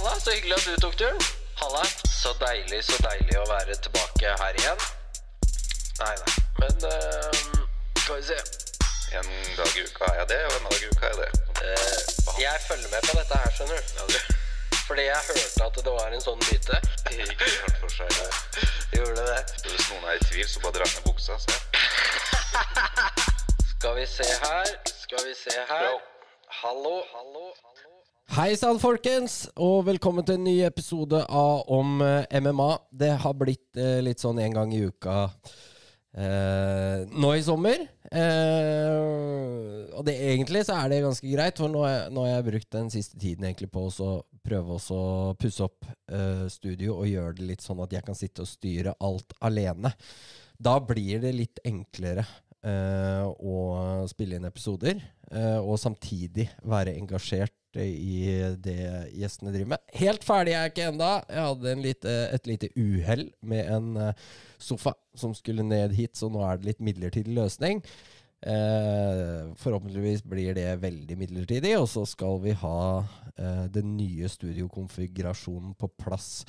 Halla, så hyggelig at du tok turen. Halla, så deilig, så deilig å være tilbake her igjen. Nei, nei, men uh, skal vi se. En dag i uka er jeg det, og en dag i uka er jeg det. Uh, jeg følger med på dette her, skjønner du. Ja, du Fordi jeg hørte at det var en sånn myte. ikke hørt for seg det. Gjorde det? Hvis noen er i tvil, så bare dra ned buksa. Se. Skal vi se her, skal vi se her. Hallo, hallo, hallo. Hei sann, folkens, og velkommen til en ny episode av Om eh, MMA. Det har blitt eh, litt sånn en gang i uka eh, nå i sommer. Eh, og det egentlig så er det ganske greit, for nå, nå har jeg brukt den siste tiden egentlig på å prøve å pusse opp eh, studio og gjøre det litt sånn at jeg kan sitte og styre alt alene. Da blir det litt enklere eh, å spille inn episoder, og samtidig være engasjert i det gjestene driver med. Helt ferdig er jeg ikke enda. Jeg hadde lite, et lite uhell med en eh, sofa som skulle ned hit, så nå er det litt midlertidig løsning. Eh, forhåpentligvis blir det veldig midlertidig, og så skal vi ha eh, den nye studiokonfigurasjonen på plass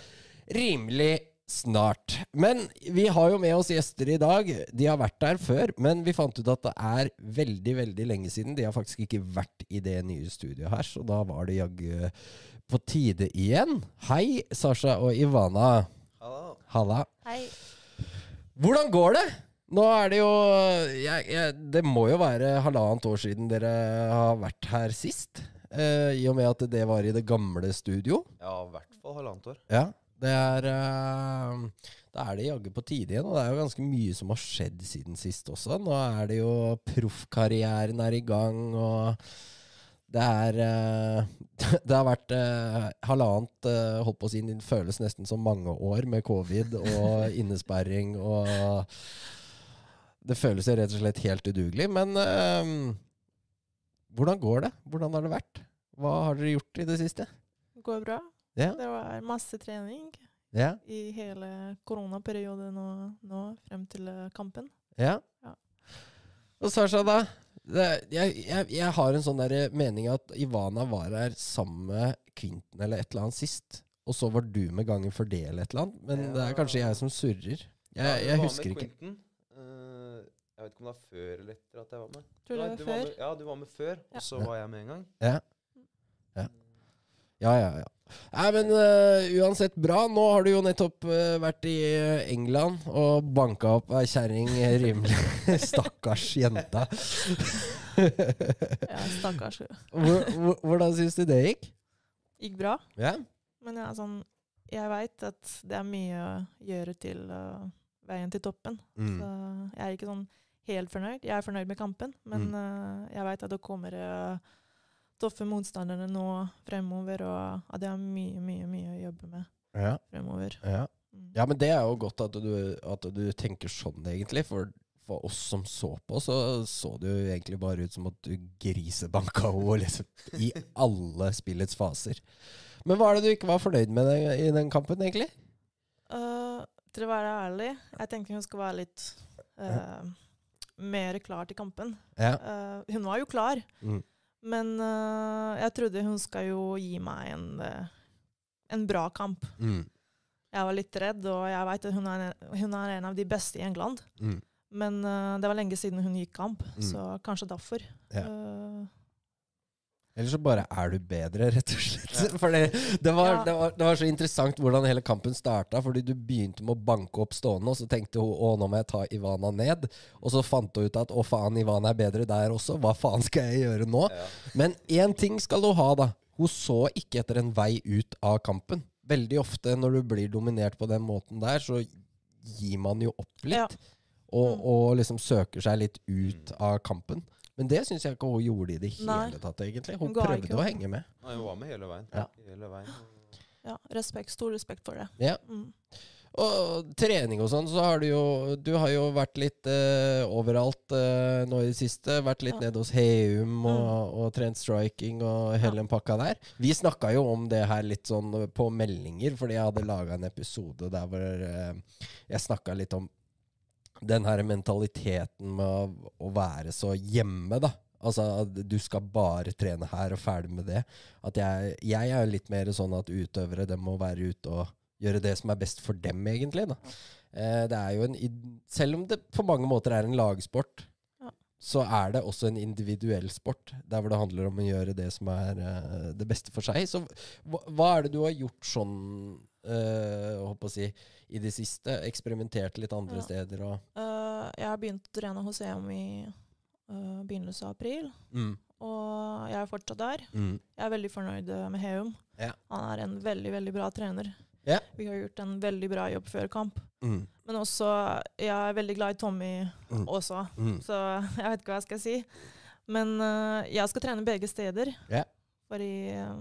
rimelig snart. Men vi har jo med oss gjester i dag. De har vært der før, men vi fant ut at det er veldig, veldig lenge siden. De har faktisk ikke vært i det nye studioet her, så da var det jaggu på tide igjen. Hei, Sasha og Ivana. Halla. Hei. Hvordan går det? Nå er det jo jeg, jeg, Det må jo være halvannet år siden dere har vært her sist. eh, I og med at det var i det gamle studio. Ja, i hvert fall halvannet år. Ja, det er eh, Da er det jaggu på tide igjen. Og det er jo ganske mye som har skjedd siden sist også. Nå er det jo Proffkarrieren er i gang, og det er eh, Det har vært eh, halvannet Holdt på å si det føles nesten som mange år med covid og innesperring og Det føles jo rett og slett helt udugelig. Men hvordan går det? Hvordan har det vært? Hva har dere gjort i det siste? Det Går bra. Ja, Det var masse trening ja, i hele koronaperioden og nå frem til eh, kampen. ja. Ja. Og Sasha, da? Det, jeg, jeg, jeg har en sånn der mening at Ivana var her sammen med Kvinten eller et eller annet sist. Og så var du med gangen for det eller et eller annet. Men det er kanskje jeg som surrer. Jeg, jeg husker ikke. Quinten. Eh, jeg vet ikke om det var før eller etter at jeg var med. Tror Nei, det du var før. med, ja, du var med før, Ja. og så Ja. var jeg med en gang. Ja. Ja, ja, ja. Ja. Nei, men uh, uansett bra. Nå har du jo nettopp uh, vært i øh, England og banka opp ei kjerring rimelig. Stakkars jenta. Ja, stakkars. Hvor, hvor, hvordan syns du det gikk? Gikk bra. Ja? Men er sånn, jeg veit at det er mye å gjøre til uh, veien til toppen. Mm. Så jeg er ikke sånn helt fornøyd. Jeg er fornøyd med kampen, men Mm. eh, jeg veit at det kommer uh, tøffe motstanderne nå fremover, og at jeg har mye, mye, mye å jobbe med Ja, fremover. ja. Mm. ja, men det er jo godt at du, at du tenker sånn, egentlig. For, for oss som så på, så så det jo egentlig bare ut som at du grisebanka henne liksom, i alle spillets faser. Men hva er det du ikke var fornøyd med den, i den kampen, egentlig? Uh, til å være ærlig, jeg tenkte hun skulle være litt uh, mer klar til kampen. Ja. Uh, hun var jo klar, Mm. Men uh, jeg trodde hun skal jo gi meg en, eh, en bra kamp. Mm. Jeg var litt redd, og jeg vet at hun er, en, hun er en av de beste i England. Mm. Men uh, det var lenge siden hun gikk kamp, Mm. så kanskje derfor. Ja. Eh, Eller så bare er du bedre, rett og slett. For det, det, var, Ja. det, var, det var så interessant hvordan hele kampen starta. Fordi du begynte med å banke opp stående, og så tenkte hun å, nå må jeg ta Ivana ned. Og så fant hun ut at å faen, Ivana er bedre der også. Hva faen skal jeg gjøre nå? Ja. Men én ting skal hun ha, da. Hun så ikke etter en vei ut av kampen. Veldig ofte når du blir dominert på den måten der, så gir man jo opp litt. Ja. Og, Mm. og liksom søker seg litt ut av kampen. Men det syns jeg ikke hun gjorde i det hele Nei. tatt, egentlig. Hun Hun prøvde ikke å henge med. Nei, hun var med hele veien. Ja. Hele veien. ja, respekt, stor respekt for det. Ja. Mm. Og trening og sånn, så har du jo Du har jo vært litt eh, overalt eh, nå i det siste. Vært litt Ja. Mm. nede hos Heum og, og trent striking og hele den pakka der. Vi snakka jo om det her litt sånn på meldinger, fordi jeg hadde laga en episode der hvor eh, jeg snakka litt om den her mentaliteten med å, være så hjemme, da. Altså du skal bare trene her og ferdig med det. At jeg, jeg er litt mer sånn at utøvere de må være ute og gjøre det som er best for dem, egentlig. da. Eh, det er jo en, selv om det på mange måter er en lagsport, Ja. så er det også en individuell sport. Der hvor det handler om å gjøre det som er eh, det beste for seg. Så hva, hva er det du har gjort sånn å si, i det siste? Eksperimentert litt andre Ja. steder og uh, jeg har begynt å trene hos EM i uh, begynnelsen av april, mm, og jeg er fortsatt der. mm, Jeg er veldig fornøyd med Heum. Ja. Han er en veldig, veldig bra trener. Ja. Vi har gjort en veldig bra jobb før kamp. mm, Men også, jeg er veldig glad i Tommy Mm. også, mm. så jeg vet ikke hva jeg skal si. Men uh, jeg skal trene begge steder, Ja. fordi, eh,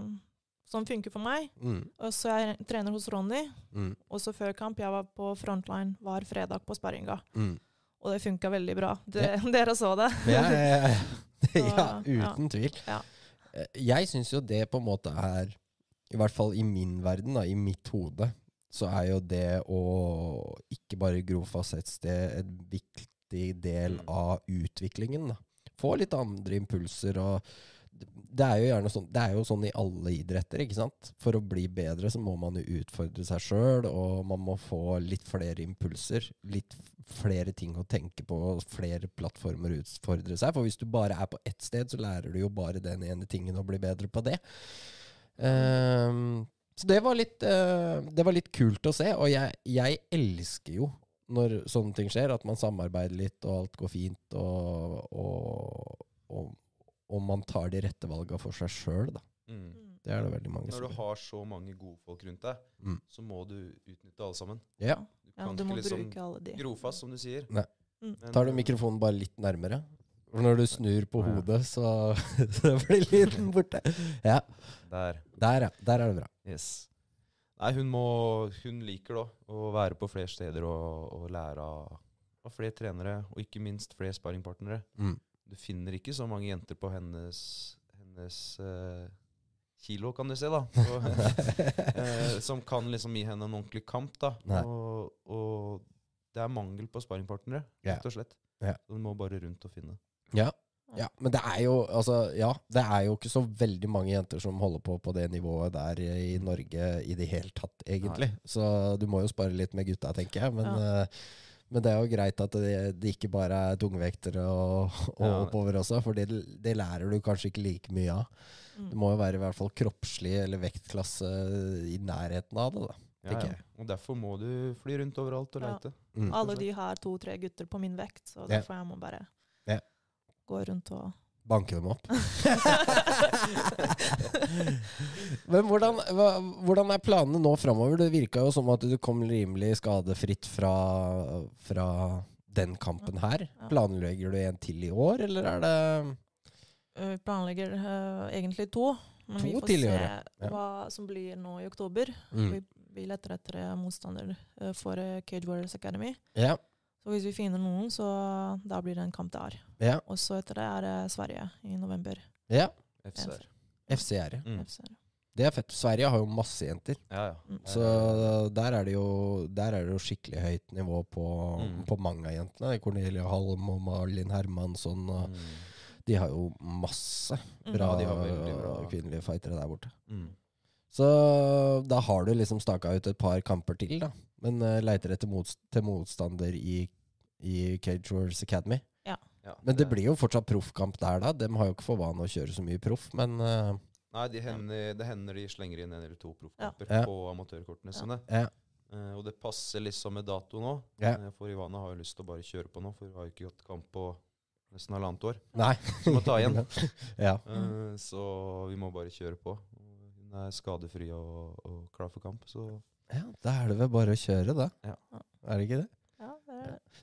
som funker for meg. Mm, Og så jeg trener hos Ronny. mm, Også før kamp. Jeg var på frontline hver fredag på sparringa. mm. Og det funka veldig bra. Det, Dere så det. Ja, ja, ja. Så, ja, ja. uten tvil. Ja. Eh, Jeg syns jo det på en måte er I hvert fall i min verden, da, i mitt hode, så er jo det å ikke bare gro fast et sted en viktig del Mm. av utviklingen. da. Få litt andre impulser og det er jo gjerne sånn Det er jo sånn i alle idretter, ikke sant? For å bli bedre så må man jo utfordre seg sjøl, og man må få litt flere impulser. Litt flere ting å tenke på, flere plattformer å utfordre seg. For hvis du bare er på ett sted, så lærer du jo bare den ene tingen å bli bedre på det. Um, så det var, litt, uh, det var litt kult å se, og jeg, jeg elsker jo når sånne ting skjer, at man samarbeider litt, og alt går fint, og, og, og, og man tar de rette valga for seg sjøl, da. Mm. Mm. Det er det veldig mange Når du har så mange gode folk rundt deg, Mm. så må du utnytte alle sammen. Ja. Du Ja, du må ikke liksom bruke alle de. gro fast, som du sier. Nei. Mm. Tar du mikrofonen bare litt nærmere? For når du snur på ja. hodet, så, så blir lyden borte. Ja, Der. der, ja. Der er det bra. Yes. Nei, hun må Hun liker da å være på flere steder og, og lære av, av flere trenere, og ikke minst flere sparringpartnere. Mm. Du finner ikke så mange jenter på hennes, hennes uh, kilo, kan du si, da. Og, uh, som kan liksom gi henne en ordentlig kamp, da. Og, og det er mangel på sparringpartnere, Ja. rett og slett. Ja. Så du må bare rundt og finne. Ja. ja. Men det er jo altså, ja, det er jo ikke så veldig mange jenter som holder på på det nivået der i Norge i det hele tatt, egentlig. Så du må jo spare litt med gutta, tenker jeg. Men, eh, men det er jo greit at det, det ikke bare er tungvektere og, og Ja. oppover også, for det, det lærer du kanskje ikke like mye av. Mm. Det må jo være i hvert fall kroppslig eller vektklasse i nærheten av det. da. Ja, ja. Og derfor må du fly rundt overalt og Ja. leite. Mm. Alle de har to-tre gutter på min vekt, så Ja. derfor jeg må bare Ja. gå rundt og Banke dem opp. Men hvordan, hva, hvordan er planene nå framover? Det virka jo som at du kom rimelig skadefritt fra, fra den kampen her. Planlegger du en til i år, eller er det Vi planlegger uh, egentlig to. Men To vi får se ja. hva som blir nå i oktober. mm. Vi, vi leter etter eh, motstander eh, for eh, Cage Warriors Academy. Ja. Så hvis vi finner noen, så da blir det en kamp der. Ja. Og så etter det er det Sverige i november. ja. FCR. FCR. Mm. FCR. Det er fett. Sverige har jo masse jenter. Ja, ja. Mm. Så der er det jo, der er det jo skikkelig høyt nivå på, Mm. på mange av jentene. Cornelia Halm og Malin Hermansson. Og Mm. De har jo masse Mm. bra, Ja, de har bra. kvinnelige fightere der borte. Mm. Så da har du liksom staka ut et par kamper til, da. Men uh, leiter etter motst til motstander i, i Cage Wars Academy. Ja, Men det blir jo fortsatt proffkamp der, da. De har jo ikke for vane å kjøre så mye proff, men uh, Nei, de hender, det hender de slenger inn en eller to proffkamper Ja. på amatørkortene Ja. sine. ja. Eh, og det passer liksom med dato nå. Ja. Eh, for Ivana har jo lyst til å bare kjøre på nå, for hun har jo ikke gått kamp på nesten halvannet år. Nei. Så må ta igjen. ja. Eh, så vi må bare kjøre på. Hun er skadefri og, og klar for kamp, så ja. Da er det vel bare å kjøre, da. Ja. Er det ikke det?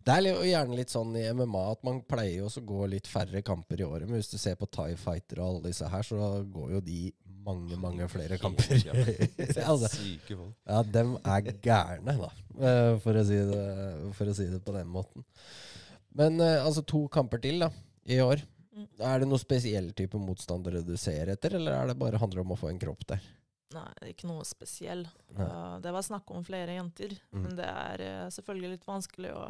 Det er er gjerne litt sånn i MMA at man pleier jo å gå litt færre kamper i året. Men hvis du ser på Tie Fighter og alle disse her, så går jo de mange, mange flere kamper. Ja. altså, Syke folk. ja, dem er gærne, da. eh, For å, si det, for å si det på den måten. Men eh, altså to kamper til da, i år. Mm. Er det noen spesiell type motstandere du ser etter, eller er det bare handler om å få en kropp der? Nei, ikke noe spesiell. Nei. Uh, det var snakk om flere jenter, Mm. men det er eh, selvfølgelig litt vanskelig å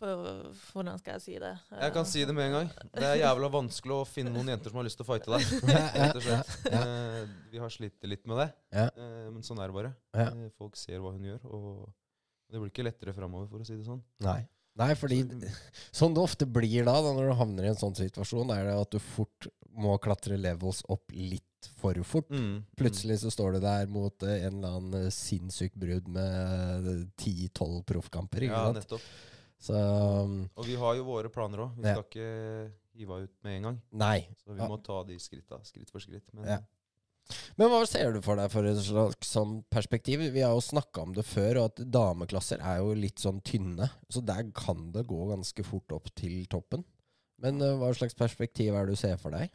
for, Hvordan skal jeg si det? Jeg kan si det med en gang. Det er jævla vanskelig å finne noen jenter som har lyst til å fighte deg. Rett og slett. Ja. Eh, vi har slitt litt med det, eh, men sånn er det bare. Folk ser hva hun gjør, og det blir ikke lettere framover, for å si det sånn. Nei. Nei, fordi sånn det ofte blir da, da, når du havner i en sånn situasjon, er det at du fort må klatre levels opp litt for fort. Mm. Plutselig så står du der mot eh, en eller annen eh, sinnssyk brudd med eh, 10-12 proffkamper. Ikke Ja, sant? nettopp. Så um, Og vi har jo våre planer òg. Vi Ja. skal ikke hive ut med en gang. nei. Så vi må ta de skritta, skritt for skritt. Men Ja. Men hva ser du for deg for et slags sånn perspektiv? Vi har jo snakka om det før, og at dameklasser er jo litt sånn tynne. Så der kan det gå ganske fort opp til toppen. Men hva slags perspektiv er det du ser for deg?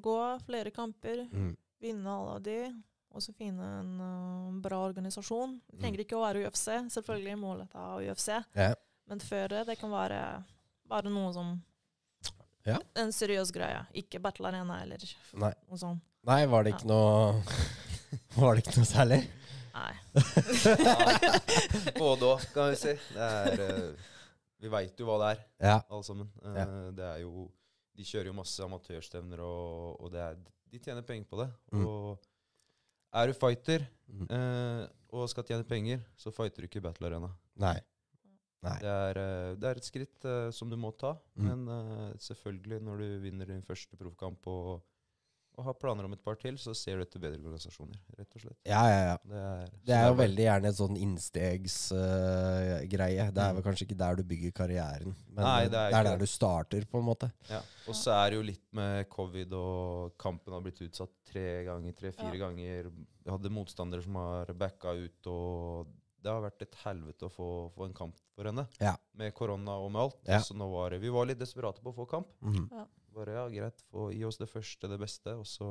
Gå flere kamper, Mm. vinne alle av de, og så finne en uh, bra organisasjon. Det Mm. trenger ikke å være UFC, selvfølgelig målet av UFC, Ja. men før det, det kan være bare noe som Ja. En seriøs greie. Ikke Battle Arena eller Nei. noe sånt. Nei, var det ikke noe Var det ikke noe særlig? Nei. både òg, kan vi si. Det er uh, Vi veit jo hva det er, Ja. alle sammen. Uh, Ja. Det er jo De kjører jo masse amatørstevner, og, og det er, de tjener penger på det. Mm. Og er du fighter Mm. eh, og skal tjene penger, så fighter du ikke i Battle Arena. Nei. Nei. Det er, eh, det er et skritt eh, som du må ta, Mm. men eh, selvfølgelig, når du vinner din første proffkamp og, og har planer om et par til, så ser du etter bedre organisasjoner, rett og slett. Ja, ja, ja. Det er, Det er jo bare- veldig gjerne et sånn innstegsgreie. det er Mm. vel kanskje ikke der du bygger karrieren, men Nei, det det er er, ikke der du starter, på en måte. Ja. Og så er det jo litt med covid, og kampen har blitt utsatt tre ganger, tre-fire Ja. ganger. Vi hadde motstandere som har backa ut, og det har vært et helvete å få, få en kamp for henne. Ja. Med korona og med alt. Ja. Så nå var det, vi var litt desperate på å få kamp. Mhm. Bare ja, greit, få gi oss det første, det beste, og så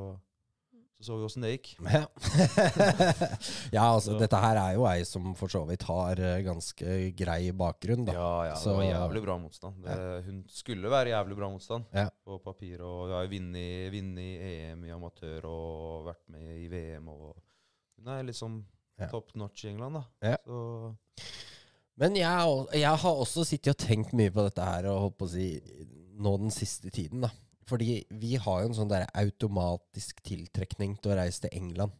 så, så vi åssen det gikk. Ja. ja, altså Så- dette her er jo ei som for så vidt har eh, ganske grei bakgrunn, da. Ja, ja, det Så- var jævlig bra motstand. Det, Hun skulle være jævlig bra motstand Ja. på papir. Og hun har jo vunnet EM i amatør og vært med i VM. Og hun er liksom Ja. top notch i England, da. Ja. Så Men jeg, jeg har også sittet og tenkt mye på dette her og holdt på å si nå den siste tiden, da. Fordi vi har jo en sånn der automatisk tiltrekning til å reise til England.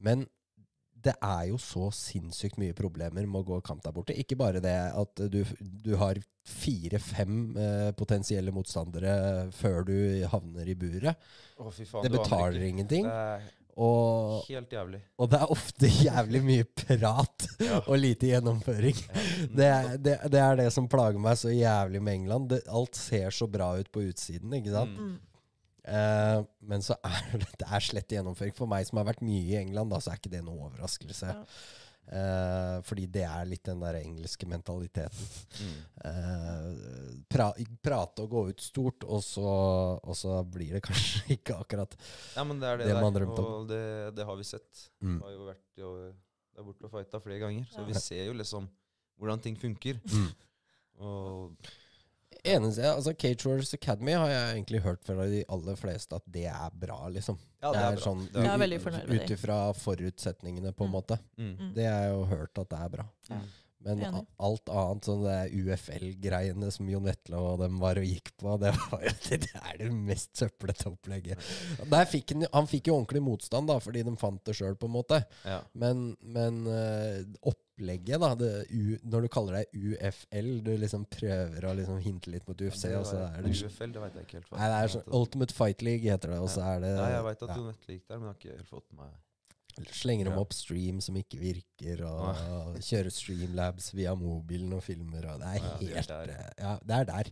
Men det er jo så sinnssykt mye problemer med å gå kamp der borte. Ikke bare det at du, du har fire-fem eh, potensielle motstandere før du havner i buret. Å, fy faen. Det betaler ingenting. Det er Og, helt jævlig. og det er ofte jævlig mye prat Ja. og lite gjennomføring. Ja. Det er det, det er det som plager meg så jævlig med England. Det, alt ser så bra ut på utsiden, ikke sant? Mm. Eh, men så er det, det er slett gjennomføring. For meg som har vært mye i England, da, så er ikke det noe overraskelse. Ja. Eh, fordi det er litt den der engelske mentaliteten. Mm. Eh, pra, prate og gå ut stort, og så, og så blir det kanskje ikke akkurat Ja, men det er det, Det man drømte om. Og det, det har vi sett. mm. Vi har jo vært jo, der borte og fighta flere ganger, så Ja. vi ser jo liksom hvordan ting funker. Mm. Og Eneste, altså Cage Wars Academy har jeg egentlig hørt fra de aller fleste at det er bra, liksom. ja, det er, er sånn Det er. Ut ifra forutsetningene, på en Mm. måte. Mm. Mm. Det har jeg jo hørt at det er bra. Mm. Men Enig. alt annet, sånn det UFL-greiene som Jon Vetle og dem var og gikk på, det, var, jo- det er det mest søplete opplegget. Der fikk han, han fikk jo ordentlig motstand, da, fordi de fant det sjøl, på en måte. Ja. Men, men eh, opplegget, da, det, U, når du kaller deg UFL, du liksom prøver å liksom hinte litt mot UFC, og så er det UFL, det veit jeg ikke helt. hva Nei, det er sånn. Ultimate Fight League heter det, og så er det Nei, jeg veit at Jon Vetle gikk der, men jeg har ikke helt fått med meg Slenger dem Ja. opp stream som ikke virker, og kjører streamlabs via mobilen og filmer, og det er Ja, helt eh, Ja, det er der.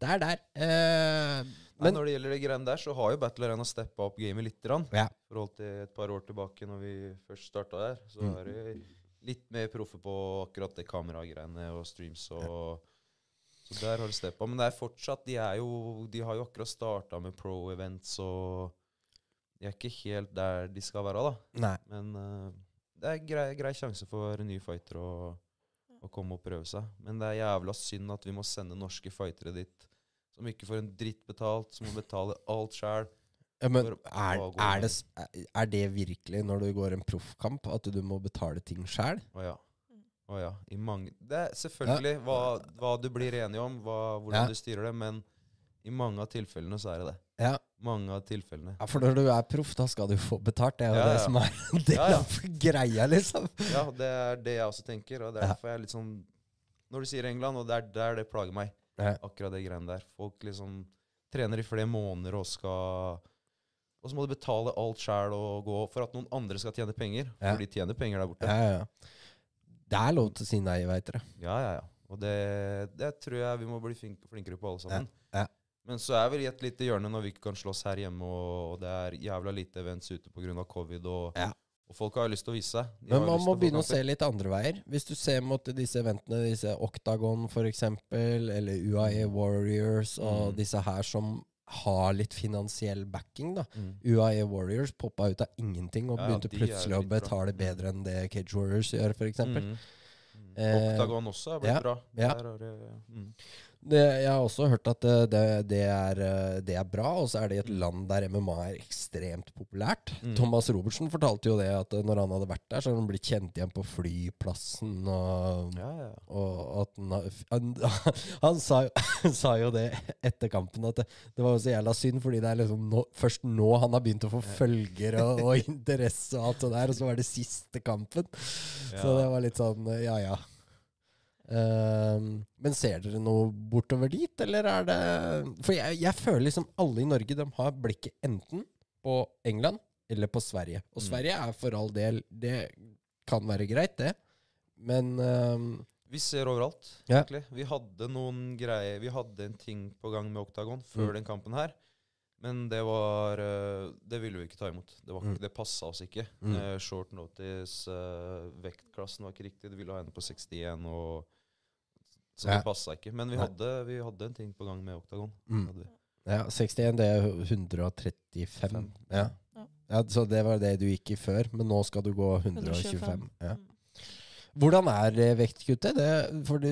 Det er der. Eh, Men når det gjelder det greiene der, så har jo Battle Arena steppa opp gamet litt. Grann. Ja. Forhold til et par år tilbake, når vi først starta der, så Mm. er det litt mer proffe på akkurat det kameragreiene og streams og Så der har det steppa. Men det er fortsatt De er jo De har jo akkurat starta med pro-events, og de er ikke helt der de skal være, da. Nei. Men uh, det er grei, grei sjanse for nye fightere å, å komme og prøve seg. Men det er jævla synd at vi må sende norske fightere dit som ikke får en dritt betalt, som må betale alt sjæl. Ja, men er, er, det? er det virkelig når du går en proffkamp, at du må betale ting sjæl? Å ja. Å ja. I mange Det er selvfølgelig hva, hva du blir enig om, hva, hvordan Ja. du styrer det, men i mange av tilfellene så er det det. Ja. Mange av tilfellene. ja, for når du er proff, da skal du få betalt. Det er jo Ja, det ja. som er en del av greia, liksom. Ja, det er det jeg også tenker, og derfor er jeg litt sånn Når du sier England, og det er der det plager meg, akkurat det greiene der. Folk liksom trener i flere måneder og skal Og så må du betale alt sjæl og gå for at noen andre skal tjene penger. For de tjener penger der borte. Ja, ja, ja. Det er lov til å si nei, veit dere. Ja, ja, ja. Og det, det tror jeg vi må bli flinkere på alle sammen. Ja, ja. Men så er vi i et lite hjørne når vi ikke kan slåss her hjemme, og, og det er jævla lite events ute pga. covid, og, Ja. og folk har jo lyst til å vise seg. De Men man må begynne å se litt andre veier. Hvis du ser mot disse eventene, disse Octagon f.eks., eller UAE Warriors og Mm. disse her som har litt finansiell backing, da. Mm. UAE Warriors poppa ut av ingenting og Ja, begynte plutselig å betale bra. bedre enn det Cage Warriors gjør, f.eks. Mm. Mm. Eh, Octagon også er blitt ja, bra. ja. Der mm. Det, jeg har også hørt at det, det, det, er, eh, det er bra, og så er det i et land der MMA er ekstremt populært. Mm. Thomas Robertsen fortalte jo det at eh, når han hadde vært der, så hadde han blitt kjent igjen på flyplassen. Og, Ja, ja. og at han, han, han sa, jo, sa jo det etter kampen, at det, var jo så jævla synd, fordi det er liksom nå, først nå han har begynt å få følgere og, og interesse og alt det der, og så var det siste kampen. Så det var litt sånn eh, ja ja. Ehm, men ser dere noe bortover dit, eller er det For jeg, jeg føler liksom alle i Norge de har blikket enten på England eller på Sverige. Og Mm. Sverige er for all del Det kan være greit, det. Men ehm, Vi ser overalt, Ja. egentlig. Vi hadde noen greier Vi hadde en ting på gang med Octagon før Mm. den kampen her. Men det var eh, Det ville vi ikke ta imot. Det, var, Mm. det passa oss ikke. Mm. Eh, short notice, eh, vektklassen var ikke riktig. Det ville ha henne på 61, og Så Ja. det passa ikke. Men vi hadde, vi hadde en ting på gang med Oktagon. Mm. Hadde vi. ja, 61, det er 135. Fem. Ja. Ja. ja, Så det var det du gikk i før, men nå skal du gå 125. Ja. Mm. Hvordan er vektkuttet? Det, for du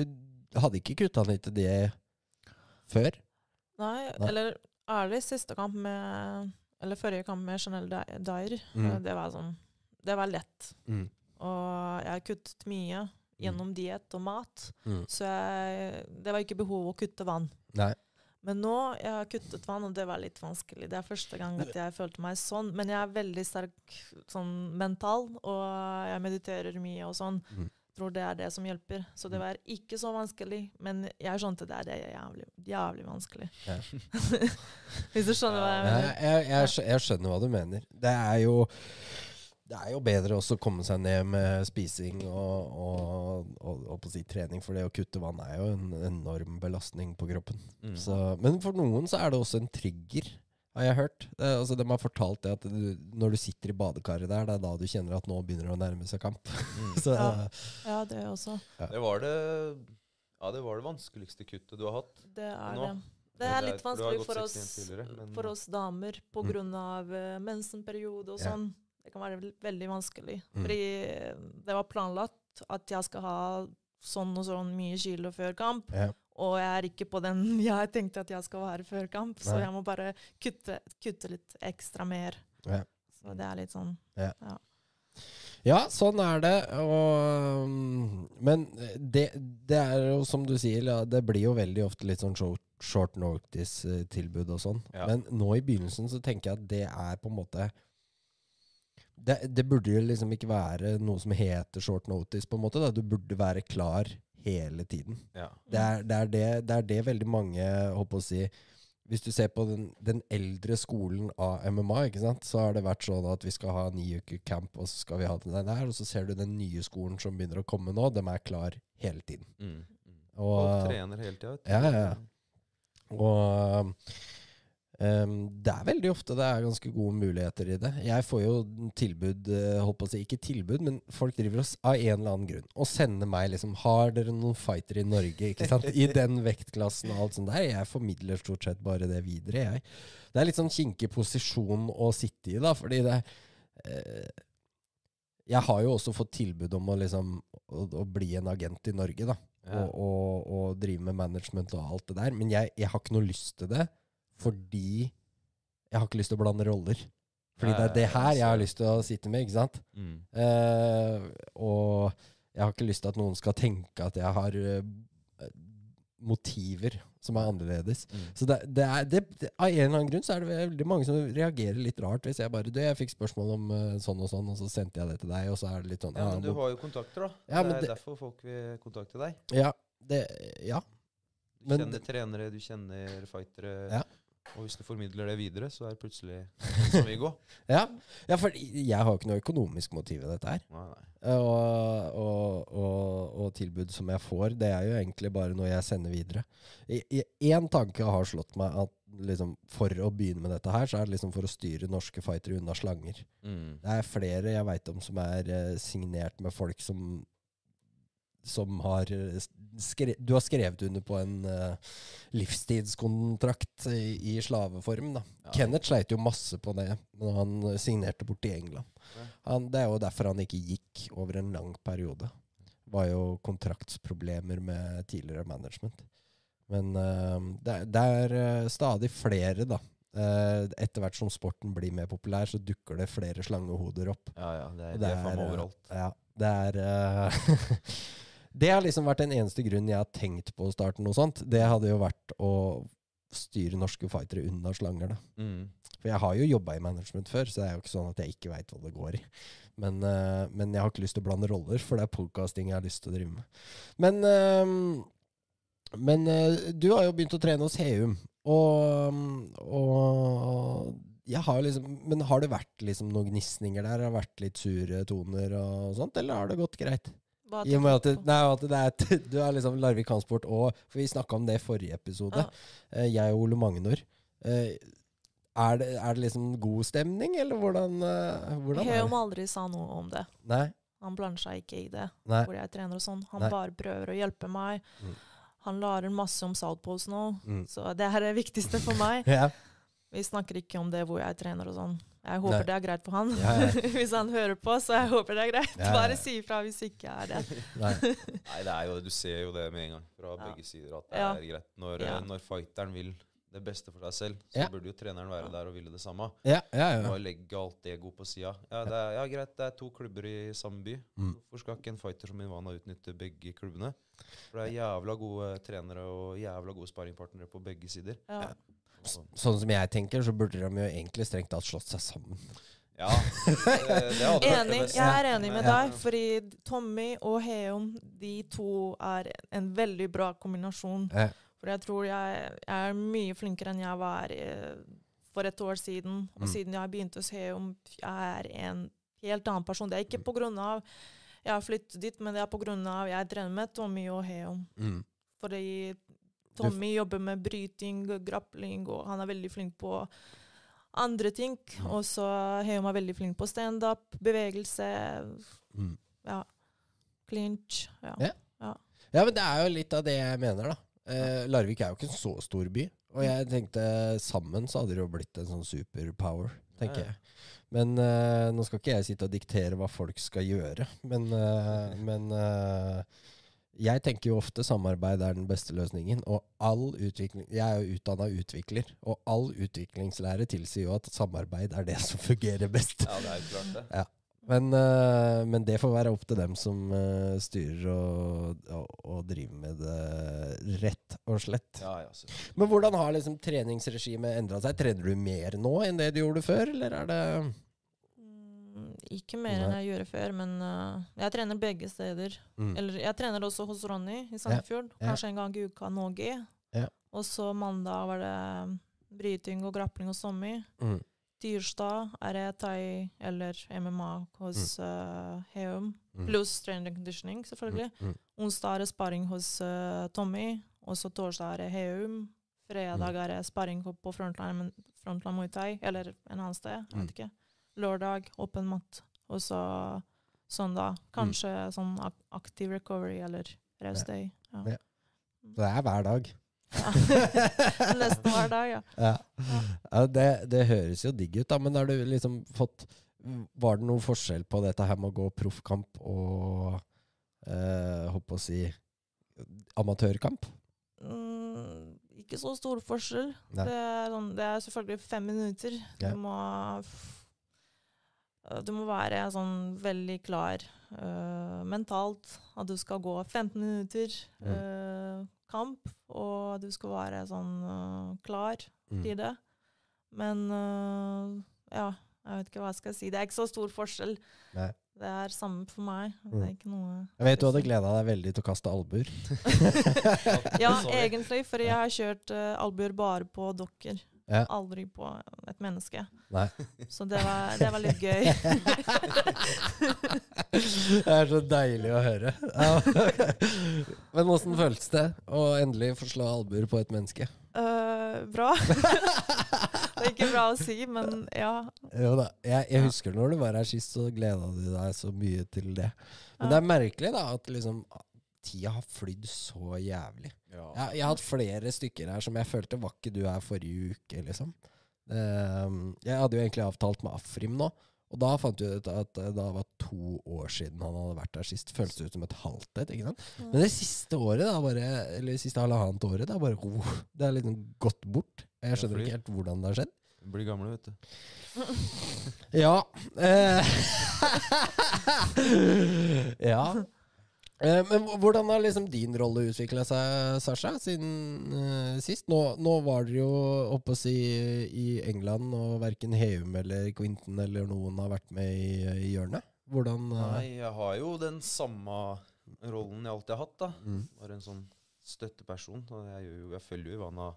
hadde ikke kutta ned til det før? Nei, Nei. eller ærlig, siste kamp med Eller forrige kamp med Chanel Dyer, Mm. eh, det var sånn Det var lett. Mm. Og jeg har kuttet mye gjennom diett og mat, Mm. så jeg, det var ikke behov å kutte vann. Nei. Men nå jeg har kuttet vann, og det var litt vanskelig. Det er første gang at jeg følte meg sånn. Men jeg er veldig sterk sånn mental, og jeg mediterer mye og sånn. Mm. Tror det er det som hjelper. Så det var ikke så vanskelig. Men jeg skjønte det er det er jævlig, jævlig vanskelig. Ja. Hvis du skjønner hva jeg mener? jeg, jeg, jeg skjønner hva du mener. Det er jo det er jo bedre også å komme seg ned med spising og, og, og, og på å si trening, for det å kutte vann er jo en enorm belastning på kroppen. Mm. Så, men for noen så er det også en trigger, har jeg hørt. Det, altså, de har fortalt det at du, når du sitter i badekaret der, det er da du kjenner at nå begynner det å nærme seg kamp. Mm. Så, Ja. Ja, det også. Det var det Ja, det var det vanskeligste kuttet du har hatt. Det er Nå? det. Det er litt vanskelig for oss, for oss damer på Mm. eh, mensenperiode og Ja. sånn. Det kan være veldig vanskelig. Mm. Fordi det var planlagt at jeg skal ha sånn og sånn mye kilo før kamp. ja. Og jeg er ikke på den jeg tenkte at jeg skal være før kamp, så Nei. jeg må bare kutte, kutte litt ekstra mer. Ja. Så det er litt sånn Ja, sånn er det. Og, um, men det, det er jo som du sier, ja, det blir jo veldig ofte litt sånn short, short notice-tilbud og sånn. Ja. Men nå i begynnelsen så tenker jeg at det er på en måte det, det burde jo liksom ikke være noe som heter short notice, på en måte. Da. Du burde være klar hele tiden. Ja. Det er det, er det, det, er det veldig mange håper å si Hvis du ser på den, den eldre skolen av MMA, ikke sant? så har det vært sånn at vi skal ha ni uker camp, og så skal vi ha den der. Og så ser du den nye skolen som begynner å komme nå. De er klar hele tiden. Mm. Og, Folk trener hele tida. Ja, ja, ja. Og det er veldig ofte det er ganske gode muligheter i det. Jeg får jo tilbud, eh, holdt på å si, ikke tilbud, men folk driver oss av en eller annen grunn og sender meg liksom Har dere noen fighter i Norge? ikke sant? I den vektklassen og alt sånt der. Jeg formidler stort sett bare det videre, jeg. Det er litt sånn kinkig posisjon å sitte i, da, fordi det eh, Jeg har jo også fått tilbud om å liksom å, å bli en agent i Norge, da Ja. og, og, og drive med management og alt det der. Men jeg, jeg har ikke noe lyst til det, fordi jeg har ikke lyst til å blande roller. Fordi det er det her jeg har lyst til å sitte med, ikke sant? Mm. Eh, og Jeg har ikke lyst til at noen skal tenke at jeg har uh, motiver som er annerledes. Mm. Så det, det er, det, av en eller annen grunn så er det veldig mange som reagerer litt rart hvis jeg bare Du, jeg fikk spørsmål om uh, sånn og sånn, og så sendte jeg det til deg, og så er det litt sånn Ja, men du har jo kontakter, da. Ja, det er derfor folk vil kontakte deg. ja, det, ja. Du Men- kjenner trenere, du kjenner fightere. Ja. Og hvis du formidler det videre, så er det plutselig sånn som vi går. ja. ja, for jeg har ikke noe økonomisk motiv i dette her. Nei, nei. Og, og, og, og tilbud som jeg får, det er jo egentlig bare noe jeg sender videre. Én tanke har slått meg at liksom, for å begynne med dette her, så er det liksom for å styre norske fightere unna slanger. Mm. Det er flere jeg veit om som er eh, signert med folk som som har eh, skre Du har skrevet under på en uh, livstidskontrakt i, i slaveform. da. Ja. Kenneth sleit jo masse på det når han eh, signerte bort til England. Han, det er jo derfor han ikke gikk over en lang periode. var jo kontraktsproblemer med tidligere management. Men uh, det, er- det er stadig flere, da. Uh, etter hvert som sporten blir mer populær, så dukker det flere slangehoder opp. Ja, ja. Det er, det er det er overalt. Ja, det er Det har liksom vært den eneste grunnen jeg har tenkt på å starte noe sånt. Det hadde jo vært å styre norske fightere unna slanger, da. Mm. For jeg har jo jobba i management før, så det er jo ikke sånn at jeg ikke veit hva det går i. Men, uh, men jeg har ikke lyst til å blande roller, for det er podcasting jeg har lyst til å drive med. Men, uh, men uh, du har jo begynt å trene hos Heum, og, og jeg har liksom, Men har det vært liksom noen gnisninger der? Har det vært litt sure toner og sånt, eller har det gått greit? I og med at det, du nei, at det er, du er liksom Larvik Kampsport og For vi snakka om det i forrige episode, Ja. eh, jeg og Ole Magnor. Eh, er, det, er det liksom god stemning, eller hvordan, eh, hvordan er Heum det? aldri sa noe om det. Nei? Han blander seg ikke i det, Nei. hvor jeg trener og sånn. Han Nei. bare prøver å hjelpe meg. Mm. Han lærer masse om Southpose nå, Mm. så det er det viktigste for meg. Ja. Vi snakker ikke om det hvor jeg trener og sånn. Jeg håper Nei. det er greit for han. Ja, ja. hvis han hører på, så jeg håper det er greit. Ja. Bare si ifra hvis ikke er det. Nei. Nei, det er jo det. Du ser jo det med en gang fra Ja. begge sider at det Ja. er greit. Når, Ja. når fighteren vil det beste for seg selv, så Ja. burde jo treneren være der og ville det samme. Ja, ja, ja. Og legge alt ego på sida. Ja, det er, ja, greit, det er to klubber i samme by. Mm. Hvorfor skal ikke en fighter som Ivana utnytte begge klubbene? For det er jævla gode trenere og jævla gode sparringpartnere på begge sider. Ja. Så, Sånn som jeg tenker, så burde de jo egentlig strengt tatt slått seg sammen. ja, Enig, jeg er enig med deg, fordi Tommy og Heon, de to er en veldig bra kombinasjon. Ja. For jeg tror jeg, jeg er mye flinkere enn jeg var eh, for et år siden. Og Mm. siden jeg begynte hos Heon, jeg er en helt annen person. Det er ikke på grunn av jeg har flyttet dit, men det er på grunn av jeg trener med Tommy og Heon. Mm. Fordi Tommy jobber med bryting, grappling, og han er veldig flink på andre ting. Mm. Og så Heum er veldig flink på standup, bevegelse, Mm. ja, clinch. Ja. Ja. Ja, men det er jo litt av det jeg mener, da. Eh, Larvik er jo ikke en så stor by. Og jeg tenkte sammen så hadde det jo blitt en sånn superpower, tenker Ja, ja. jeg. Men eh, nå skal ikke jeg sitte og diktere hva folk skal gjøre. Men, eh, men eh, jeg tenker jo ofte samarbeid er den beste løsningen. Og all utvikling Jeg er jo utdanna utvikler, og all utviklingslære tilsier jo at samarbeid er det som fungerer best. Ja, det er klart det. Men, eh, men det får være opp til dem som eh, styrer og, og, og driver med det rett og slett. Ja, ja. Men hvordan har liksom treningsregimet endra seg? Trener du mer nå enn det du gjorde før, eller er det ikke mer enn jeg gjorde før, men uh, jeg trener begge steder. mm. Eller jeg trener også hos Ronny i Sandefjord. ja. Kanskje en gang i uka noe. Ja. Og så mandag var det bryting og grappling hos Tommy. Mm. Tirsdag er det thai eller MMA hos uh, Heum. Mm. Pluss training and conditioning, selvfølgelig. Mm. Mm. Onsdag er det sparring hos uh, Tommy. Og så torsdag er det Heum. Fredag Mm. er det sparring på frontline, frontline Muay Thai, eller en annen sted. Jeg Mm. vet ikke. Lørdag åpen mat. Og så søndag kanskje sånn aktiv recovery eller rest day. Ja. Ja. Så det er hver dag. Ja. Nesten hver dag, ja. Ja. Det, det høres jo digg ut, da. Men har du liksom fått Var det noen forskjell på dette her med å gå proffkamp og eh, Håper å si amatørkamp? Mm, ikke så stor forskjell. Det er, sånn, det er selvfølgelig fem minutter. Du må Du må være sånn veldig klar uh, mentalt. At du skal gå 15 minutter Mm. uh, kamp, og du skal være sånn uh, klar Mm. til det. Men eh, ja, jeg vet ikke hva jeg skal si. Det er ikke så stor forskjell. Nei. Det er samme for meg. Det Mm. er ikke noe Jeg vet du hadde gleda deg veldig til å kaste albuer. Ja, egentlig, for jeg har kjørt uh, albuer bare på dokker. Ja. Aldri på et menneske. Nei. Så det var, det var litt gøy. Det er så deilig å høre. Ja. Men åssen føltes det å endelig få slå albuer på et menneske? Uh, bra. det er ikke bra å si, men ja. Jo da. Jeg, jeg husker når du var her sist, så gleda du deg så mye til det. Men det er merkelig, da, at liksom tida har flydd så jævlig. Ja. Jeg, jeg har hatt flere stykker her som jeg følte var ikke du her forrige uke, liksom. Ehm, jeg hadde jo egentlig avtalt med Afrim nå, og da fant vi ut at det var to år siden han hadde vært der sist. Føltes det ut som et halvt et, ikke sant? Men det siste året, da, bare, eller det siste halvannet året, det er bare oh, Det er liksom gått bort. Jeg skjønner ikke helt hvordan det har skjedd. Blir gamle, vet du. Ja. Eh. ja. Eh, men hvordan har liksom din rolle utvikla seg, Sasha, siden uh, sist? Nå, nå var dere jo oppe å si i England, og verken Heum eller Quinton eller noen har vært med i, i hjørnet. Hvordan uh... Nei, jeg har jo den samme rollen jeg alltid har hatt, da. mm, Bare en sånn støtteperson. Og jeg, jo, jeg følger jo Ivana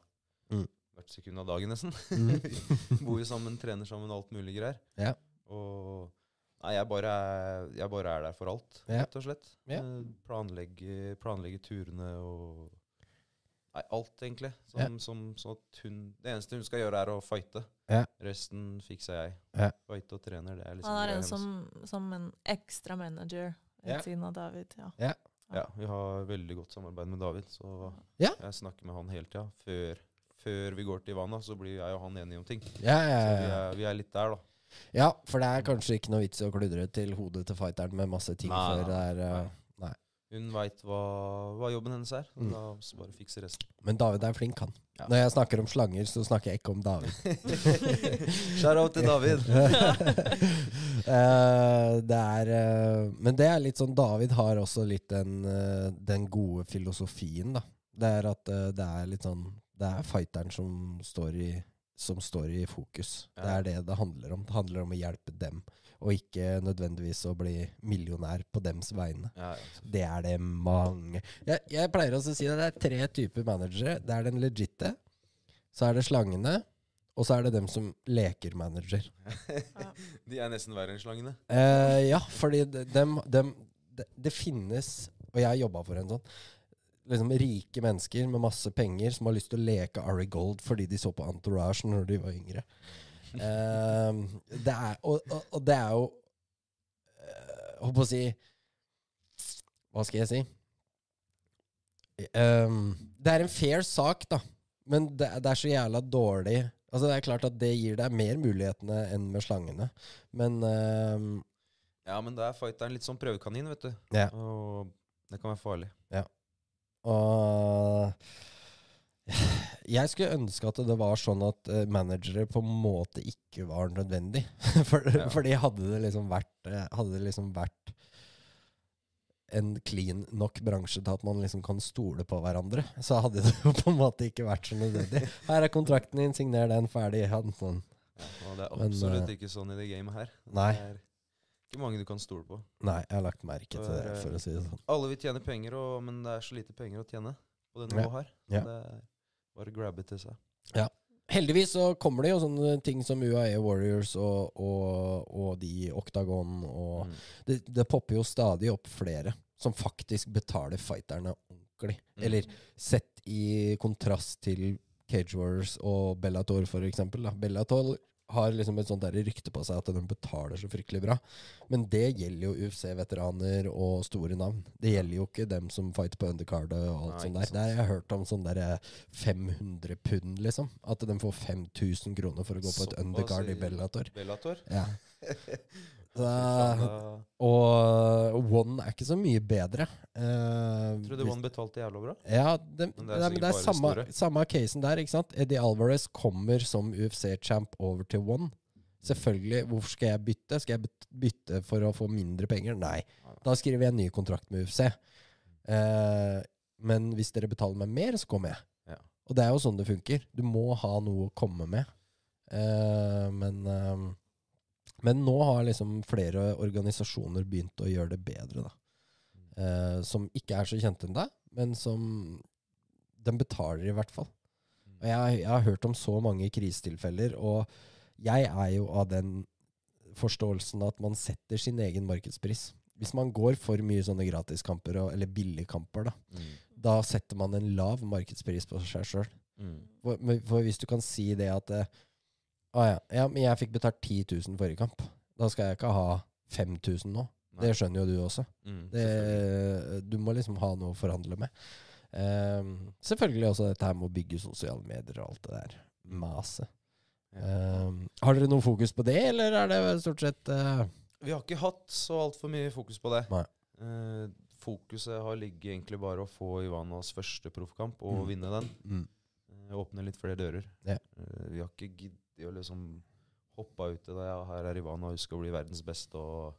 Mm. hvert sekund av dagen, nesten. mm, Bor jo sammen, trener sammen, alt mulig greier. Ja. Og Nei, jeg bare, er, jeg bare er der for alt, Ja. rett og slett. Ja. Eh, Planlegge, planlegge turene og Nei, alt, egentlig. Som, Ja. som, sånn at hun, det eneste hun skal gjøre, er å fighte. Ja. Resten fikser jeg. Ja. Fighte og trener, det er liksom Han er en som, som en ekstra manager ved Ja. siden av David. Ja. Ja, vi har veldig godt samarbeid med David, så Ja. jeg snakker med han hele tida. Før, før vi går til Ivana, så blir jeg og han enige om ting. ja, ja, Så vi er, vi er litt der, da. Ja, for det er kanskje ikke noe vits i å kludre til hodet til fighteren med masse ting Nei, før det er eh, nei. Hun veit hva, hva jobben hennes er, Mm. da så bare fikse resten. Men David er flink, han. Ja. Når jeg snakker om slanger, så snakker jeg ikke om David. Shout-out til David! uh, det er uh, Men det er litt sånn David har også litt den, den gode filosofien, da. Det er at det er litt sånn Det er fighteren som står i som står i fokus. Det er det det handler om. Det handler om å hjelpe dem, og ikke nødvendigvis å bli millionær på dems vegne. Ja, ja. Det er det mange Jeg, jeg pleier også å si at det er tre typer managere. Det er den legitte, så er det slangene, og så er det dem som leker manager. De er nesten verre enn slangene. Eh, ja, fordi de- dem, dem, det, det finnes Og jeg har jobba for en sånn. Liksom Rike mennesker med masse penger som har lyst til å leke Ari Gold fordi de så på Entourage når de var yngre. Eh, det er, og, og, og det er jo eh, Holdt på å si Hva skal jeg si? Um, det er en fair sak, da. Men det, det er så jævla dårlig Altså Det er klart at det gir deg mer mulighetene enn med slangene. Men um, Ja, men da er fighteren litt sånn prøvekanin, vet du. Ja. Og det kan være farlig. Og jeg skulle ønske at det var sånn at eh, managere på en måte ikke var nødvendig. For, Ja. Fordi hadde det liksom vært eh, Hadde det liksom vært en clean nok bransje til at man liksom kan stole på hverandre, så hadde det jo på en måte ikke vært så nødvendig. Her er kontrakten din, signer den, ferdig. Ha sånn. ja, det er absolutt Men, ikke sånn i det gamet her. Nei. Er ikke mange du kan stole på. Nei, jeg har lagt merke til det, For, å si det sånn. Alle vil tjene penger, og, men det er så lite penger å tjene på det nivået her. Ja. Det er bare grabbe til seg. Ja. Heldigvis så kommer det jo sånne ting som UAE Warriors og, og, og de Octagon og Mm. det, det popper jo stadig opp flere som faktisk betaler fighterne ordentlig. Mm. Eller sett i kontrast til Cage Warriors og Bellator, for eksempel. Da. Bellator har liksom et sånt der rykte på seg at de betaler så fryktelig bra. Men det gjelder jo UFC-veteraner og store navn. Det gjelder jo ikke dem som fighter på undercardet og alt Nei, sånt der. Der har jeg hørt om sånn der 500 pund, liksom. At de får 5000 kroner for å gå på et undercard i- Bellator. Bellator. Ja. Da og One er ikke så mye bedre. Uh, trodde One betalte jævla bra. ja, det, Men det er men det er samme, samme casen der, ikke sant? Eddie Alvarez kommer som UFC-champ over til One. Selvfølgelig. Hvorfor skal jeg bytte? Skal jeg bytte for å få mindre penger? Nei. Da skriver jeg en ny kontrakt med UFC. Uh, men hvis dere betaler meg mer, så kommer jeg. Ja. Og det er jo sånn det funker. Du må ha noe å komme med. Uh, men, eh, men nå har liksom flere organisasjoner begynt å gjøre det bedre, da. Eh, som ikke er så kjente enn deg, men som de betaler i hvert fall. Og jeg, jeg har hørt om så mange krisetilfeller, og jeg er jo av den forståelsen at man setter sin egen markedspris. Hvis man går for mye sånne gratiskamper, og- eller billigkamper, da, Mm. da setter man en lav markedspris på seg sjøl. Mm. For, for hvis du kan si det at eh, ah, ja, ja, men jeg fikk betalt 10 000 forrige kamp, da skal jeg ikke ha 5000 nå. Nei. Det skjønner jo du også. Mm. Det, du må liksom ha noe å forhandle med. Um, selvfølgelig også dette her med å bygge sosiale medier og alt det der maset. Ja. Ehm, har dere noe fokus på det, eller er det stort sett uh, Vi har ikke hatt så altfor mye fokus på det. Eh, fokuset har ligget egentlig bare å få Ivanas første proffkamp og Mm. vinne den. mm, Eh, åpne litt flere dører. Ja. Uh, vi har ikke giddet å liksom hoppe ut i det. Ja, her er Ivana, hun skal bli verdens beste, og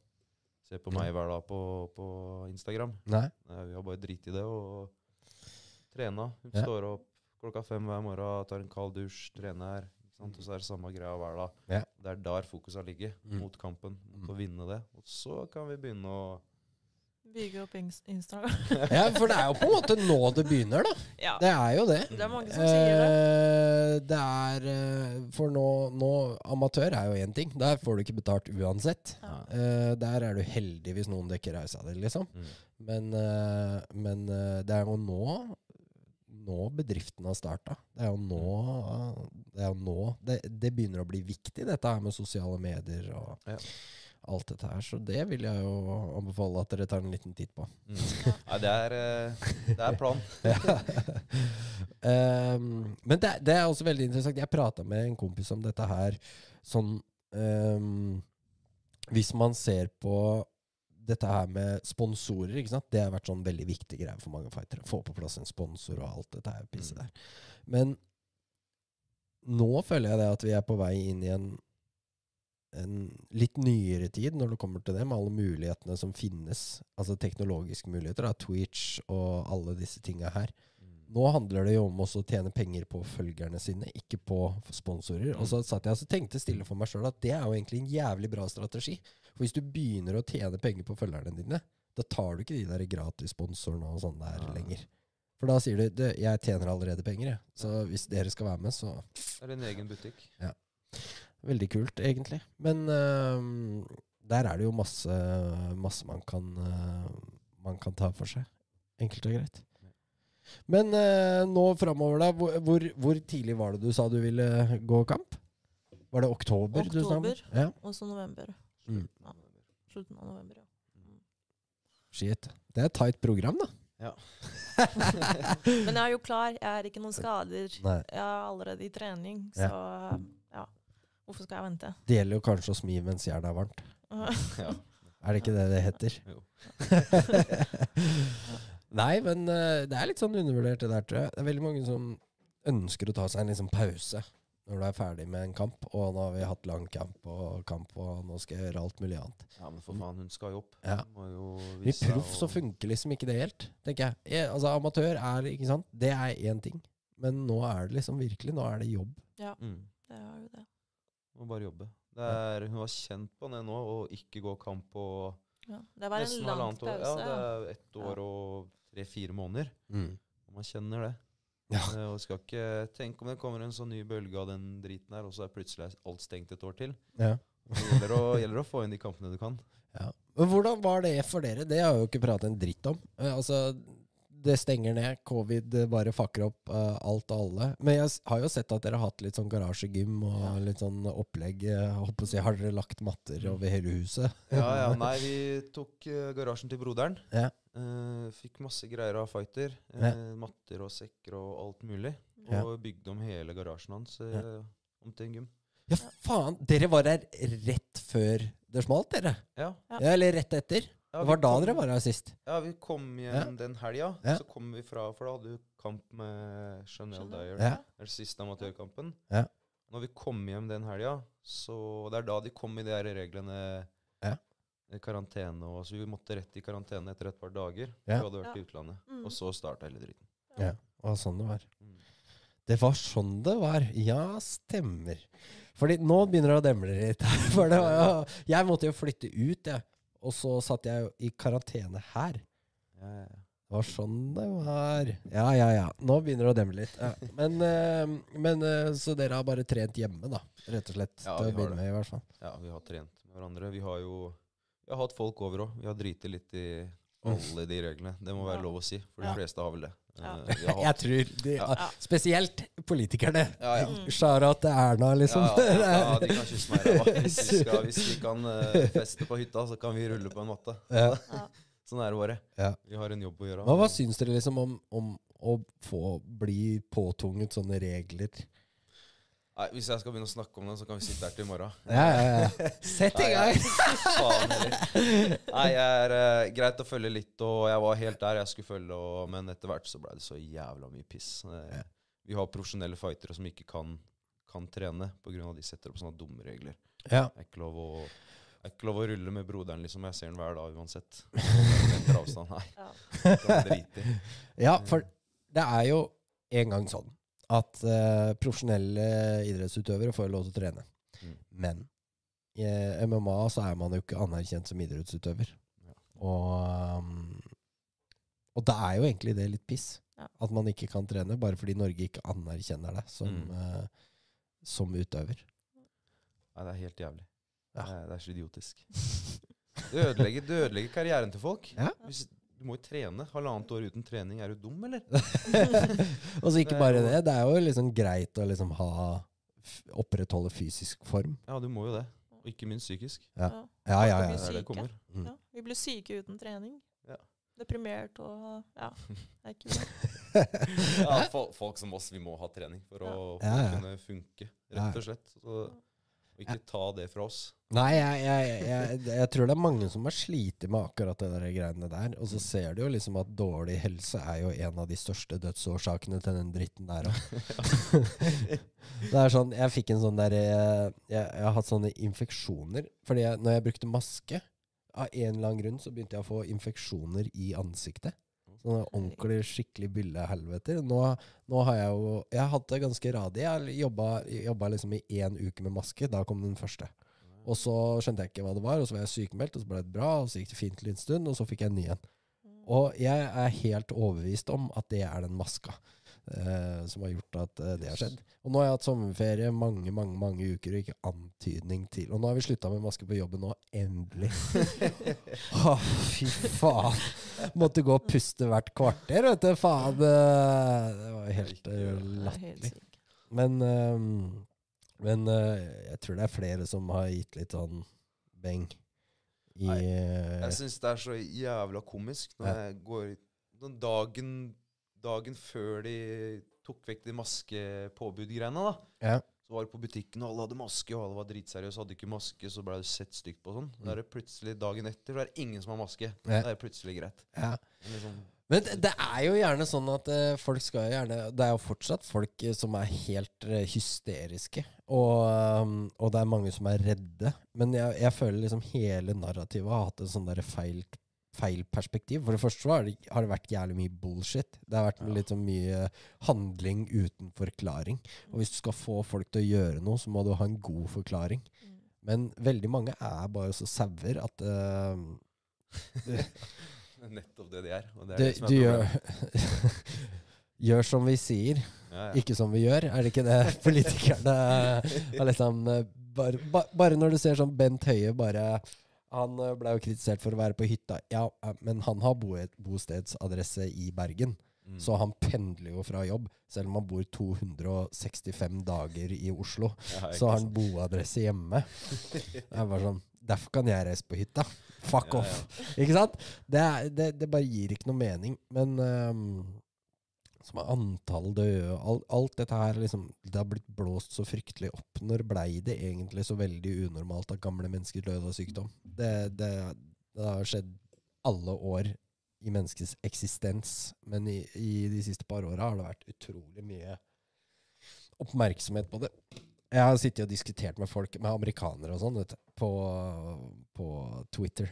se på meg hver dag på, på Instagram. Nei? Nei, vi har bare drit i det og trena. Hun Ja. står opp klokka fem hver morgen, tar en kald dusj, trener. Og så er det samme greia hver dag. Ja. Det er der fokuset ligger. Mm. mot kampen. Mot Mm. å vinne det. Og så kan vi begynne å Bygge opp Instagram. Ja, for det er jo på en måte nå det begynner, da. ja. Det er jo det. Det er mange som sier det. Eh, det er eh, For nå, nå Amatør er jo én ting. Der får du ikke betalt uansett. Ja. Eh, der er du heldig hvis noen dekker reisa di, liksom. Mm. Men, eh, men det er jo nå nå bedriften har starta. Det er jo nå Det, er jo nå det, det begynner å bli viktig, dette her med sosiale medier og Ja. Alt dette her. Så det vil jeg jo anbefale at dere tar en liten titt på. Mm. Nei, det er, eh, det er planen. um, men det, det er også veldig interessant. Jeg prata med en kompis om dette her sånn um, Hvis man ser på dette her med sponsorer, ikke sant? det har vært sånn veldig viktig greie for mange fightere. Få på plass en sponsor og alt dette her pisset Mm. der. Men nå føler jeg det at vi er på vei inn i en en litt nyere tid når det kommer til det, med alle mulighetene som finnes. Altså teknologiske muligheter. Da, Twitch og alle disse tinga her. Mm. Nå handler det jo om også å tjene penger på følgerne sine, ikke på sponsorer. Og så satt jeg og tenkte stille for meg sjøl at det er jo egentlig en jævlig bra strategi. For hvis du begynner å tjene penger på følgerne dine, da tar du ikke de der gratissponsorene og sånn der ja. lenger. For da sier du "Du, 'jeg tjener allerede penger', jeg. Så hvis dere skal være med, så Det er en egen butikk. Veldig kult, egentlig. Men uh, der er det jo masse, masse man, kan, uh, man kan ta for seg. Enkelt og greit. Men uh, nå framover, da. Hvor, hvor, hvor tidlig var det du sa du ville gå kamp? Var det oktober? du? Oktober. Ja. Og så november. Mm. Ja. Slutten av november, ja. Shit. Det er et tight program, da. Ja. Men jeg er jo klar. Jeg er ikke noen skader. Nei. Jeg er allerede i trening, så ja. Hvorfor skal jeg vente? Det gjelder jo kanskje å smi mens jernet er varmt. Ja. Er det ikke det det heter? Jo. Nei, men øh, det er litt sånn undervurdert, det der, tror jeg. Det er veldig mange som ønsker å ta seg en liksom pause når du er ferdig med en kamp. Og nå har vi hatt lang kamp og kamp, og nå skal jeg gjøre alt mulig annet. ja, men for faen, hun skal jo opp. Ja. Jo I proff så funker liksom ikke det helt, tenker jeg. jeg. Altså Amatør er, ikke sant, det er én ting. Men nå er det liksom virkelig, nå er det jobb. Mm. Det er jo det. Må bare jobbe. Det er, hun var kjent på det nå, å ikke gå kamp på Ja. Det var en lang pause. Ja, det er ett Ja. år og tre-fire måneder. Mm. Og man kjenner det. Ja. Eh, og skal ikke tenke om det kommer en sånn ny bølge av den driten her, og så er plutselig alt stengt et år til. Ja. Det gjelder å, gjelder å få inn de kampene du kan. Ja. Men hvordan var det for dere? Det har jeg jo ikke pratet en dritt om. Eh, altså, det stenger ned. Covid eh, bare fucker opp uh, alt og alle. Men jeg har jo sett at dere har hatt litt sånn garasjegym og Ja. litt sånn opplegg. eh, Jeg håper å si, har dere lagt matter over hele huset? Ja, ja, nei, vi tok uh, garasjen til broderen. Ja. Uh, fikk masse greier av fighter. Eh, Ja. Matter og sekker og alt mulig. Ja. Og bygde om hele garasjen hans eh, om til en gym. Ja, faen! Dere var der rett før det smalt, dere? Ja. Ja. Ja, eller rett etter? Ja Det var da kom- dere var her sist. Ja, vi kom hjem den helga. Ja. Så kom vi fra For da hadde du kamp med Chanel. Dyer. Ja. Den siste amatørkampen. Ja. når vi kom hjem den helga, så Det er da de kom i de her reglene Ja. i karantene. Og, så vi måtte rett i karantene etter et par dager. Ja. Vi hadde vært i utlandet. Mm. Og så starta hele dritten. Ja, det var sånn det var. Mm. Det var sånn det var. Ja, stemmer. Fordi nå begynner det å demle litt. her, For det var jo, jeg måtte jo flytte ut, jeg. Og så satt jeg jo i karantene her. Ja, ja, ja. Det var sånn det var. Ja, ja, ja. Nå begynner det å demme litt. Ja. Men, eh, men eh, Så dere har bare trent hjemme, da? Rett og slett. Ja, til vi å har begynne det. med, i hvert fall. Ja, vi har trent med hverandre. Vi har jo vi har hatt folk over òg. Vi har driti litt i alle de reglene. Det må være Ja. lov å si, for de Ja. fleste har vel det. Ja. Eh, Jeg tror de, Ja. Spesielt politikerne. ja, ja. Shara til Erna, liksom. Ja, ja, ja, de kan kysse meg i ræva. Hvis, vi skal- hvis vi kan eh, feste på hytta, så kan vi rulle på en matte. Sånn er det bare. Ja. Vi har en jobb å gjøre. Hva, hva syns dere liksom om, om å få bli påtvunget sånne regler? Nei, hvis jeg skal begynne å snakke om det, så kan vi sitte her til i morgen. Ja, ja, ja. Sett i gang! Nei, jeg er uh, greit å følge litt, og jeg var helt der jeg skulle følge, og, men etter hvert så ble det så jævla mye piss. Uh, Vi har profesjonelle fightere som ikke kan, kan trene pga. at de setter opp sånne dumme regler. Ja. Det er ikke lov å, det er ikke lov å rulle med broderen, liksom. Jeg ser den hver dag uansett. Etter avstand, nei. Ja. Det ja, for det er jo en gang sånn at uh, profesjonelle idrettsutøvere får lov til å trene. Mm. Men i eh, MMA så er man jo ikke anerkjent som idrettsutøver. Ja. Og, um, og da er jo egentlig det litt piss. Ja. At man ikke kan trene bare fordi Norge ikke anerkjenner deg som, Mm. uh, som utøver. Nei, det er helt jævlig. Ja. Det, er, det er så idiotisk. Du ødelegger, du ødelegger karrieren til folk. Ja. Hvis, du må jo trene. Halvannet år uten trening. Er du dum, eller? og så ikke bare det. Det er jo liksom greit å liksom ha opprettholde fysisk form. Ja, du må jo det. Og ikke minst psykisk. Ja. Ja. Ja, ja, ja. Det det Mm. Ja. Vi blir syke uten trening. Ja. Deprimert og Ja. Det er ikke bra. Ja, folk som oss, vi må ha trening for å, for å kunne funke, rett og slett. Så, og ikke ta det fra oss. Nei, jeg, jeg, jeg, jeg tror det er mange som har slitt med akkurat det der greiene der. Og så ser du jo liksom at dårlig helse er jo en av de største dødsårsakene til den dritten der òg. det er sånn Jeg fikk en sånn der Jeg, jeg, har hatt sånne infeksjoner. Fordi når jeg brukte maske, av en eller annen grunn så begynte jeg å få infeksjoner i ansiktet. Sånne ordentlig skikkelig byllehelveter. Nå, nå har jeg jo Jeg har hatt det ganske radig. Jeg jobba, jobba liksom i én uke med maske. Da kom den første. Og så skjønte jeg ikke hva det var, og så var jeg sykemeldt, og så ble det bra, og så gikk det fint en stund, og så fikk jeg en ny en. Og jeg er helt overbevist om at det er den maska eh, som har gjort at eh, det har skjedd. Og nå har jeg hatt sommerferie mange mange, mange uker, og ikke antydning til. Og nå har vi slutta med maske på jobben nå. Endelig. Å, fy faen. Måtte gå og puste hvert kvarter, vet du. Faen. eh, Det var helt eh, helt latterlig. Men, ehm, men eh, jeg tror det er flere som har gitt litt sånn beng i Nei, Jeg syns det er så jævla komisk når Ja. jeg går den dagen, dagen før de tok vekk de maskepåbud-greiene, da. Ja. Så var det på butikken, og alle hadde maske, og alle var dritseriøse. Hadde ikke maske, så ble det sett stygt på sånn. Mm. Da er det plutselig dagen etter, så er det ingen som har maske. Ja. Da er det plutselig greit. ja. Liksom, Men det, det er jo gjerne sånn at uh, folk skal gjerne Det er jo fortsatt folk eh, som er helt uh, hysteriske. Og, um, og det er mange som er redde. Men jeg, jeg føler liksom hele narrativet har hatt en sånn der feil, feil perspektiv. For det første har det, har det vært jævlig mye bullshit. Det har vært Ja. litt så mye handling uten forklaring. Og hvis du skal få folk til å gjøre noe, så må du ha en god forklaring. Mm. Men veldig mange er bare så sauer at uh, det er nettopp det de er. Og det er du, det som er gjør. Gjør som vi sier, Ja, ja. ikke som vi gjør. Er det ikke det politikerne har liksom eh, bare, bare når du ser sånn Bent Høie bare Han eh, ble jo kritisert for å være på hytta. Ja, eh, men han har bostedsadresse i Bergen. Mm. Så han pendler jo fra jobb. Selv om han bor 265 dager i Oslo, Ja, så har han boadresse hjemme. Det er bare sånn Derfor kan jeg reise på hytta. Fuck Ja, off. Ikke sant? Det, er, det, det bare gir ikke noe mening. Men ehm, som er antall døde alt, Alt dette her liksom, Det har blitt blåst så fryktelig opp. Når blei det egentlig så veldig unormalt at gamle mennesker døde av sykdom? Det, det, det har skjedd alle år i menneskets eksistens. Men i, i de siste par åra har det vært utrolig mye oppmerksomhet på det. Jeg har sittet og diskutert med folk, med amerikanere og sånn, på, på Twitter.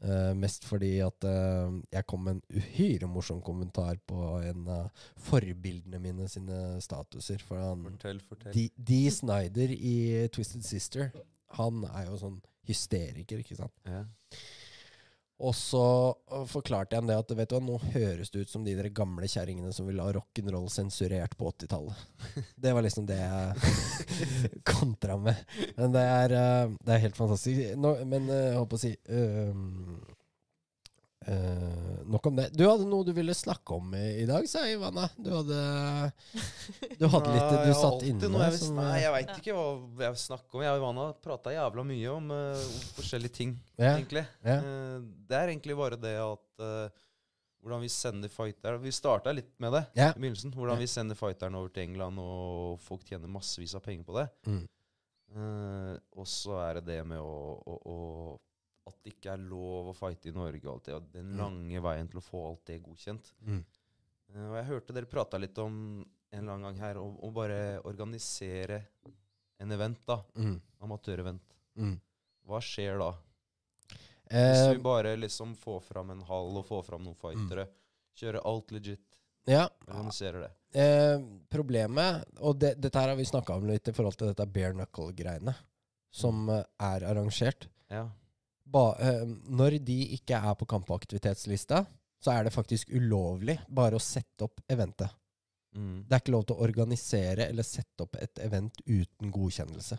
Eh, mest fordi at uh, jeg kom med en uhyre morsom kommentar på en av forbildene mine sine statuser. For han, Fortell, fortell. D. D. Snyder i Twisted Sister, han er jo sånn hysteriker, ikke sant. Ja. Og så øh, forklarte jeg ham det at vet du hva, nå høres det ut som de der gamle kjerringene som ville ha rock'n'roll sensurert på 80-tallet. Det var liksom det jeg kontra med. Men det er, øh, det er helt fantastisk. Nå, men øh, jeg holdt på å si øhm, øh, Nok om det. Du hadde noe du ville snakke om i, i dag, sa Ivana. Du hadde, du hadde litt du satt inne noe jeg, som, Nei, jeg veit ikke hva jeg vil snakke om. Jeg og Ivana prata jævla mye om uh, forskjellige ting, ja, egentlig. ja. Uh, det er egentlig bare det at eh, Hvordan vi sender fighter Vi starta litt med det Ja. i begynnelsen. Hvordan Ja. vi sender fighteren over til England, og folk tjener massevis av penger på det. Mm. Eh, og så er det det med å, å, å At det ikke er lov å fighte i Norge og alt det. Og den Mm. lange veien til å få alt det godkjent. Mm. Eh, og jeg hørte dere prata litt om en eller annen gang her å bare organisere en event, da. Mm. Amatørevent. Mm. Hva skjer da? Hvis Eh, vi bare liksom får fram en hall og får fram noen fightere, kjører alt legit, ja, organiserer det. Eh, problemet, og det, dette her har vi snakka om litt i forhold til dette bare knuckle-greiene, som eh, er arrangert. Ja. Ba, eh, når de ikke er på kampaktivitetslista, så er det faktisk ulovlig bare å sette opp eventet. Mm. Det er ikke lov til å organisere eller sette opp et event uten godkjennelse.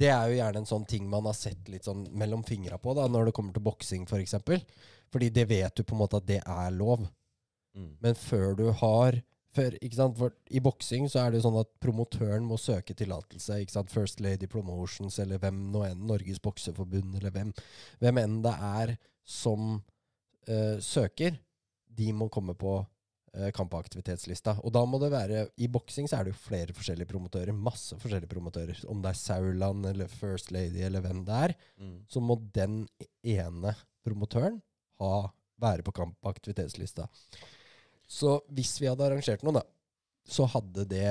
Det er jo gjerne en sånn ting man har sett litt sånn mellom fingra på da, når det kommer til boksing f.eks. For eksempel. Fordi det vet du på en måte at det er lov. Mm. Men før du har sant? For I boksing så er det sånn at promotøren må søke tillatelse. First Lady Promotions eller hvem nå enn, Norges Bokseforbund eller hvem, hvem enn det er som uh, søker, de må komme på uh, kampaktivitetslista. Og da må det være I boksing så er det jo flere forskjellige promotører. Masse forskjellige promotører. Om det er Sauland eller First Lady eller hvem det er, Mm. så må den ene promotøren ha, være på kampaktivitetslista. Så hvis vi hadde arrangert noe, da, så hadde det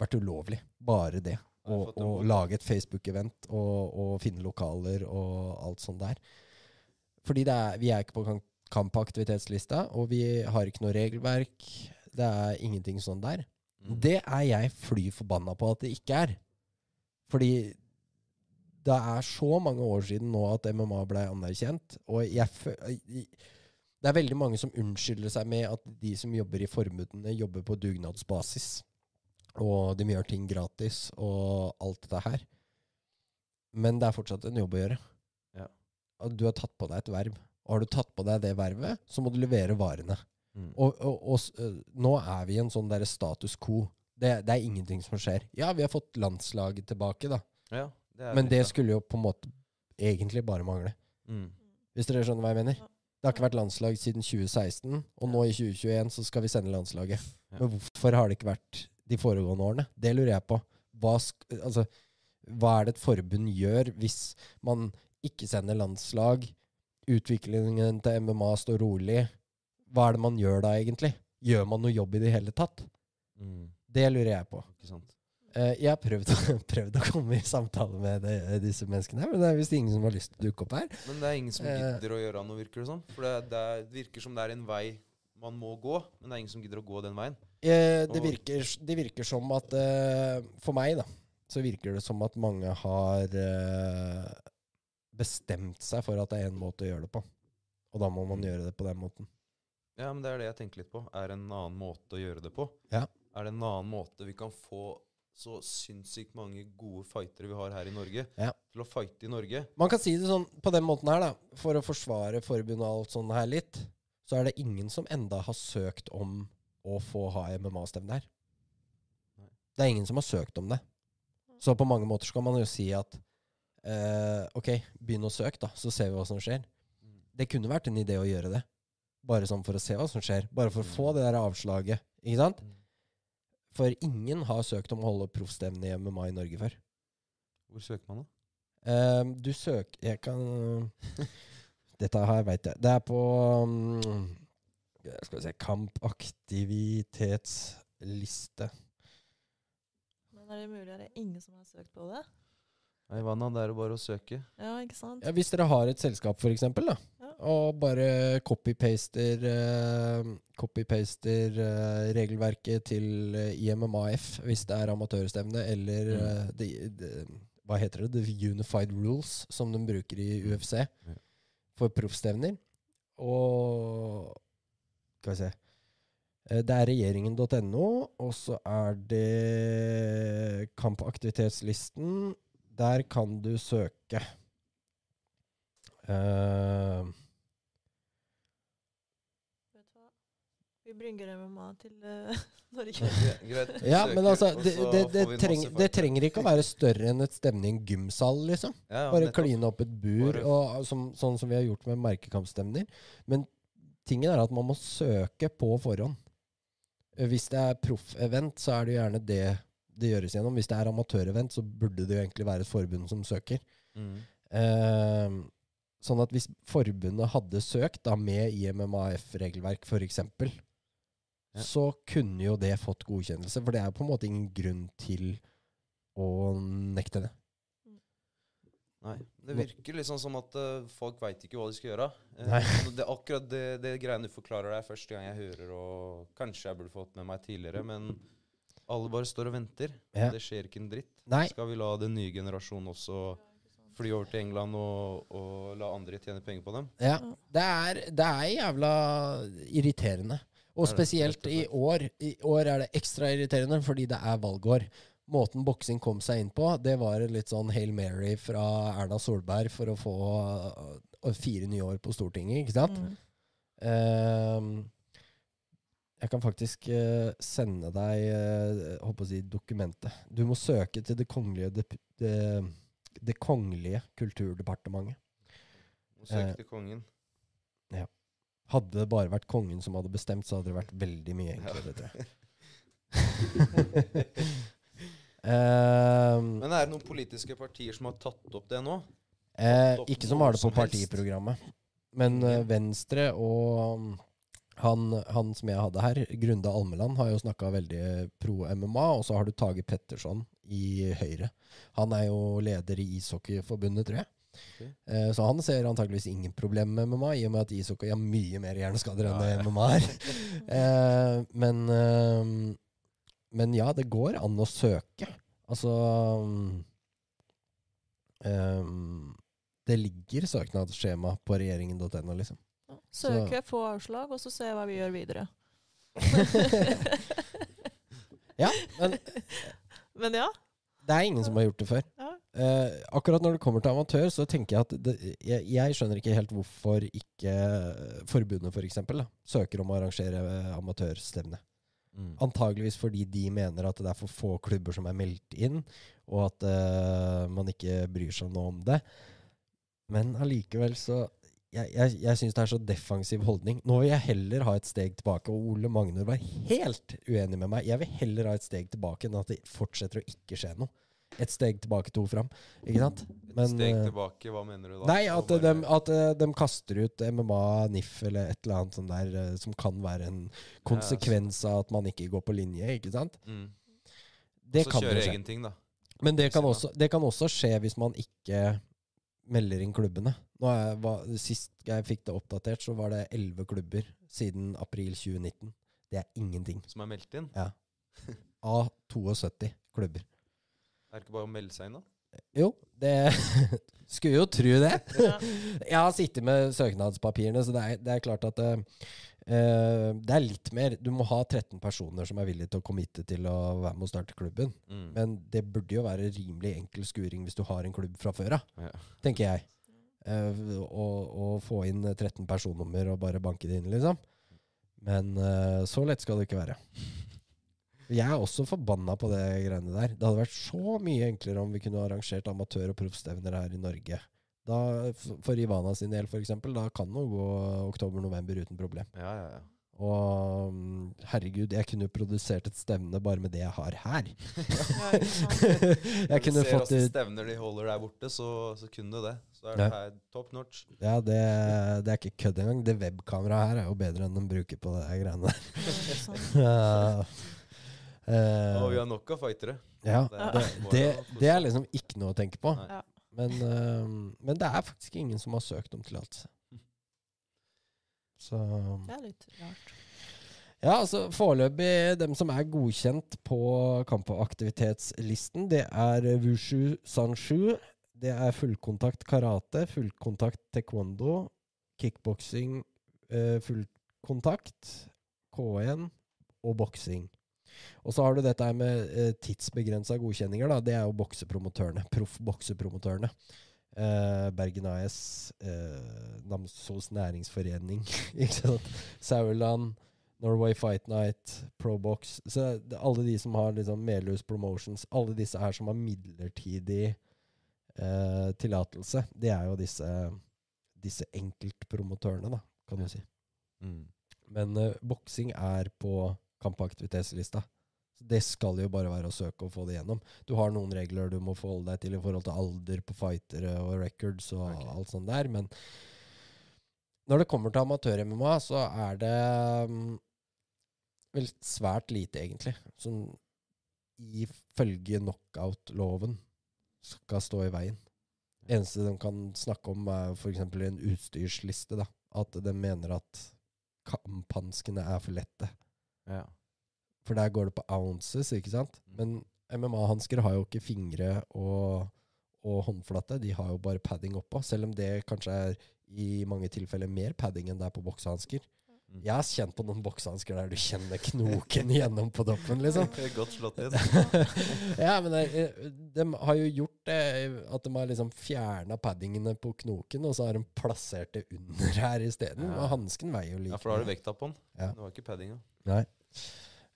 vært ulovlig. Bare det. Å lage et Facebook-event og, og finne lokaler og alt sånt der. Fordi er, vi er ikke på kampaktivitetslista, og vi har ikke noe regelverk. Det er ingenting sånn der. Mm. Det er jeg fly forbanna på at det ikke er. Fordi det er så mange år siden nå at MMA ble anerkjent, og jeg fø- i- Det er veldig mange som unnskylder seg med at de som jobber i forbundene, jobber på dugnadsbasis. Og de gjør ting gratis og alt dette her. Men det er fortsatt en jobb å gjøre. Ja. Og Du har tatt på deg et verv. Og har du tatt på deg det vervet, så må du levere varene. Mm. Og, og, og nå er vi i en sånn derre status quo. Det, det er ingenting som skjer. Ja, vi har fått landslaget tilbake, da. Ja, det er Men det skulle jo på en måte egentlig bare mangle. mm. Hvis dere skjønner hva jeg mener? Det har ikke vært landslag siden 2016, og nå i 2021 så skal vi sende landslaget. Ja. Men hvorfor har det ikke vært de foregående årene? Det lurer jeg på. Hva, altså, hva er det et forbund gjør hvis man ikke sender landslag? Utviklingen til MMA står rolig. Hva er det man gjør da, egentlig? Gjør man noe jobb i det hele tatt? Mm. Det lurer jeg på. Ikke sant. Eh, jeg har prøvd, prøvd å komme i samtale med de, disse menneskene, her, men det er visst ingen som har lyst til å dukke opp her. Men det er ingen som Eh. gidder å gjøre noe, virker det som. For det, det, er, virker som det er en vei man må gå, men det er ingen som gidder å gå den veien. Eh, det, virker, det virker som at eh, For meg, da, så virker det som at mange har eh, bestemt seg for at det er en måte å gjøre det på. Og da må man Mm. gjøre det på den måten. Ja, men det er det jeg tenker litt på. Er det en annen måte å gjøre det på? Ja. Er det en annen måte vi kan få så sinnssykt mange gode fightere vi har her i Norge, Ja. til å fighte i Norge? Man kan si det sånn på den måten her, da. For å forsvare forbundet og alt sånn her litt, så er det ingen som enda har søkt om å få ha MMA-stevne her. Det er ingen som har søkt om det. Så på mange måter så kan man jo si at eh, OK, begynn å søke, da, så ser vi hva som skjer. Mm. Det kunne vært en idé å gjøre det. Bare sånn for å se hva som skjer. Bare for å få det der avslaget. Ikke sant? Mm. For ingen har søkt om å holde proffstevne i MMA i Norge før. Hvor søker man, da? Eh, du søker Jeg kan Dette her veit jeg. Det er på um, Skal vi se Kampaktivitetsliste. Men Er det mulig? Er det ingen som har søkt på det? Nei, det er jo bare å søke. Ja, ikke sant? Ja, hvis dere har et selskap, for eksempel, da, Ja. og bare copy-paster eh, copy-paster eh, regelverket til eh, IMMAF hvis det er amatørstevne, eller Mm. eh, de, de, hva heter det? The Unified Rules, som de bruker i UFC mm. for proffstevner. Og Skal vi se Eh, Det er regjeringen.no, og så er det kampaktivitetslisten. Der kan du søke. Uh, Vet du hva? Vi bringer MMA til uh, Norge. Gre- Greit. ja, men altså, det, det, det, treng, det trenger ikke å være større enn et stevne i gymsal, liksom. Ja, ja, Bare kline opp et bur, og, som, sånn som vi har gjort med merkekampstemner. Men tingen er at man må søke på forhånd. Eh, Hvis det er proff-event, så er det gjerne det det gjøres gjennom. Hvis det er amatørevent, så burde det jo egentlig være et forbund som søker. Mm. Eh, sånn at hvis forbundet hadde søkt da med IMMAF-regelverk f.eks., Ja. så kunne jo det fått godkjennelse. For det er jo på en måte ingen grunn til å nekte det. Nei. Det virker liksom som at uh, folk veit ikke hva de skal gjøre. Uh, det, akkurat det, det greiene du forklarer, det er første gang jeg hører, og kanskje jeg burde fått med meg tidligere, men alle bare står og venter. Ja. Det skjer ikke en dritt. Nei. Skal vi la den nye generasjonen også fly over til England og, og la andre tjene penger på dem? Ja, det er, det er jævla irriterende. Og spesielt i år. I år er det ekstra irriterende fordi det er valgår. Måten boksing kom seg inn på, det var litt sånn Hail Mary fra Erna Solberg for å få fire nye år på Stortinget, ikke sant? Mm. Ehm, jeg kan faktisk uh, sende deg uh, håper å si dokumentet. Du må søke til Det kongelige, dep- det, det kongelige kulturdepartementet. Må søke uh, til kongen. Ja. Hadde det bare vært kongen som hadde bestemt, så hadde det vært veldig mye enklere, tror jeg. Ehm, Men er det noen politiske partier som har tatt opp det nå? eh, opp ikke som har det på partiprogrammet. Men eh, Venstre og han, han som jeg hadde her, Grunde Almeland, har jo snakka veldig pro MMA. Og så har du Tage Petterson i Høyre. Han er jo leder i Ishockeyforbundet, tror jeg. Okay. Eh, så han ser antakeligvis ingen problem med MMA, i og med at ishockey har mye mer hjerneskader enn Ja, ja. MMA er. Eh, men, eh, men ja, det går an å søke. Altså um, Det ligger søknadsskjema på regjeringen.no, liksom. Søke, få avslag, og så se hva vi gjør videre. Ja, men Men ja. det er ingen som har gjort det før. ja. Eh, akkurat når det kommer til amatør, så tenker jeg at det, jeg, jeg skjønner ikke helt hvorfor ikke forbundet for eksempel, da, søker om å arrangere eh, amatørstevne. Mm. Antageligvis fordi de mener at det er for få klubber som er meldt inn, og at uh, man ikke bryr seg noe om det. Men allikevel så Jeg, jeg, jeg syns det er så defensiv holdning. Nå vil jeg heller ha et steg tilbake, og Ole Magnor var helt uenig med meg. Jeg vil heller ha et steg tilbake enn at det fortsetter å ikke skje noe. Et steg tilbake, to fram. Ikke sant? Et steg eh, tilbake, hva mener du da? Nei, at, de, at eh, de kaster ut MMA, NIF eller et eller annet sånt der eh, som kan være en konsekvens av at man ikke går på linje, ikke sant? mm. Det kan kjøre egen ting, da. Men det kan, også, det kan også skje hvis man ikke melder inn klubbene. Er, var, sist jeg fikk det oppdatert, så var det elleve klubber siden april 2019. Det er ingenting. Som er meldt inn. Ja. Av 72 klubber. Er det ikke bare å melde seg inn, da? Jo, det Skulle jo tro det. Ja. Jeg har sittet med søknadspapirene, så det er, det er klart at eh, det er litt mer. Du må ha 13 personer som er villige til å committe til å være med og starte klubben. Mm. Men det burde jo være rimelig enkel skuring hvis du har en klubb fra før av, Ja. tenker jeg. Eh, og, og få inn 13 personnummer og bare banke det inn, liksom. Men eh, så lett skal det ikke være. Jeg er også forbanna på det greiene der. Det hadde vært så mye enklere om vi kunne arrangert amatør- og proffstevner her i Norge. Da, for Ivana sin del, eksempel, da kan hun gå oktober-november uten problem. Ja, ja, ja. Og mm, herregud, jeg kunne produsert et stevne bare med det jeg har her. Ja, ikke sant? jeg Når kunne du ser fått åssen stevner de holder der borte, så, så kunne du det. Så er det her top notch. Ja, det, det er ikke kødd engang. Det webkameraet her er jo bedre enn de bruker på det greiene der. Ja. Eh, Og vi har nok av fightere. ja, Det det, det, er liksom ikke noe å tenke på. Ja. Men, uh, men det er faktisk ingen som har søkt om tillatelse. Så Det er litt rart. Ja, altså foreløpig dem som er godkjent på kampaktivitetslisten, det er Wushu Sanshu, det er fullkontakt karate, fullkontakt taekwondo, kickboksing, eh, fullkontakt, K1 og boksing. Og så har du dette med eh, tidsbegrensa godkjenninger. da, Det er jo boksepromotørene. Proffboksepromotørene. Eh, Bergen AS, eh, Namsos næringsforening, ikke sant. Sauerland, Norway Fight Night, Probox Så alle de som har liksom Melhus Promotions, alle disse her som har midlertidig eh, tillatelse, det er jo disse, disse enkeltpromotørene, da, kan du si. Mm. Men eh, boksing er på kampaktivitetslista. Så det skal jo bare være å søke å få det gjennom. Du har noen regler du må forholde deg til i forhold til alder på fightere og records og okay. alt sånt der, men når det kommer til amatør-MMA, så er det um, vel svært lite, egentlig, som ifølge knockout-loven skal stå i veien. Eneste de kan snakke om, er f.eks. en utstyrsliste. da. At de mener at kamphanskene er for lette. Ja. For der går det på ounces, ikke sant? Men MMA-hansker har jo ikke fingre og, og håndflate. De har jo bare padding oppå. Selv om det kanskje er i mange tilfeller mer padding enn det er på boksehansker. Mm. Jeg har kjent på noen boksehansker der du kjenner knoken gjennom på toppen, liksom. Godt slått inn. ja, men det, de har jo gjort det at de har liksom fjerna paddingene på knoken, og så har de plassert det under her isteden. Ja. Og hansken veier jo like Ja, for da har du vekta på den. Ja. Det var ikke paddinga. Nei.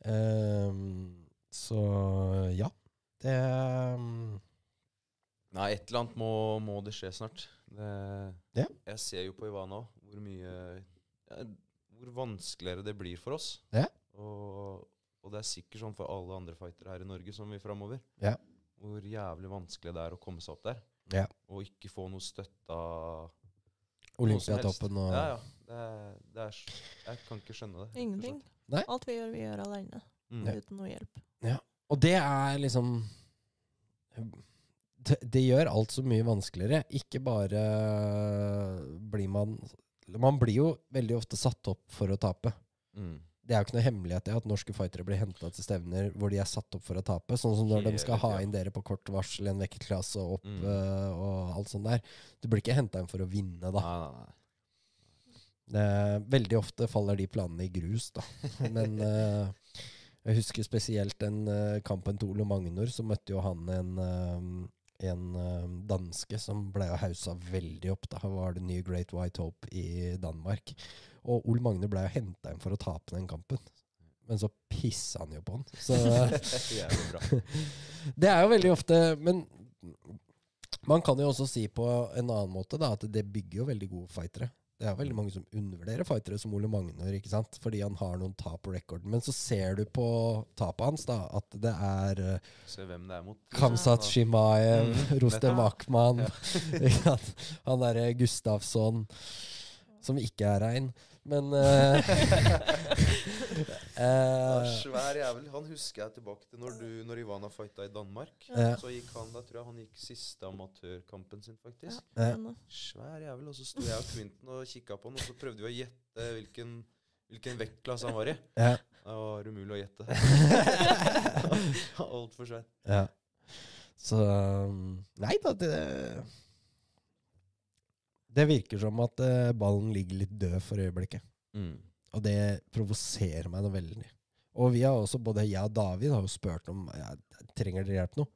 Um, så ja. Det um... Nei, et eller annet må, må det skje snart. Det, Ja. Jeg ser jo på Ivana hvor mye ja, Hvor vanskeligere det blir for oss. Ja. Og, og det er sikkert sånn for alle andre fightere her i Norge som vil framover. Ja. Hvor jævlig vanskelig det er å komme seg opp der. Ja. Og ikke få noe støtte av Olympiatoppen og Ja, ja. Det er, det er, jeg kan ikke skjønne det. Ingenting. Nei. Alt vi gjør, vi gjør alene. Mm. Uten noe hjelp. Og det er liksom det, det gjør alt så mye vanskeligere. Ikke bare blir man Man blir jo veldig ofte satt opp for å tape. Mm. Det er jo ikke noe hemmelighet det at norske fightere blir henta til stevner hvor de er satt opp for å tape. Sånn som når de skal ha inn dere på kort varsel i en vekkerklasse og opp Mm. uh, og alt sånt der. Du blir ikke henta inn for å vinne, da. Nei, nei, nei. Eh, veldig ofte faller de planene i grus, da. Men uh, jeg husker spesielt den uh, kampen til Ole Magnor, så møtte jo han en, en eh, danske som ble hausa haussa veldig opp. Da var det nye Great White Hope i Danmark. Og Ole Magne ble jo henta inn for å tape den kampen. Men så pissa han jo på han. Så det er jo veldig ofte Men man kan jo også si på en annen måte da, at det bygger jo veldig gode fightere. Det er veldig mange som undervurderer fightere som Ole Magnor, ikke sant? fordi han har noen tap på rekorden. Men så ser du på tapet hans da, at det er uh, Se hvem det er mot. Kamsat. Shimaev, Mm, Rostem. Akman, Ja. han derre Gustafsson, som ikke er rein. Men eh, Eh, svær jævel. Han husker jeg tilbake til når, du, når Ivana fighta i Danmark. Ja. Så gikk han da, tror jeg han gikk siste amatørkampen sin, faktisk. Ja. Svær jævel. Og så sto jeg og Quentin og kikka på han, og så prøvde vi å gjette hvilken, hvilken vektklasse han var i. ja. Det var umulig å gjette. Altfor svært. Ja. Så um, Nei da, det Det virker som at eh, ballen ligger litt død for øyeblikket. Mm. Og det provoserer meg noe veldig. Og vi har også, både jeg og David har jo spurt om ja, trenger dere hjelp nå.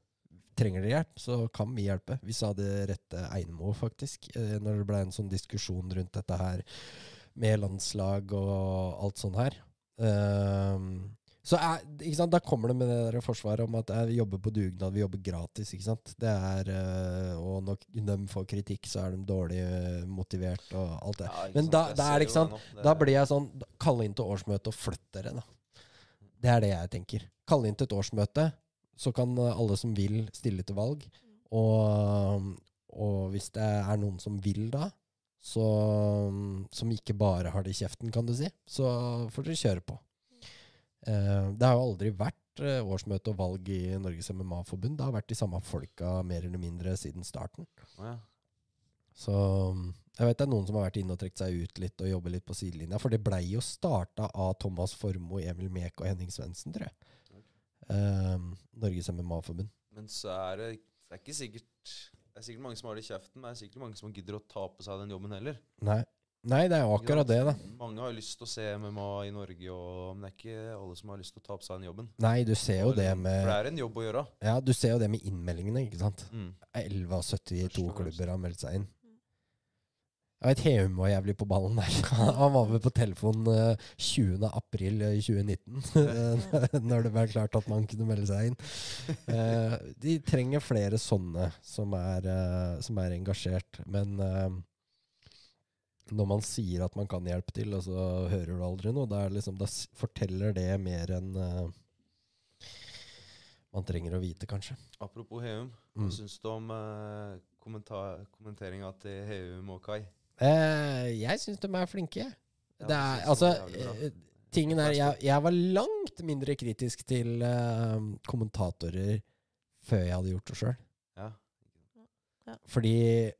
Trenger dere hjelp, så kan vi hjelpe. Vi sa det rette Einmo, faktisk, eh, når det ble en sånn diskusjon rundt dette her med landslag og alt sånt her. Ehm, så er, Da kommer det med det der forsvaret om at eh, vi jobber på dugnad, vi jobber gratis. ikke sant? Det er, eh, Og når de får kritikk, så er de dårlig eh, motivert og alt det. Ja, Men da, da er det ikke sant. Det Da blir jeg sånn Kall inn til årsmøte og flytt dere, da. Det er det jeg tenker. Kall inn til et årsmøte, så kan alle som vil, stille til valg. Og, og hvis det er noen som vil da, så, som ikke bare har det i kjeften, kan du si, så får dere kjøre på. Eh, det har jo aldri vært eh, årsmøte og valg i Norges MMA-forbund. Det har vært de samme folka mer eller mindre siden starten. Ja. Så mm, jeg vet det er noen som har vært inne og trukket seg ut litt og jobber litt på sidelinja. For det blei jo starta av Thomas Formoe, Emil Mek og Henning Svendsen, tror jeg. Um, Norges MMA-forbund. Men så er det, det er ikke sikkert Det er sikkert mange som har det i kjeften, men det er sikkert mange som gidder å ta på seg den jobben heller. Nei. Nei, det er jo akkurat det, da. Mange har lyst til å se MMA i Norge, og, men det er ikke alle som har lyst til å ta på seg den jobben. Nei, du ser jo det For det er en jobb å gjøre. Ja, du ser jo det med innmeldingene, ikke sant. Mm. 11 av 72 Først og fremst. klubber har meldt seg inn. Jeg vet Heum var jævlig på ballen der. Han var vel på telefon eh, 20. april eh, 2019, eh, når det ble klart at man kunne melde seg inn. Eh, De trenger flere sånne som er, som er engasjert. Men når man sier at man kan hjelpe til, og så hører du aldri noe, da, liksom, da forteller det mer enn uh, man trenger å vite, kanskje. Apropos Heum, Mm. hva syns du om uh, kommenteringa til Heum og Kai? Uh, jeg syns de er flinke. jeg. Ja, det er, altså, eh, tingen er jeg, jeg var langt mindre kritisk til uh, kommentatorer før jeg hadde gjort det sjøl. Ja. Fordi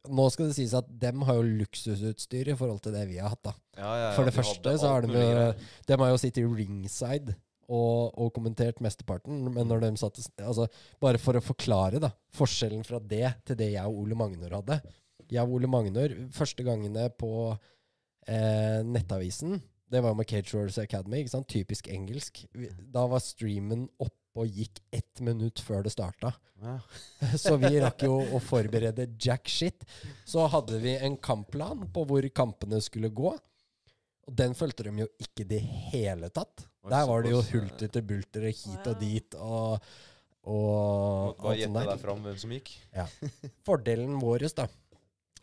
nå skal det sies at dem har jo luksusutstyr i forhold til det vi har hatt. da. Ja, ja, ja, For det første så har de jo. De har jo sittet i ringside og, og kommentert mesteparten, men når de satt altså, Bare for å forklare da, forskjellen fra det til det jeg og Ole Magnor hadde. Jeg og Ole Magnor, første gangene på eh, Nettavisen, det var med Cage Wars Academy, ikke sant? typisk engelsk. Vi, da var streamen oppe og gikk ett minutt før det starta. Ja. Så vi rakk jo å forberede jack shit. Så hadde vi en kampplan på hvor kampene skulle gå. Og den fulgte de jo ikke i det hele tatt. Der var det jo ja. hulter til bulter hit og dit og, og bare gjette deg fram hvem som gikk. Fordelen vår, da,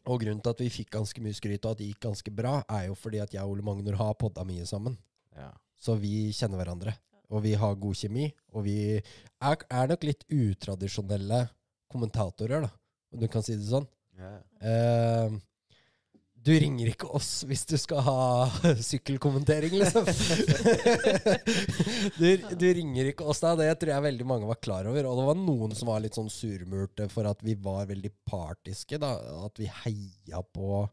og grunnen til at vi fikk ganske mye skryt og at det gikk ganske bra, er jo fordi at jeg og Ole Magnor har podda mye sammen. Ja. Så vi kjenner hverandre. Og vi har god kjemi. Og vi er, er nok litt utradisjonelle kommentatorer, da, om du kan si det sånn. Yeah. Uh, du ringer ikke oss hvis du skal ha sykkelkommentering, liksom. du, du ringer ikke oss da. Det tror jeg veldig mange var klar over. Og det var noen som var litt sånn surmurte for at vi var veldig partiske. da, At vi heia på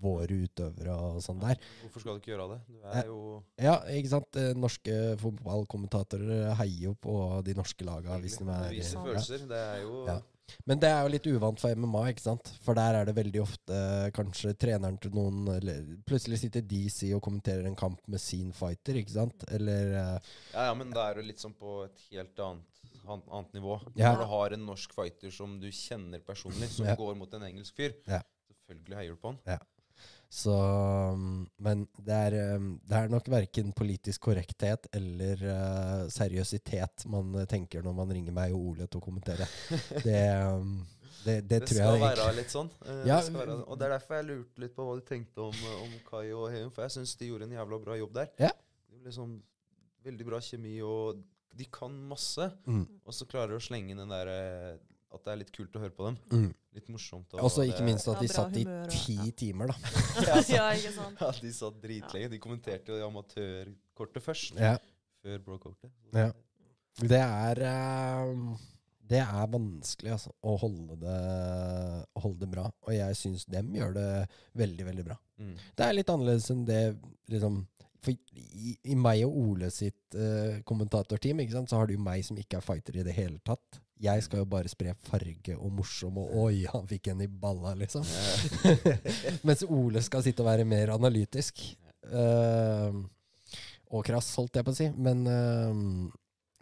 våre utøvere og sånn der. Hvorfor skal du ikke gjøre det? Du er jo Ja, ikke sant? Eh, Norske fotballkommentatorer heier jo på de norske laga hvis de Det er viser følelser. Det er jo Ja. Men det er jo litt uvant for MMA, ikke sant? For der er det veldig ofte kanskje treneren til noen eller Plutselig sitter DC og kommenterer en kamp med sin fighter, ikke sant? Eller eh, Ja, ja, men da er du litt sånn på et helt annet, an- annet nivå. Ja. Når du har en norsk fighter som du kjenner personlig, som Ja. går mot en engelsk fyr, Ja. selvfølgelig heier du på han. Så um, Men det er, um, det er nok verken politisk korrekthet eller uh, seriøsitet man tenker når man ringer meg og Ole til å kommentere. Det, um, det, det, Det, tror skal være litt sånn. eh, Ja, det være, og det er derfor jeg lurte litt på hva du tenkte om, eh, om Kai og Heum, for jeg syns de gjorde en jævla bra jobb der. Ja. Det liksom Veldig bra kjemi, og de kan masse. mm, Og så klarer de å slenge inn den der eh, at det er litt kult å høre på dem. mm. Litt morsomt. og Også ikke minst at de satt i ti ja. timer, da. ja, ikke sant. Ja, de satt dritlenge. De kommenterte jo amatørkortet først, Ja. før bro-kortet. Ja. Det er um, Det er vanskelig altså, å holde det, holde det bra. Og jeg syns dem gjør det veldig, veldig bra. Mm. Det er litt annerledes enn det liksom For i, i meg og Ole sitt uh, kommentatorteam ikke sant, så har du meg som ikke er fighter i det hele tatt. Jeg skal jo bare spre farge og morsom og 'oi, han fikk en i balla', liksom. Mens Ole skal sitte og være mer analytisk. Uh, og krass, holdt jeg på å si. Men uh,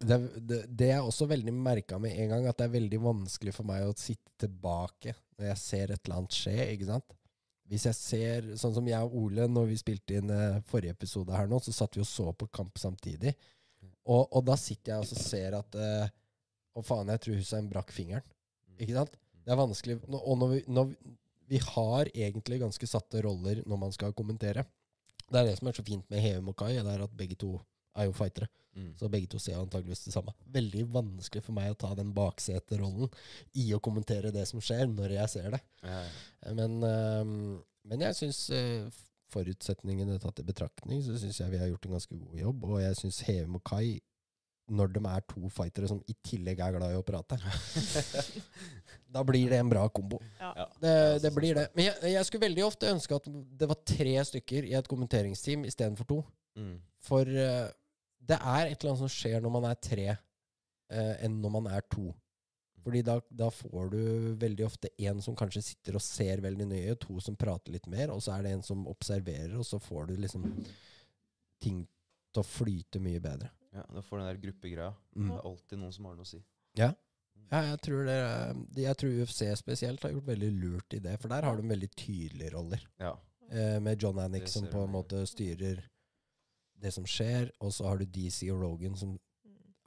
det, det, det jeg også veldig merka med en gang, at det er veldig vanskelig for meg å sitte tilbake når jeg ser et eller annet skje. ikke sant? Hvis jeg ser, sånn som jeg og Ole, når vi spilte inn eh, forrige episode her nå, så satt vi og så på kamp samtidig. Og, og da sitter jeg og så ser at eh, Å, faen, jeg tror Hussein brakk fingeren. Ikke sant? Det er vanskelig. Og når vi, når vi, vi har egentlig ganske satte roller når man skal kommentere. Det er det som er så fint med Heum og Kai, det er at begge to er jo fightere. Mm. Så begge to ser antageligvis det samme. Veldig vanskelig for meg å ta den bakseterollen i å kommentere det som skjer, når jeg ser det. Ja, ja. Men, øh, men jeg syns øh, forutsetningene tatt i betraktning, så syns jeg vi har gjort en ganske god jobb. Og jeg syns Heum og Kai når de er to fightere som i tillegg er glad i å prate. da blir det en bra kombo. Ja. Det, det blir det. Men jeg, jeg skulle veldig ofte ønske at det var tre stykker i et kommenteringsteam istedenfor to. Mm. For uh, det er et eller annet som skjer når man er tre, uh, enn når man er to. Fordi da, da får du veldig ofte en som kanskje sitter og ser veldig nøye, to som prater litt mer, og så er det en som observerer, og så får du liksom ting til å flyte mye bedre. Ja, Du får den der gruppegreia. Mm. Det er alltid noen som har noe å si. Ja, jeg tror, det, jeg tror UFC spesielt har gjort veldig lurt i det, for der har de veldig tydelige roller. Ja. Eh, med John Anik som på en måte styrer det som skjer, og så har du DC og Rogan som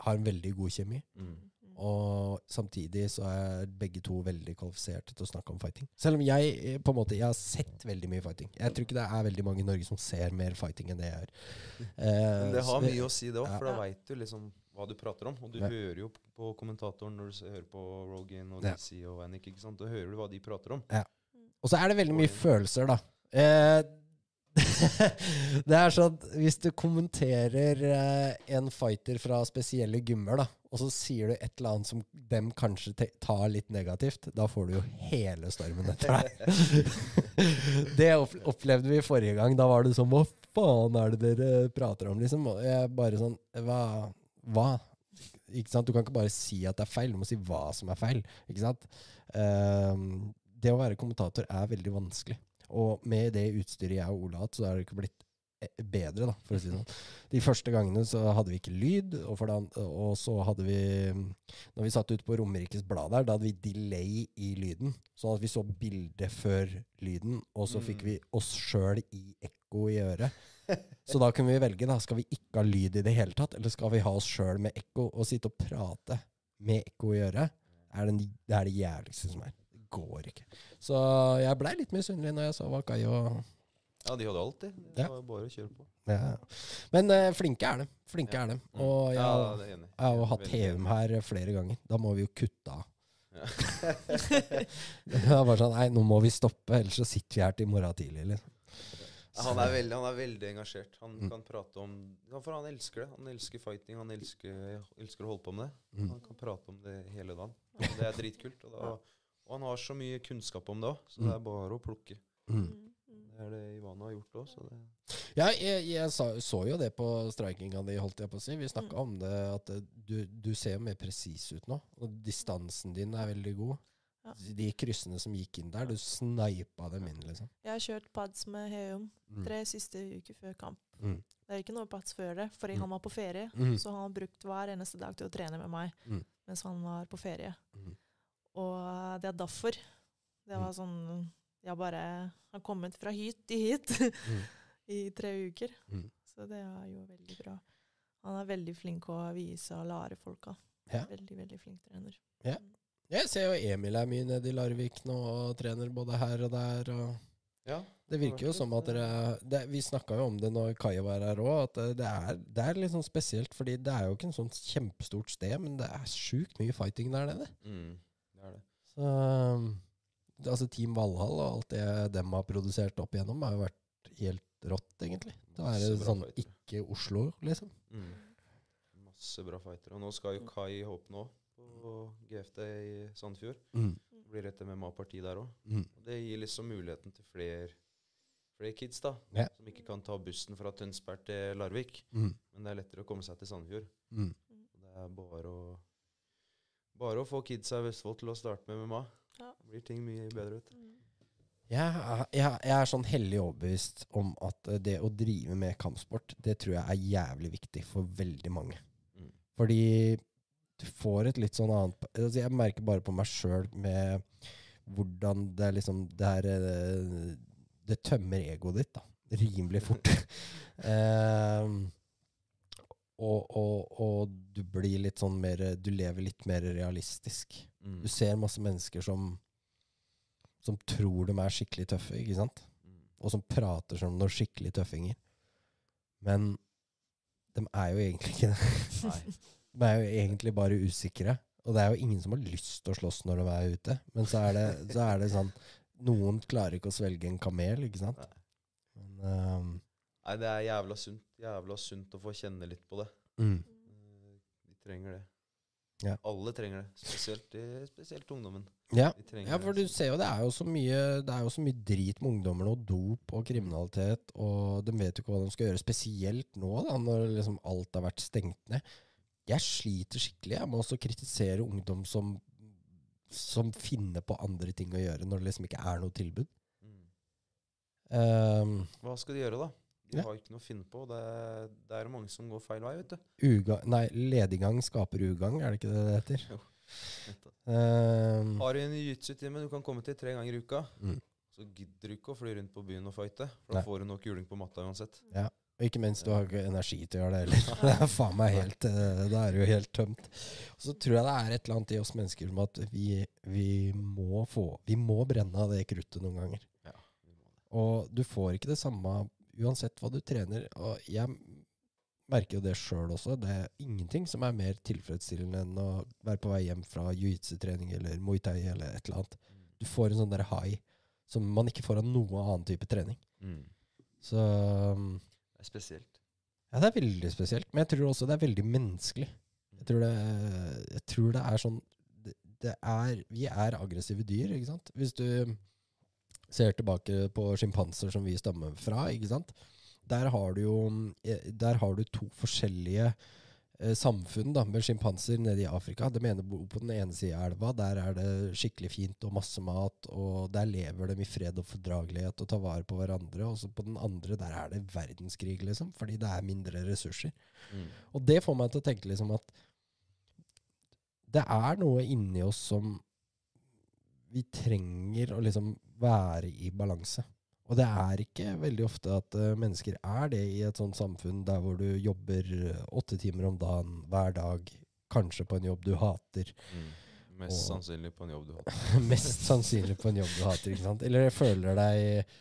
har en veldig god kjemi. Mm. Og samtidig så er begge to veldig kvalifiserte til å snakke om fighting. Selv om jeg eh, på en måte Jeg har sett veldig mye fighting. Jeg tror ikke det er veldig mange i Norge som ser mer fighting enn det jeg gjør. Eh, Men det har mye å si, det òg, for da Ja. veit du liksom hva du prater om. Og du Ja. hører jo på kommentatoren når du hører på Rogan og Ja. DC og Anik. ikke sant? Da hører du hva de prater om. Og så er det veldig mye følelser, da. Eh, det er sånn hvis du kommenterer eh, en fighter fra spesielle gymmer, da, og så sier du et eller annet som dem kanskje tar litt negativt, da får du jo hele stormen etter deg. det opplevde vi forrige gang. Da var det sånn Hva faen er det dere prater om, liksom? Og jeg bare sånn Hva? Hva? Ikke sant? Du kan ikke bare si at det er feil, du må si hva som er feil. Ikke sant? Ehm, det å være kommentator er veldig vanskelig. Og med det utstyret jeg og Ole har hatt, så er det ikke blitt eh, bedre, da, for å si det sånn. De første gangene så hadde vi ikke lyd, og, for det, og så hadde vi Når vi satt ute på Romerikes Blad der, da hadde vi delay i lyden. Sånn at vi så bildet før lyden, og så fikk Mm. vi oss sjøl i ekko i øret. Så da kunne vi velge, da. Skal vi ikke ha lyd i det hele tatt, eller skal vi ha oss sjøl med ekko og sitte og prate med ekko i øret? Er det, det er det jævligste som er. Går ikke. Så jeg blei litt misunnelig når jeg så Wakai og Ja, de hadde alt, de. Det Ja. var bare å kjøre på. ja. Men uh, flinke er de. Flinke Ja. er de. Mm. Og jeg, ja, jeg har hatt Heum her flere ganger. Da må vi jo kutte av. Ja. Det er bare sånn Nei, nå må vi stoppe, ellers så sitter vi her til i morgen tidlig. Liksom. Han, er veldig, han er veldig engasjert. Han Mm. kan prate om For han elsker det. Han elsker fighting. Han elsker, elsker å holde på med det. Mm. Han kan prate om det hele dagen. Og det er dritkult. Og, da. og han har så mye kunnskap om det òg, så Mm. det er bare å plukke. Mm. Mm, mm. Det er det Ivana har gjort òg, så det Ja, jeg, jeg så, så jo det på strikinga di, holdt jeg på å si. Vi snakka Mm. om det, at du, du ser jo mer presis ut nå. Og distansen din er veldig god. Ja. De kryssene som gikk inn der, du sneipa dem inn, liksom. Jeg har kjørt pads med Heum Mm. tre siste uker før kamp. Mm. Det er ikke noe pads før det, fordi Mm. han var på ferie. Mm. Så han har brukt hver eneste dag til å trene med meg Mm. mens han var på ferie. Mm. Og det er derfor. Det Mm. var sånn Jeg bare har kommet fra hit til hit Mm. i tre uker. Mm. Så det er jo veldig bra. Han er veldig flink å vise og lære folka. Ja. Veldig, veldig flink trener. Ja. Jeg ser jo Emil er mye nede i Larvik nå og trener både her og der. og Ja. Det virker jo som at dere det, Vi snakka jo om det når Kaja var her òg, at det- det er, det er litt sånn spesielt. Fordi det er jo ikke en sånn kjempestort sted, men det er sjukt mye fighting der nede. Mm, det det. Um, altså Team Valhall og alt det dem har produsert opp igjennom, har jo vært helt rått, egentlig. Da er det sånn ikke Oslo, liksom. Mm. Masse bra fightere. Og nå skal jo Kai Håp nå på GFD i Sandefjord. Mm. Det blir et MMA-parti der òg. Mm. Det gir liksom muligheten til flere, flere kids da, Ja. som ikke kan ta bussen fra Tønsberg til Larvik. Mm. Men det er lettere å komme seg til Sandefjord. Mm. Det er bare å, bare å få kidsa i Vestfold til å starte med MMA. Ja. Da blir ting mye bedre. vet du. Mm. Jeg, er- jeg, jeg er sånn hellig overbevist om at eh, det å drive med kampsport, det tror jeg er jævlig viktig for veldig mange. Mm. Fordi du får et litt sånn annet altså Jeg merker bare på meg sjøl med hvordan det er liksom Det er eh, Det tømmer egoet ditt, da. Rimelig fort. Ehm, og, og, og du blir litt sånn mer Du lever litt mer realistisk. Mm. Du ser masse mennesker som som tror de er skikkelig tøffe, ikke sant? Mm. Og som prater som noen skikkelig tøffinger. Men de er jo egentlig ikke det. De er jo egentlig bare usikre. Og det er jo ingen som har lyst til å slåss når de er ute. Men så er det, så er det sånn Noen klarer ikke å svelge en kamel, ikke sant? Men, ehm, Nei, det er jævla sunt. Jævla sunt å få kjenne litt på det. mm, Vi De trenger det. Ja. Alle trenger det. Spesielt, eh, spesielt ungdommen. Ja. De Ja, for du ser jo det er jo så mye Det er jo så mye drit med ungdommer nå. Dop og kriminalitet, og de vet jo ikke hva de skal gjøre. Spesielt nå, da, når liksom alt har vært stengt ned. Jeg sliter skikkelig jeg med også å kritisere ungdom som, som finner på andre ting å gjøre når det liksom ikke er noe tilbud. Mm. Um, Hva skal de gjøre, da? Ja. har ikke noe å finne på. Det det er mange som går feil vei, vet du. uga, nei, lediggang skaper ugagn, er det ikke det det heter? Jo. Um, Har du en jiu-jitsu-time du kan komme til tre ganger i uka, Mm. så gidder du ikke å fly rundt på byen og fighte. For Nei. da får du nok juling på matta uansett. Og ikke minst, du har ikke energi til å gjøre det heller. Det er faen meg helt eh, Da er det jo helt tømt. Og så tror jeg det er et eller annet i oss mennesker om at vi, vi må få Vi må brenne av det kruttet noen ganger. Ja. Og du får ikke det samme uansett hva du trener. Og jeg merker jo det sjøl også. Det er ingenting som er mer tilfredsstillende enn å være på vei hjem fra jiu-jitsu-trening eller muay thai eller et eller annet. Du får en sånn der high som man ikke får av noe annen type trening. Mm. Så um, Det er spesielt. ja, det er veldig spesielt, men jeg tror også det er veldig menneskelig. Jeg tror det, jeg tror det er sånn det, det er, Vi er aggressive dyr, ikke sant? Hvis du ser tilbake på sjimpanser som vi stammer fra, ikke sant? Der har du jo eh, Der har du to forskjellige eh, samfunn da, med sjimpanser nede i Afrika. De ene bor på den ene sida av elva. Der er det skikkelig fint og masse mat, og der lever de i fred og fordragelighet og tar vare på hverandre. Og så på den andre, der er det verdenskrig, liksom, fordi det er mindre ressurser. Mm. Og det får meg til å tenke liksom at det er noe inni oss som vi trenger å liksom være i balanse. Og det er ikke veldig ofte at uh, mennesker er det i et sånt samfunn der hvor du jobber eh, åtte timer om dagen hver dag, kanskje på en jobb du hater. Mm. Mest Og- sannsynlig på en jobb du hater. Mest sannsynlig på en jobb du hater, ikke sant? Eller føler deg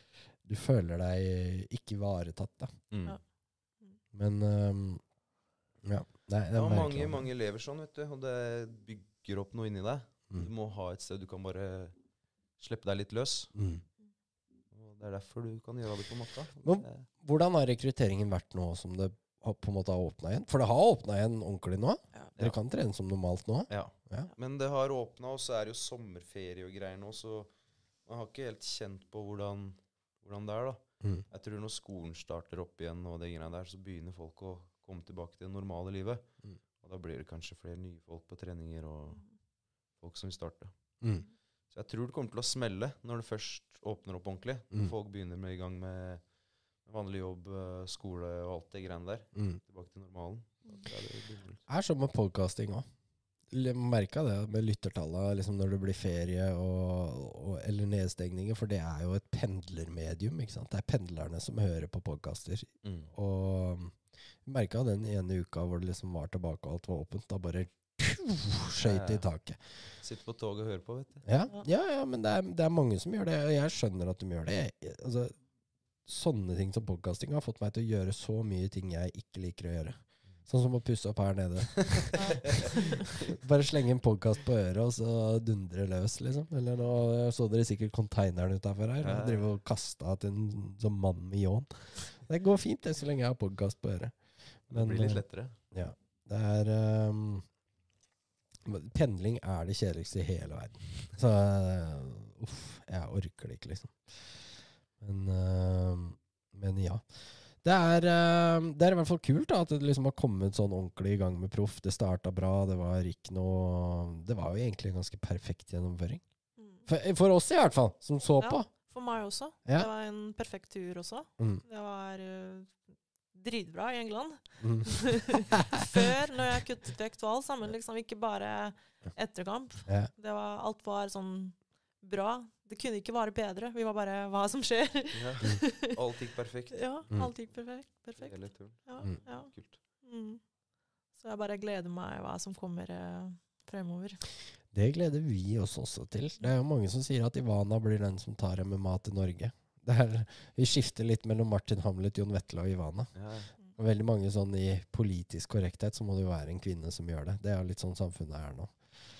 Du føler deg ikke ivaretatt, da. Mm. Men um, Ja. Nei, det Ja, er mange, mange lever sånn, vet du. Og det bygger opp noe inni deg. Du Mm. må ha et sted du kan bare slippe deg litt løs. Mm. Og det er derfor du kan gjøre det på matta. Men- Hvordan har rekrutteringen vært nå som det på en måte har åpna igjen? For det har åpna igjen ordentlig nå? Ja. Dere Ja. kan trene som normalt nå? Ja. Ja. Men det har åpna, og så er det jo sommerferie og greier nå, så man har ikke helt kjent på hvordan, hvordan det er, da. Mm. Jeg tror når skolen starter opp igjen, og det greiene der, så begynner folk å komme tilbake til det normale livet. Mm. Og da blir det kanskje flere nye folk på treninger, og folk som vil starte. Mm. Så jeg tror det kommer til å smelle når det først åpner opp ordentlig. Mm. Når folk begynner med i gang med vanlig jobb, eh, skole og alt det greiene der. Mm. Tilbake til normalen. Det er det er sånn med podcasting òg. Merka det med lyttertallene liksom når det blir ferie og, og, eller nedstengninger, for det er jo et pendlermedium. ikke sant? Det er pendlerne som hører på podkaster. Mm. Og merka den ene uka hvor det liksom var tilbake og alt var åpent. Da bare skøyt det i taket. Sitte på toget og høre på, vet du. Ja, ja, ja men det er, det er mange som gjør det, og jeg skjønner at de gjør det. Jeg, altså, sånne ting som podcasting har fått meg til å gjøre så mye ting jeg ikke liker å gjøre. Sånn som å pusse opp her nede. Bare slenge en podkast på øret, og så dundre løs, liksom. Eller nå så dere sikkert konteineren utafor her. Og drive og kasta til en sånn mann med ljåen. Det går fint, det, så lenge jeg har podkast på øret. Det blir litt eh, lettere. ja. Det er ehm, Pendling er det kjedeligste i hele verden. Så eh, uff, jeg orker det ikke, liksom. Men, uh, men ja. Det er, uh, det er i hvert fall kult da, at det liksom har kommet sånn ordentlig i gang med proff. Det starta bra, det var ikke noe Det var jo egentlig en ganske perfekt gjennomføring. Mm. For, for oss i hvert fall, som så Ja. på. For meg også. Ja. Det var en perfekt tur også. Mm. Det var eh, dritbra i England. Mm. Før, når jeg kuttet vekk to sammen, liksom ikke bare etter kamp. Ja. Det var, alt var sånn bra. Det kunne ikke være bedre. Vi var bare Hva som skjer? Ja. Alt gikk perfekt. ja, Mm. alt gikk perfekt. perfekt. Hele turen. Ja, Mm. ja. Kult. Mm. Så jeg bare gleder meg hva som kommer eh, fremover. Det gleder vi oss også til. Det er jo mange som sier at Ivana blir den som tar MMA til Norge. Det er, vi skifter litt mellom Martin Hamlet, Jon Vetle og Ivana. Ja. Og veldig mange sånn I politisk korrekthet så må det jo være en kvinne som gjør det. Det er litt sånn samfunnet er nå.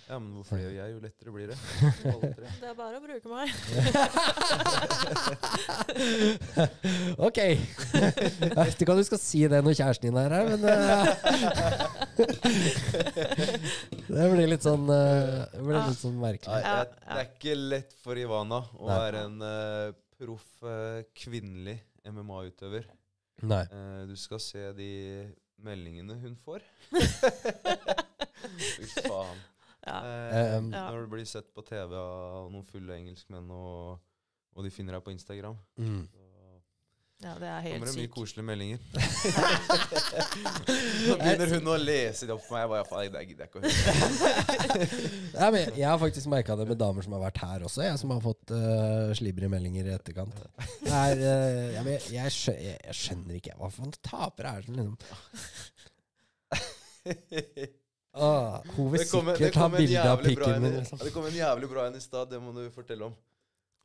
ja, men hvorfor det gjør jeg, jo lettere blir det. Det er bare å bruke meg. ok. Jeg vet ikke om du skal si det når kjæresten din er her, men eh, Det blir litt sånn uh, Det blir litt sånn merkelig. Ja, jeg, det er ikke lett for Ivana å være en eh, proff eh, kvinnelig MMA-utøver. Nei. Eh, du skal se de meldingene hun får. Fy faen. Ja. Eh, Um, Når du blir sett på TV av noen fulle engelskmenn, og, og de finner deg på Instagram, Mm. Ja, det er kommer helt det mye sykt. koselige meldinger. Nå begynner hun å lese det opp for meg. Jeg bare, det gidder jeg ikke å høre. Ja, jeg har faktisk merka det med damer som har vært her også, jeg som har fått uh, slibrige meldinger i etterkant. Er, eh, jeg, jeg, skjønner, jeg, jeg skjønner ikke hva for en taper er det som liksom Ah, Hun vil en- sikkert ha bilde av pikken min. Liksom. Det kom en jævlig bra en i stad, det må du fortelle om.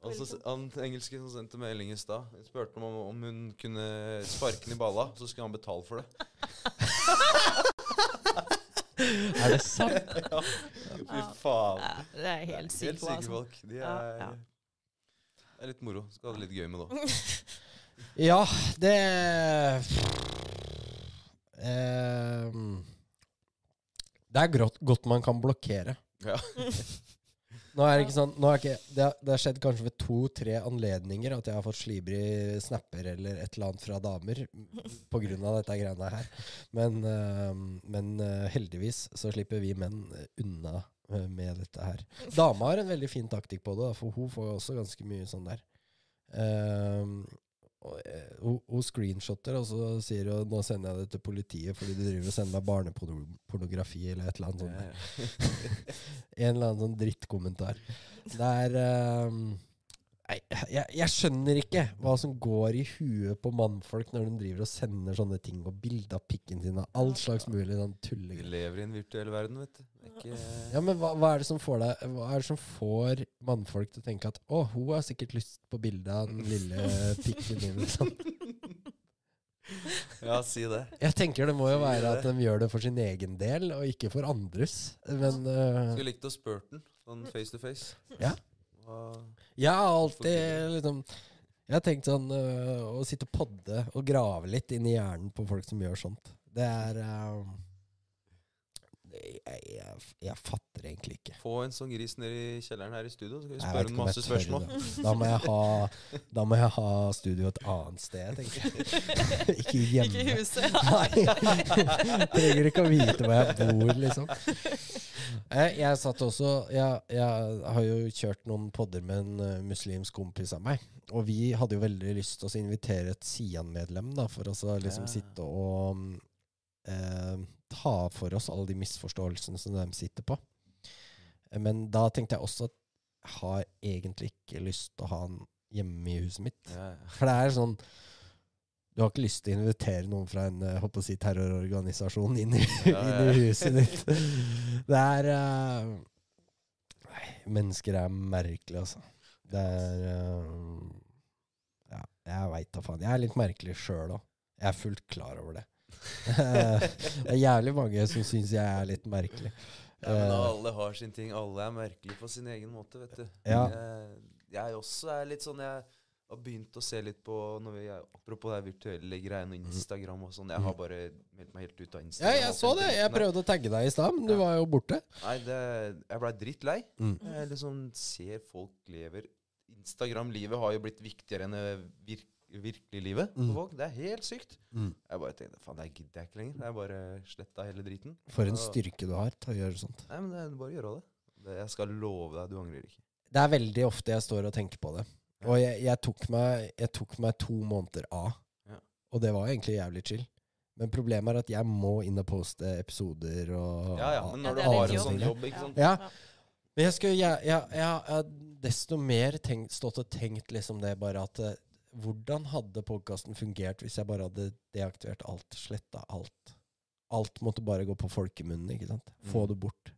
Altså, han engelske som sendte melding i stad, spurte om, om hun kunne sparke den i balla, så skulle han betale for det. Er det sant? ja. Fy faen. Ja, det er helt Helt syke Altså. folk. De er, ja. det er litt moro. Skal ha det litt gøy med det òg. Ja, det Ehm, Det er godt man kan blokkere. Ja. Nå er det ikke sånn ikke, det, har, det har skjedd kanskje ved to-tre anledninger at jeg har fått slibrig snapper eller et eller annet fra damer av dette greiene her. Men, ehm, men eh, heldigvis så slipper vi menn unna eh, med dette her. Dama har en veldig fin taktikk på det, for hun får også ganske mye sånn der. Og, eh, hun, hun screenshotter, og så sier hun 'nå sender jeg det til politiet fordi du driver og sender meg barnepornografi' eller et eller annet sånt. En eller annen sånn drittkommentar. Det er um, jeg, jeg skjønner ikke hva som går i huet på mannfolk når de driver og sender sånne ting og bilder av pikken sin og all slags mulig sånn Vi lever i en virtuell verden, vet du. Det ikke Ja, men hva, hva er det som får deg Hva er det som får mannfolk til å tenke at å, hun har sikkert lyst på bilde av den lille pikken min, liksom. Ja, si det. Jeg tenker det må jo si være at de gjør det for sin egen del, og ikke for andres. Men uh, Skulle likt å spurt den, sånn face to face. Ja. Jeg har alltid liksom Jeg har tenkt sånn uh, å sitte og podde og grave litt inn i hjernen på folk som gjør sånt. Det er det- jeg, jeg, jeg fatter egentlig ikke. Få en sånn gris ned i kjelleren her i studio, så skal vi spørre jeg masse tør spørsmål. Da. Da må jeg ha, da må jeg ha studio et annet sted, tenker jeg. ikke hjemme. Ikke i huset. Nei. Trenger ikke å vite hvor jeg bor, liksom. Jeg, jeg satt også jeg, jeg har jo kjørt noen podder med en eh, muslimsk kompis av meg. Og vi hadde jo veldig lyst til å invitere et Sian-medlem da, for å liksom Ja. sitte og mm, eh, ta for oss alle de misforståelsene som de sitter på. Men da tenkte jeg også at jeg har egentlig ikke lyst til å ha han hjemme i huset mitt. Ja, ja. For det er sånn Du har ikke lyst til å invitere noen fra en håper å si, terrororganisasjon inn i, Ja, inn i huset ditt. Det er uh, Nei, mennesker er merkelige, altså. Det er uh, Ja, jeg veit da faen. Jeg er litt merkelig sjøl òg. Jeg er fullt klar over det. det er jævlig mange som syns jeg er litt merkelig. Ja, men Eh, alle har sin ting. Alle er merkelige på sin egen måte, vet du. Ja. Jeg, jeg også er litt sånn Jeg har begynt å se litt på når vi, Apropos det virtuelle greiene og Instagram og sånn. Jeg har bare meldt meg helt ut av ja, Instagram. jeg så det. Jeg prøvde å tagge deg i stad, men du Ja. var jo borte. Nei, det, jeg blei drittlei. Mm. Jeg liksom ser folk lever Instagram-livet har jo blitt viktigere enn det virk, virkelige livet Mm. folk. Det er helt sykt. Mm. Jeg bare tenkte faen, det gidder jeg ikke lenger. Jeg bare sletta hele driten. For en styrke du har til å gjøre sånt. Nei, men det er bare å gjøre det. det. Jeg skal love deg, du angrer ikke. Det er veldig ofte jeg står og tenker på det. Og jeg, jeg, tok, meg, jeg tok meg to måneder av. Ja. Og det var egentlig jævlig chill. Men problemet er at jeg må inn og poste episoder og Ja, ja, men når det du er har en sånn jobb. ikke sant. Ja. Men jeg skulle jeg, jeg, desto mer tenkt, stått og tenkt liksom det bare at eh, Hvordan hadde podkasten fungert hvis jeg bare hadde deaktivert alt, sletta alt? Alt måtte bare gå på folkemunnen, ikke sant? Få Mm. det bort.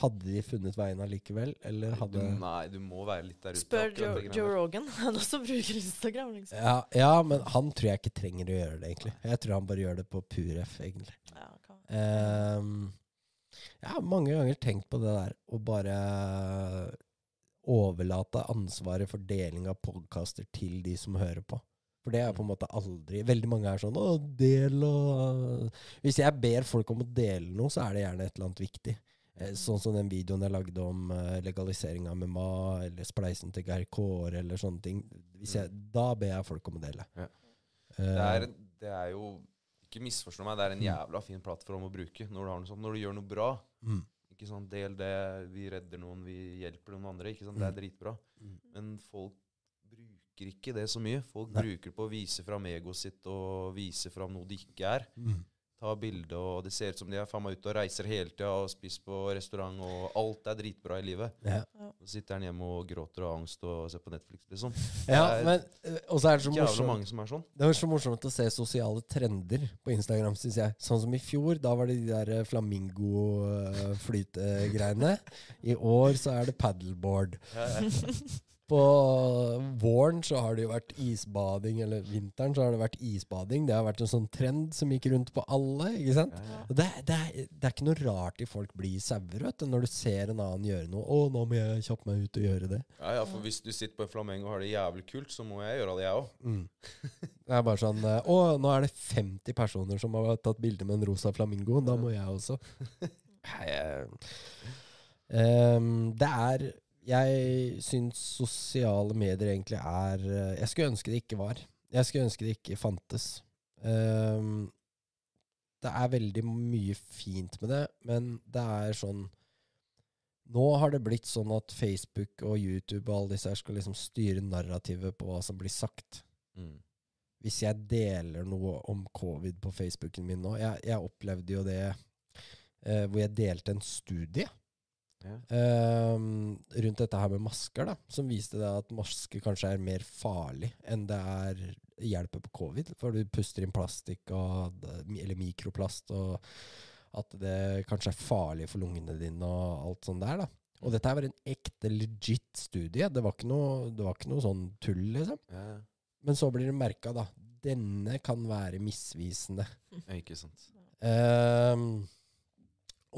Hadde de funnet veien allikevel, eller hadde Du, nei, du må være litt der ute. Spør Joe. Rogan. Han også bruker Instagram. liksom. ja, ja, men han tror jeg ikke trenger å gjøre det, egentlig. Jeg tror han bare gjør det på pur F, egentlig. Ja, kan. Ehm, jeg har mange ganger tenkt på det der, å bare overlate ansvaret for deling av podkaster til de som hører på. For det er på en måte aldri Veldig mange er sånn 'Å, del og Hvis jeg ber folk om å dele noe, så er det gjerne et eller annet viktig. Eh, Sånn som den videoen jeg lagde om eh, legalisering av MMA, eller spleisen til Geir Kåre, eller sånne ting. Hvis jeg, da ber jeg folk om å dele. Ja. Eh, Det er, det er jo Ikke misforstå meg, det er en jævla fin plattform å bruke når du, har noe sånt, når du gjør noe bra. mm, Ikke sant, Del det, vi redder noen, vi hjelper noen andre. Ikke sant, Det er dritbra. Mm. Men folk bruker ikke det så mye. Folk Nei. bruker det på å vise fram egoet sitt og vise fram noe de ikke er. mm. Ta bilde, og det ser ut som de er faen meg ute og reiser hele tida og spiser på restaurant, og alt er dritbra i livet. Ja, Så sitter han hjemme og gråter og har angst og ser på Netflix, liksom. ja er men Og så er det så morsomt mange som er sånn. Det er så morsomt å se sosiale trender på Instagram, syns jeg. Sånn som i fjor, da var det de der flamingo-flytegreiene. I år så er det paddleboard. På våren så har det jo vært isbading, eller vinteren så har det vært isbading. Det har vært en sånn trend som gikk rundt på alle, ikke sant? Og det, det, er, det er ikke noe rart i folk blir sauer, når du ser en annen gjøre noe. 'Å, nå må jeg kjappe meg ut og gjøre det'. Ja, ja, for hvis du sitter på en flamengo og har det jævlig kult, så må jeg gjøre det, jeg òg. Mm. Det er bare sånn eh, Å, nå er det 50 personer som har tatt bilde med en rosa flamingo. Da må jeg også. Nei, ehm, det er Jeg syns sosiale medier egentlig er eh, Jeg skulle ønske det ikke var. Jeg skulle ønske det ikke fantes. Um, det er veldig mye fint med det, men det er sånn Nå har det blitt sånn at Facebook og YouTube og alle disse her skal liksom styre narrativet på hva som blir sagt Mm. hvis jeg deler noe om covid på Facebooken min nå Jeg, jeg opplevde jo det eh, hvor jeg delte en studie Ja. eh, rundt dette her med masker, da, som viste det at masker kanskje er mer farlig enn det er hjelper på covid. For du puster inn plastikk og, eller mikroplast, og at det kanskje er farlig for lungene dine og alt sånt der. da. Og dette her var en ekte legit studie. Det var ikke noe, det var ikke noe sånn tull, liksom. Ja. Men så blir det merka, da. Denne kan være misvisende. Ja, ikke sant. Ehm,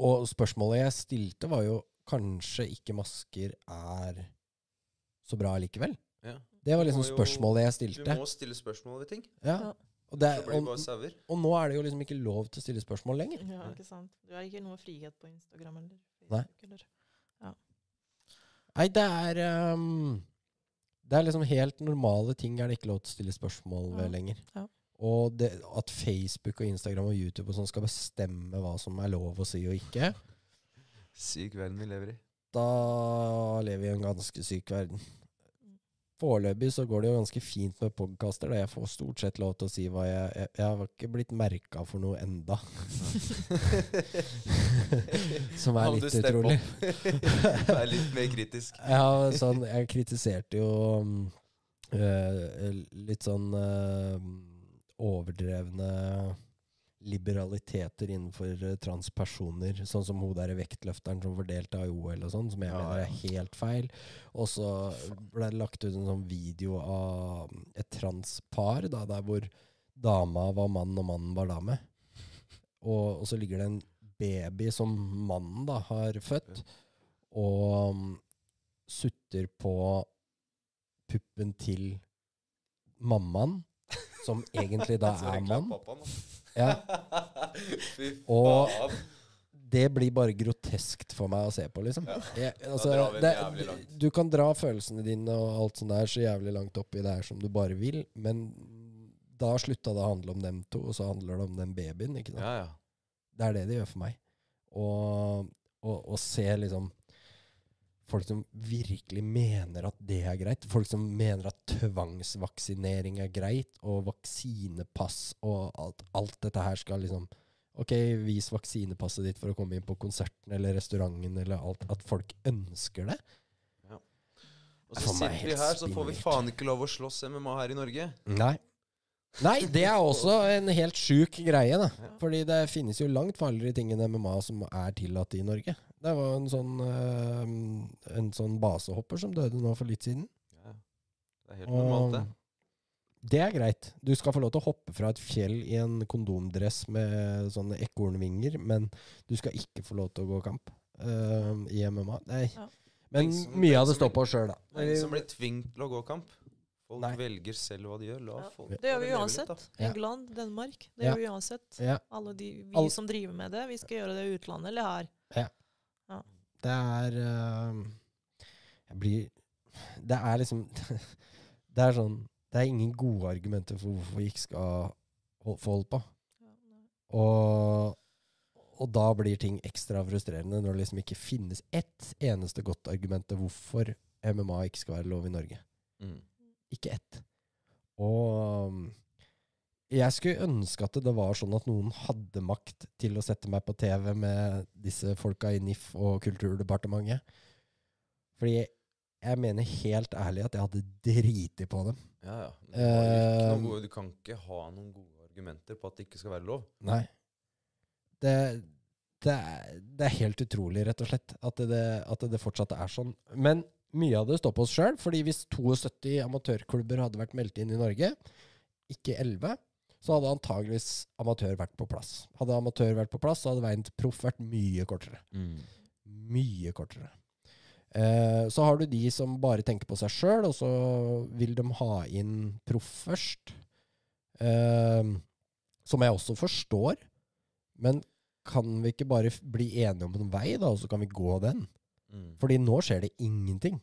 og spørsmålet jeg stilte, var jo kanskje ikke masker er så bra likevel. Ja. Det var liksom jo- spørsmålet jeg stilte. Du må stille spørsmål ved ting. Ja. Ja. Og, det, og, og nå er det jo liksom ikke lov til å stille spørsmål lenger. Ja, ikke sant. Du har ikke noe frihet på Instagram eller Nei. Facebook. Eller. Nei, det er um, Det er liksom helt normale ting er det ikke lov til å stille spørsmål ved Ja. lenger. Ja. Og det, at Facebook og Instagram og YouTube og sånn skal bestemme hva som er lov å si og ikke, Syk verden vi lever i. da lever vi i en ganske syk verden. Foreløpig så går det jo ganske fint med podkaster. Jeg får stort sett lov til å si hva jeg Jeg, jeg har ikke blitt merka for noe enda. Som er litt utrolig. Du Vær litt mer kritisk. Ja, sånn, jeg kritiserte jo eh, litt sånn øh, overdrevne liberaliteter innenfor eh, transpersoner. Sånn som hun der vektløfteren som fordelte av OL og sånn, som jeg Ja, mener er helt feil. Og så ble det lagt ut en sånn video av et transpar, da, der hvor dama var mann og mannen var dame. Og, og så ligger det en baby som mannen da har født, og um, sutter på puppen til mammaen, som egentlig da er mann. Ja, Fy faen. det blir bare groteskt for meg å se på, liksom. Ja. Jeg, altså, det du kan dra følelsene dine og alt sånt der så jævlig langt opp i det her som du bare vil, men da slutta det å handle om dem to, og så handler det om den babyen. ikke sant? Ja, ja. Det er det det gjør for meg. Og se liksom folk som virkelig mener at det er greit. Folk som mener at tvangsvaksinering er greit, og vaksinepass og alt, alt dette her skal liksom Ok, vis vaksinepasset ditt for å komme inn på konserten eller restauranten eller alt. At folk ønsker det. Og så sitter vi her, så får vi faen ikke lov å slåss MMA her i Norge. Nei. Nei, det er også en helt sjuk greie, da. Ja. Fordi det finnes jo langt farligere ting enn MMA som er tillatt i Norge. Det var en sånn, eh, en sånn basehopper som døde nå for litt siden. Ja. Det er helt normalt, det. Det er greit. Du skal få lov til å hoppe fra et fjell i en kondomdress med sånne ekornvinger, men du skal ikke få lov til å gå kamp eh, i MMA. Nei. Ja. Men som- mye av det står på oss sjøl, da. Ingen som blir tvunget til å gå kamp. Folk Nei. velger selv hva de gjør. La Ja, folk Det gjør vi uansett. litt. England, Danmark. Det Ja. gjør vi uansett. Ja. Alle de, vi All- som driver med det, vi skal gjøre det i utlandet eller her. Det er eh, Jeg blir Det er liksom Det er sånn Det er ingen gode argumenter for hvorfor vi ikke skal få holde på. Og, og da blir ting ekstra frustrerende når det liksom ikke finnes ett eneste godt argument til hvorfor MMA ikke skal være lov i Norge. Mm. Ikke ett. Og um, jeg skulle ønske at det var sånn at noen hadde makt til å sette meg på TV med disse folka i NIF og Kulturdepartementet. Fordi jeg mener helt ærlig at jeg hadde driti på dem. Ja, ja. Du, ikke Eh, gode, du kan ikke ha noen gode argumenter på at det ikke skal være lov. Nei. Det, det, er, det er helt utrolig, rett og slett, at det, at det fortsatt er sånn. Men mye av det står på oss sjøl. fordi hvis 72 amatørklubber hadde vært meldt inn i Norge, ikke 11, så hadde antageligvis amatør vært på plass. Hadde amatør vært på plass, så hadde veien til proff vært mye kortere. Mye kortere. Eh, så har du de som bare tenker på seg sjøl, og så vil de ha inn proff først. Eh, som jeg også forstår. Men kan vi ikke bare bli enige om en vei, da, og så kan vi gå den? Mm. Fordi nå skjer det ingenting.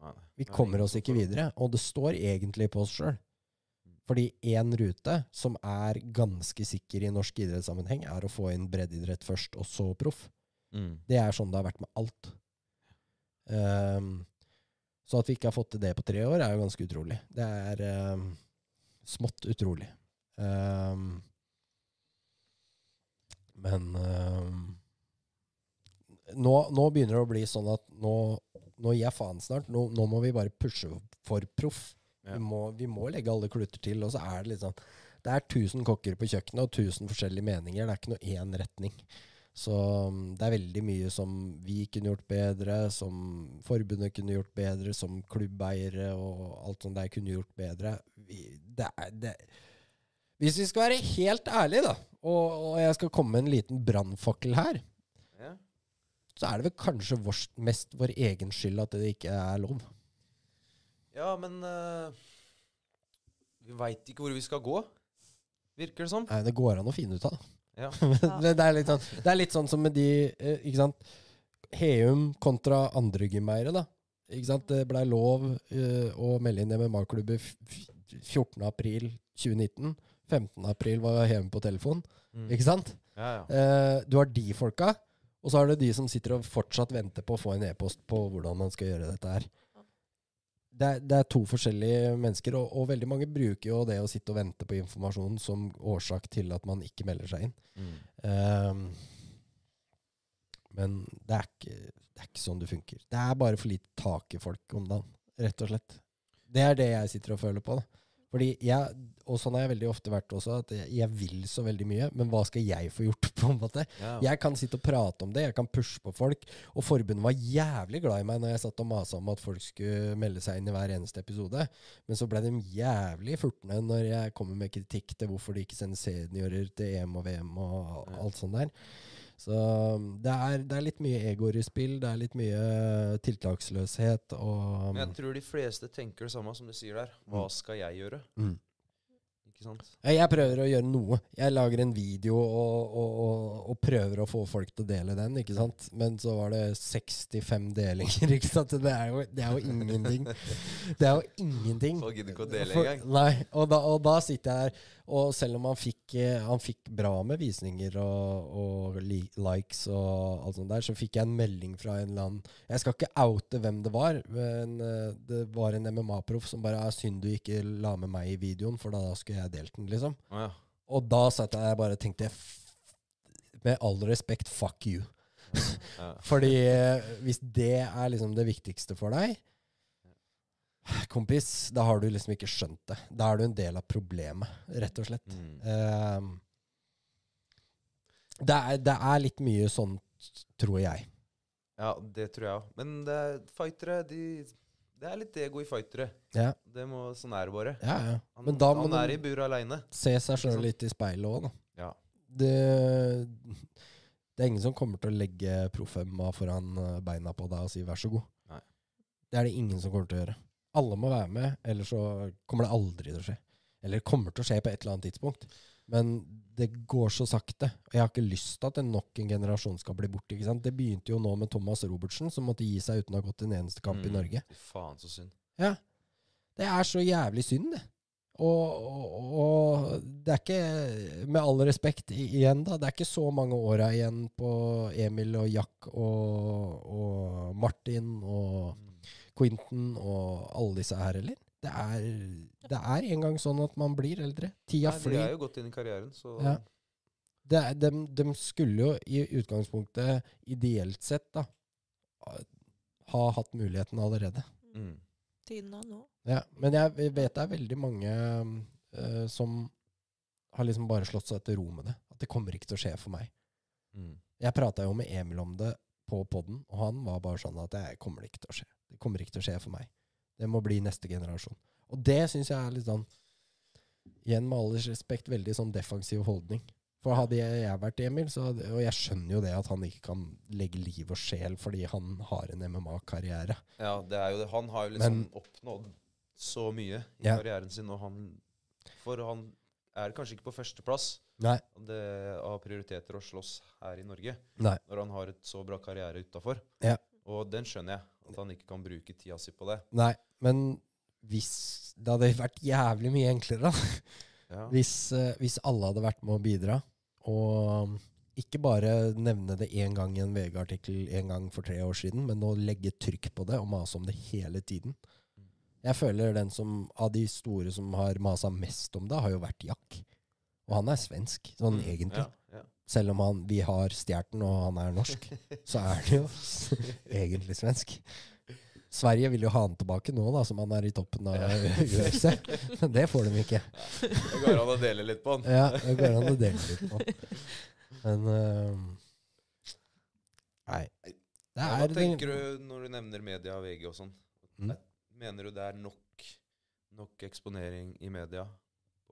Nei. Vi er kommer oss ikke videre. Og det står egentlig på oss sjøl. Fordi én rute, som er ganske sikker i norsk idrettssammenheng, er å få inn breddeidrett først, og så proff. Mm. Det er sånn det har vært med alt. Um, så at vi ikke har fått til det på tre år, er jo ganske utrolig. Det er um, smått utrolig. Um, men nå, nå begynner det å bli sånn at nå, nå gir jeg faen snart. Nå, nå må vi bare pushe for proff. Vi, må, vi må legge alle kluter til, og så er det litt sånn Det er 1000 kokker på kjøkkenet og 1000 forskjellige meninger. Det er ikke noe én retning. Så um, det er veldig mye som vi kunne gjort bedre, som forbundet kunne gjort bedre, som klubbeiere og alt sånt der kunne gjort bedre. Vi, det er, det, hvis vi skal være helt ærlige, da, og, og jeg skal komme med en liten brannfakkel her, Ja. så er det vel kanskje vår, mest vår egen skyld at det ikke er lov. Ja, men uh, Vi veit ikke hvor vi skal gå, virker det som. Nei, det går an å finne ut av. Ja. det, det, er litt sånn, det er litt sånn som med de eh, Ikke sant? Heum kontra andre gymeiere, da. Ikke sant? Det blei lov eh, å melde inn MMA-klubber f- f- 14.4.2019. 15.4 var Heum på telefon. Mm. Ikke sant? Ja, ja. Eh, du har de folka, og så har du de som sitter og fortsatt venter på å få en e-post på hvordan man skal gjøre dette her. Det er, det er to forskjellige mennesker, og, og veldig mange bruker jo det å sitte og vente på informasjon som årsak til at man ikke melder seg inn. Mm. Um, men det er, ikke, det er ikke sånn det funker. Det er bare for lite tak i folk om dagen, rett og slett. Det er det jeg sitter og føler på. da. Fordi jeg, og sånn har jeg veldig ofte vært også, at jeg, vil så veldig mye, men hva skal jeg få gjort? på en måte? Ja. Jeg kan sitte og prate om det, jeg kan pushe på folk. Og forbundet var jævlig glad i meg når jeg satt og masa om at folk skulle melde seg inn i hver eneste episode. Men så ble de jævlig furtne når jeg kommer med kritikk til hvorfor de ikke sender seniorer til EM og VM og alt sånt der. Så um, det er, det er litt mye egoer i spill, det er litt mye tiltaksløshet og Men jeg tror de fleste tenker det samme som du sier der. Hva skal jeg gjøre? mm. Ikke sant? Jeg prøver å gjøre noe. Jeg lager en video og, og, og, og prøver å få folk til å dele den, ikke sant. Men så var det 65 delinger, ikke sant. Det er jo, det er jo ingenting. Det er jo ingenting. Folk gidder ikke å dele engang. Nei, og da, og da sitter jeg her, og selv om han fikk, eh, han fikk bra med visninger og, og likes og alt sånt der, så fikk jeg en melding fra en eller annen Jeg skal ikke oute hvem det var, men eh, det var en MMA-proff som bare er synd du ikke la med meg i videoen, for da skulle jeg delt den, liksom. Ah, ja. Og da satt jeg bare og tenkte Med all respekt, fuck you. Fordi eh, hvis det er liksom det viktigste for deg Kompis, da har du liksom ikke skjønt det. Da er du en del av problemet, rett og slett. Mm. Uh, det, er, det er litt mye sånn, tror jeg. ja, det tror jeg òg. Men det er, fightere, de Det er litt ego i fightere. Ja, Det må, sånn er det bare. ja. ja. Han, han er i bur aleine. se seg sjøl litt i speilet òg, da. Ja. Det, det er ingen som kommer til å legge proff-MMA foran eh, beina på deg og si vær så god. Nei. Det er det ingen som kommer til å gjøre. Alle må være med, ellers så kommer det aldri til å skje. Eller kommer til å skje på et eller annet tidspunkt. Men det går så sakte. Og jeg har ikke lyst til at en nok en generasjon skal bli borte. ikke sant? Det begynte jo nå med Thomas Robertsen, som måtte gi seg uten å ha gått en eneste kamp i Mm. Norge. Faen, så synd. Ja. Det er så jævlig synd, det. Og, og, og det er ikke, med all respekt igjen, da, det er ikke så mange åra igjen på Emil og Jack og, og Martin og Quentin og alle disse her heller. Det er, det er en gang sånn at man blir eldre. Tida flyr. de er jo godt inn i karrieren, så Ja. Det er, de, de skulle jo i utgangspunktet, ideelt sett, da, ha hatt muligheten allerede. mm. Tiden er nå. Ja, men jeg vet det er veldig mange uh, som har liksom bare slått seg til ro med det. At det kommer ikke til å skje for meg. Mm. Jeg prata jo med Emil om det på poden, og han var bare sånn at det kommer ikke til å skje. Det kommer ikke til å skje for meg. Det må bli neste generasjon. Og det syns jeg er litt sånn Igjen med all respekt veldig sånn defensiv holdning. For hadde jeg, vært Emil, så hadde, og jeg skjønner jo det at han ikke kan legge liv og sjel fordi han har en MMA-karriere. Ja, det er jo det. Han har jo liksom Men- oppnådd så mye i Ja. karrieren sin, og han For han er kanskje ikke på førsteplass av prioriteter å slåss her i Norge, Nei. når han har et så bra karriere utafor. Ja. Og den skjønner jeg, at han ikke kan bruke tida si på det. Nei, men hvis Det hadde vært jævlig mye enklere, da. Ja. Hvis, eh, hvis alle hadde vært med å bidra. Og ikke bare nevne det én gang i en VG-artikkel en gang for tre år siden, men å legge trykk på det og mase om det hele tiden. Jeg føler den som av de store som har masa mest om det, har jo vært Jack. Og han er svensk, sånn Mm, egentlig. Ja, ja. Selv om han, vi har stjålet den, og han er norsk, så er han jo egentlig svensk. Sverige vil jo ha han tilbake nå, da, som han er i toppen av. UFC. Men det får de ikke. Det går an å dele litt på han. Ja, det går an å dele litt på. Men uh, Nei. Det er Hva tenker du når du nevner media og VG og sånn? Mm. Mener du det er nok, nok eksponering i media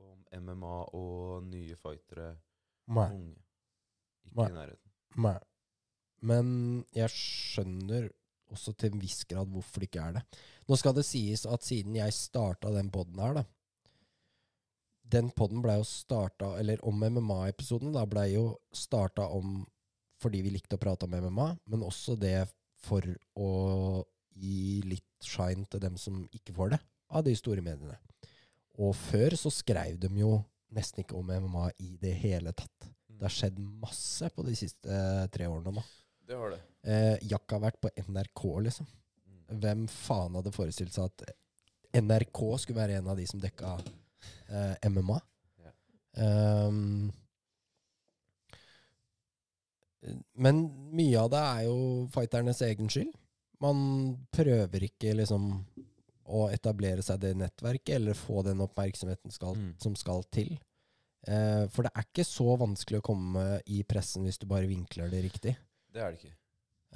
om MMA og nye fightere? Nei. Unge. Ikke Nei. i nærheten. Nei. Men jeg skjønner også til en viss grad hvorfor det ikke er det. Nå skal det sies at siden jeg starta den poden her, da Den poden blei jo starta Eller om MMA-episoden, da blei jo starta om fordi vi likte å prate om MMA, men også det for å gi litt shine til dem som ikke får det, av de store mediene. Og før så skrev de jo nesten ikke om MMA i det hele tatt. Det har skjedd masse på de siste eh, tre årene nå. Det har det. Eh, Jack har vært på NRK, liksom. Mm. Hvem faen hadde forestilt seg at NRK skulle være en av de som dekka eh, MMA? Ja. Um, men mye av det er jo fighternes egen skyld. Man prøver ikke liksom å etablere seg det nettverket, eller få den oppmerksomheten skal, Mm. som skal til. Eh, for det er ikke så vanskelig å komme i pressen hvis du bare vinkler det riktig. Det er det ikke.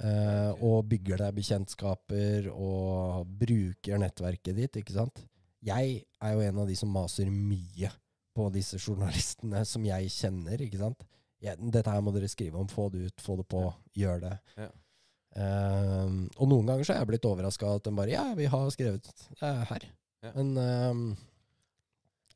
Eh, og bygger deg bekjentskaper og bruker nettverket ditt, ikke sant. Jeg er jo en av de som maser mye på disse journalistene som jeg kjenner, ikke sant. Jeg, dette her må dere skrive om, få det ut, få det på, gjør det. Ja. Eh, og noen ganger så er jeg blitt overraska at de bare Ja, vi har skrevet det er her. Ja. Men um,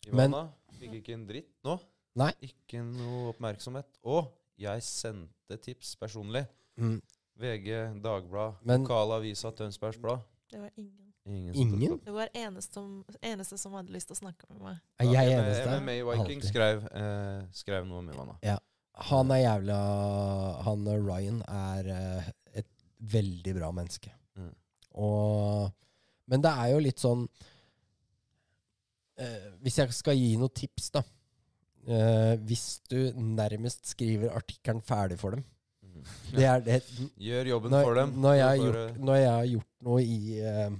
Ivana fikk ikke en dritt nå. Nei. Ikke noe oppmerksomhet. Og jeg sendte tips personlig. mm, VG, Dagblad, Men- lokalavisa Tønsbergs Blad. Det var ingen. Ingen? Ingen? Det var eneste eneste som hadde lyst til å snakke med meg. er jeg Ja, eneste? MMA Viking skrev, eh, skrev noe om Ja. Han er jævla Han eh, Ryan er eh, et veldig bra menneske. Mm. Og Men det er jo litt sånn eh, Hvis jeg skal gi noen tips, da. Eh, hvis du nærmest skriver artikkelen ferdig for dem Mhm. Det er det Gjør jobben når, for dem. Når jeg, har gjort, når jeg har gjort noe i, eh,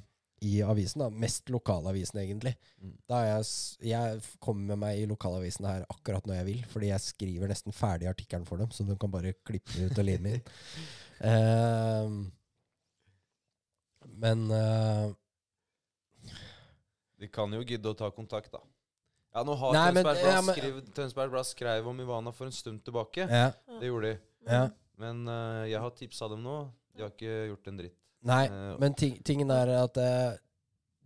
i avisen, da, mest lokalavisen egentlig, Mm. da har jeg, jeg kommer med meg i lokalavisen her akkurat når jeg vil, fordi jeg skriver nesten ferdig artikkelen for dem, så de kan bare klippe ut og lime inn. Ehm, men eh, De kan jo gidde å ta kontakt, da. Ja, nå har Nei, men- Tønsbergs ja, men- skrev, Tønsberg Blad skrev om Ivana for en stund tilbake. ja, Det gjorde de. ja. Men eh, jeg har tipsa dem nå. De har ikke gjort en dritt. Nei, Eh, men ting, tingen er at det,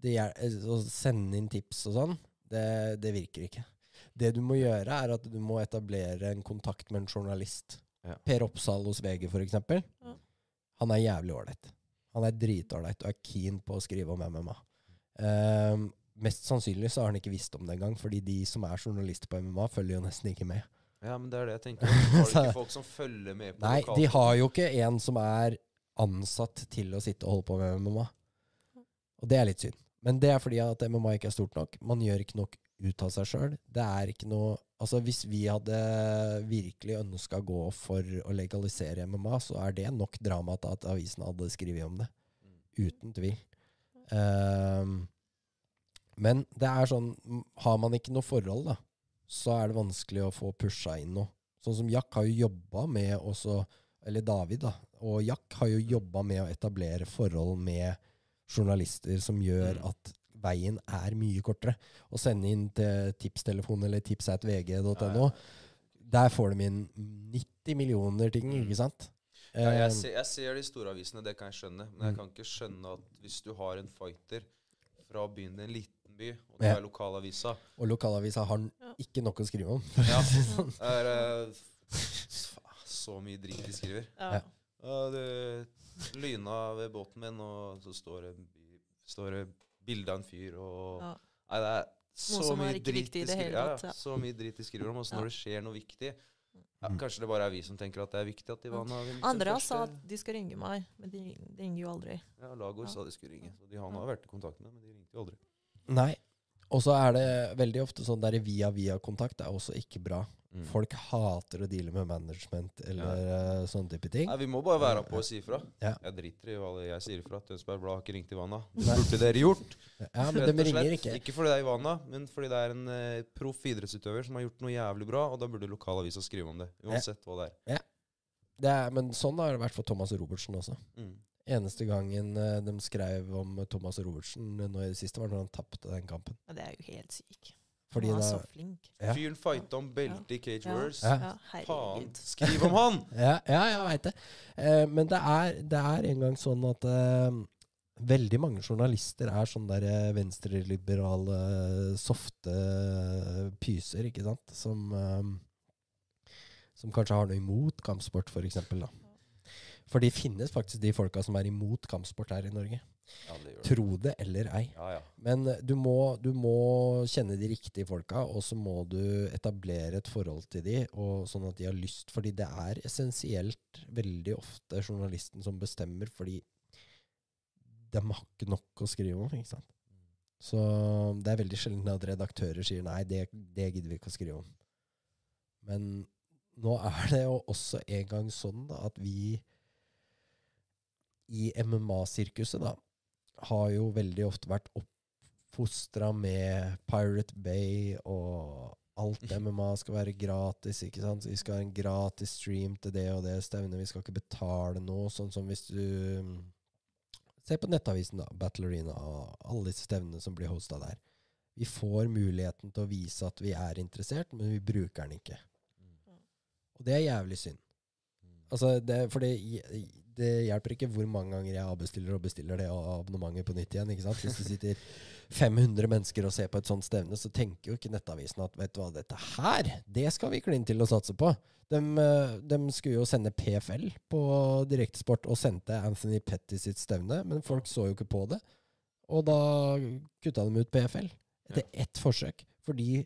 det eh, å sende inn tips og sånn, det, det virker ikke. Det du må gjøre, er at du må etablere en kontakt med en journalist. Ja. Per Oppsal hos VG, for eksempel. Ja. Han er jævlig ålreit. Han er dritålreit og er keen på å skrive om MMA. Ehm, mest sannsynlig så har han ikke visst om det engang, fordi de som er journalister på MMA, følger jo nesten ikke med. Ja, men det er det jeg tenker. Har du ikke folk som følger med på Nei, lokal- de har jo ikke en som er ansatt til å sitte og holde på med MMA. Og det er litt synd. Men det er fordi at MMA ikke er stort nok. Man gjør ikke nok ut av seg sjøl. Det er ikke noe Altså, hvis vi hadde virkelig ønska å gå for å legalisere MMA, så er det nok drama til at avisen hadde skrevet om det. Uten tvil. Ehm, men det er sånn Har man ikke noe forhold, da, så er det vanskelig å få pusha inn noe. Sånn som Jack har jo jobba med også Eller David, da. Og Jack har jo jobba med å etablere forhold med journalister som gjør Mm. at veien er mye kortere. Å sende inn til tipstelefon eller ja. der får de inn 90 millioner ting, Mm. ikke sant? Ja, jeg, Eh, ser, jeg ser de store avisene, det kan jeg skjønne. Men jeg Mm. kan ikke skjønne at hvis du har en fighter fra å begynne en liten by, og det Ja. er lokalavisa og lokalavisa har Ja. ikke nok å skrive om. ja, det er eh, så mye drit de skriver. Ja. Ja. Ja, det lyna ved båten min, og så står det, står det bilde av en fyr, og Ja. Nei, det er så som er mye ikke drit viktig i de det skriver, ja, tatt, ja. så mye drit de skriver om. Og så Ja. når det skjer noe viktig ja, Mm. Kanskje det bare er vi som tenker at det er viktig at har vinner sin sa første- at de skal ringe meg, men de, de ringer jo aldri. Ja, Lagor Ja. sa de skulle ringe. Så de, han har vært i kontakt med men de ringte jo aldri. Nei. Og så er det veldig ofte sånn der via-via-kontakt er også ikke bra. Mm. Folk hater å deale med management eller eh, sånne type ting. Nei, Vi må bare være på og si ifra. Ja. Jeg driter i hva jeg sier ifra. Tønsberg Blad har ikke ringt Ivana. Det burde dere gjort. Ja, men de ringer ikke. Ikke fordi det er Ivana, men fordi det er en uh, proff idrettsutøver som har gjort noe jævlig bra, og da burde lokalavisa skrive om det. Uansett hva det er. Det er, men sånn har det vært for Thomas Robertsen også. Mm. Eneste gangen eh, de skrev om Thomas Robertsen nå i det siste, var når han tapte den kampen. Ja, det er jo helt syk. Fordi han er da så flink. Ja. Fyren fighta om beltet i Cage Ja. Wars. Ja. Ja, Faen, skriv om han! Ja, ja jeg veit det. Eh, men det er, det er en gang sånn at eh, veldig mange journalister er sånne der eh, venstreliberale, softe eh, pyser, ikke sant? Som, eh, som kanskje har noe imot kampsport, for eksempel, da. For det finnes faktisk de folka som er imot kampsport her i Norge. Ja, det det. Tro det eller ei. Ja, ja. Men eh, du må, du må kjenne de riktige folka, og så må du etablere et forhold til de, og sånn at de har lyst. Fordi det er essensielt veldig ofte journalisten som bestemmer, fordi de har ikke nok å skrive om. ikke sant? Så det er veldig sjelden at redaktører sier nei, det, det gidder vi ikke å skrive om. Men nå er det jo også en gang sånn da, at vi i MMA-sirkuset da, har jo veldig ofte vært oppfostra med Pirate Bay og alt MMA skal være gratis. ikke sant? Vi skal ha en gratis stream til det og det stevnet. Vi skal ikke betale noe. Sånn som hvis du Se på nettavisen, da. Battle Arena og alle disse stevnene som blir hosta der. Vi får muligheten til å vise at vi er interessert, men vi bruker den ikke. Og det er jævlig synd. Altså, det, for det, det hjelper ikke hvor mange ganger jeg avbestiller og bestiller det abonnementet på nytt igjen. ikke sant? Hvis det sitter 500 mennesker og ser på et sånt stevne, så tenker jo ikke Nettavisen at vet du hva, dette her, det skal vi kline til å satse på. De, eh, de skulle jo sende PFL på direktesport og sendte Anthony Petty sitt stevne, men folk så jo ikke på det. Og da kutta de ut PFL etter ett forsøk, fordi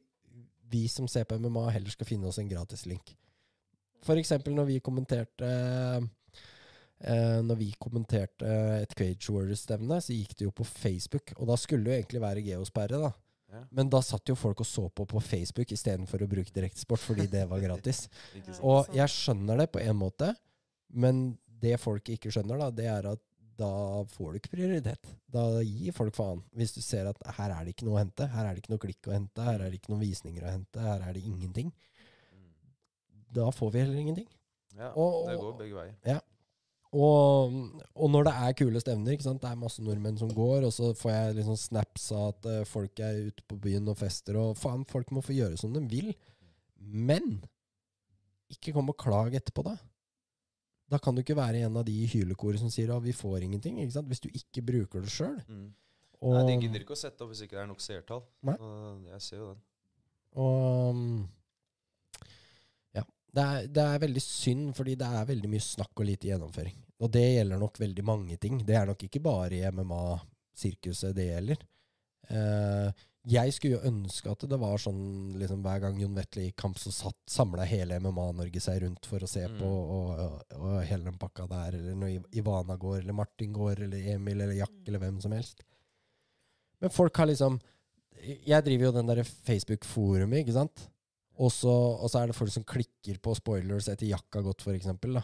vi som ser på MMA, heller skal finne oss en gratis link. For eksempel når vi kommenterte eh, Når vi kommenterte et Cage Warriors-stevne, så gikk det jo på Facebook. Og da skulle det jo egentlig være geosperre, da. Ja. Men da satt jo folk og så på på Facebook istedenfor å bruke direktesport, fordi det var gratis. Og jeg skjønner det på en måte, men det folk ikke skjønner, da, det er at da får du ikke prioritet. Da gir folk faen. Hvis du ser at her er det ikke noe å hente, her er det ikke noe klikk å hente, her er det ikke noen visninger å hente, her er det ingenting. Mm. Da får vi heller ingenting. Ja, Og- det går begge veier. Og, og når det er kule stevner, ikke sant? det er masse nordmenn som går, og så får jeg liksom snaps av at eh, folk er ute på byen og fester, og faen, folk må få gjøre som de vil. Men ikke kom og klag etterpå, da. Da kan du ikke være en av de i hylekoret som sier at vi får ingenting. ikke sant? Hvis du ikke bruker det sjøl. Mm. Nei, De gidder ikke å sette opp hvis ikke det er nok seertall. Jeg ser jo den. og um. Det er, det er veldig synd, fordi det er veldig mye snakk og lite gjennomføring. Og det gjelder nok veldig mange ting. Det er nok ikke bare i MMA-sirkuset det gjelder. Eh, jeg skulle jo ønske at det var sånn liksom, hver gang Jon Vetle gikk kamp, så samla hele MMA-Norge seg rundt for å se Mm. på, og, og, og hele den pakka der. Eller når Ivana går, eller Martin går, eller Emil, eller Jack, eller hvem som helst. Men folk har liksom Jeg driver jo den derre Facebook-forumet, ikke sant? Og så, og så er det folk som klikker på spoilers etter Jack har gått. Da.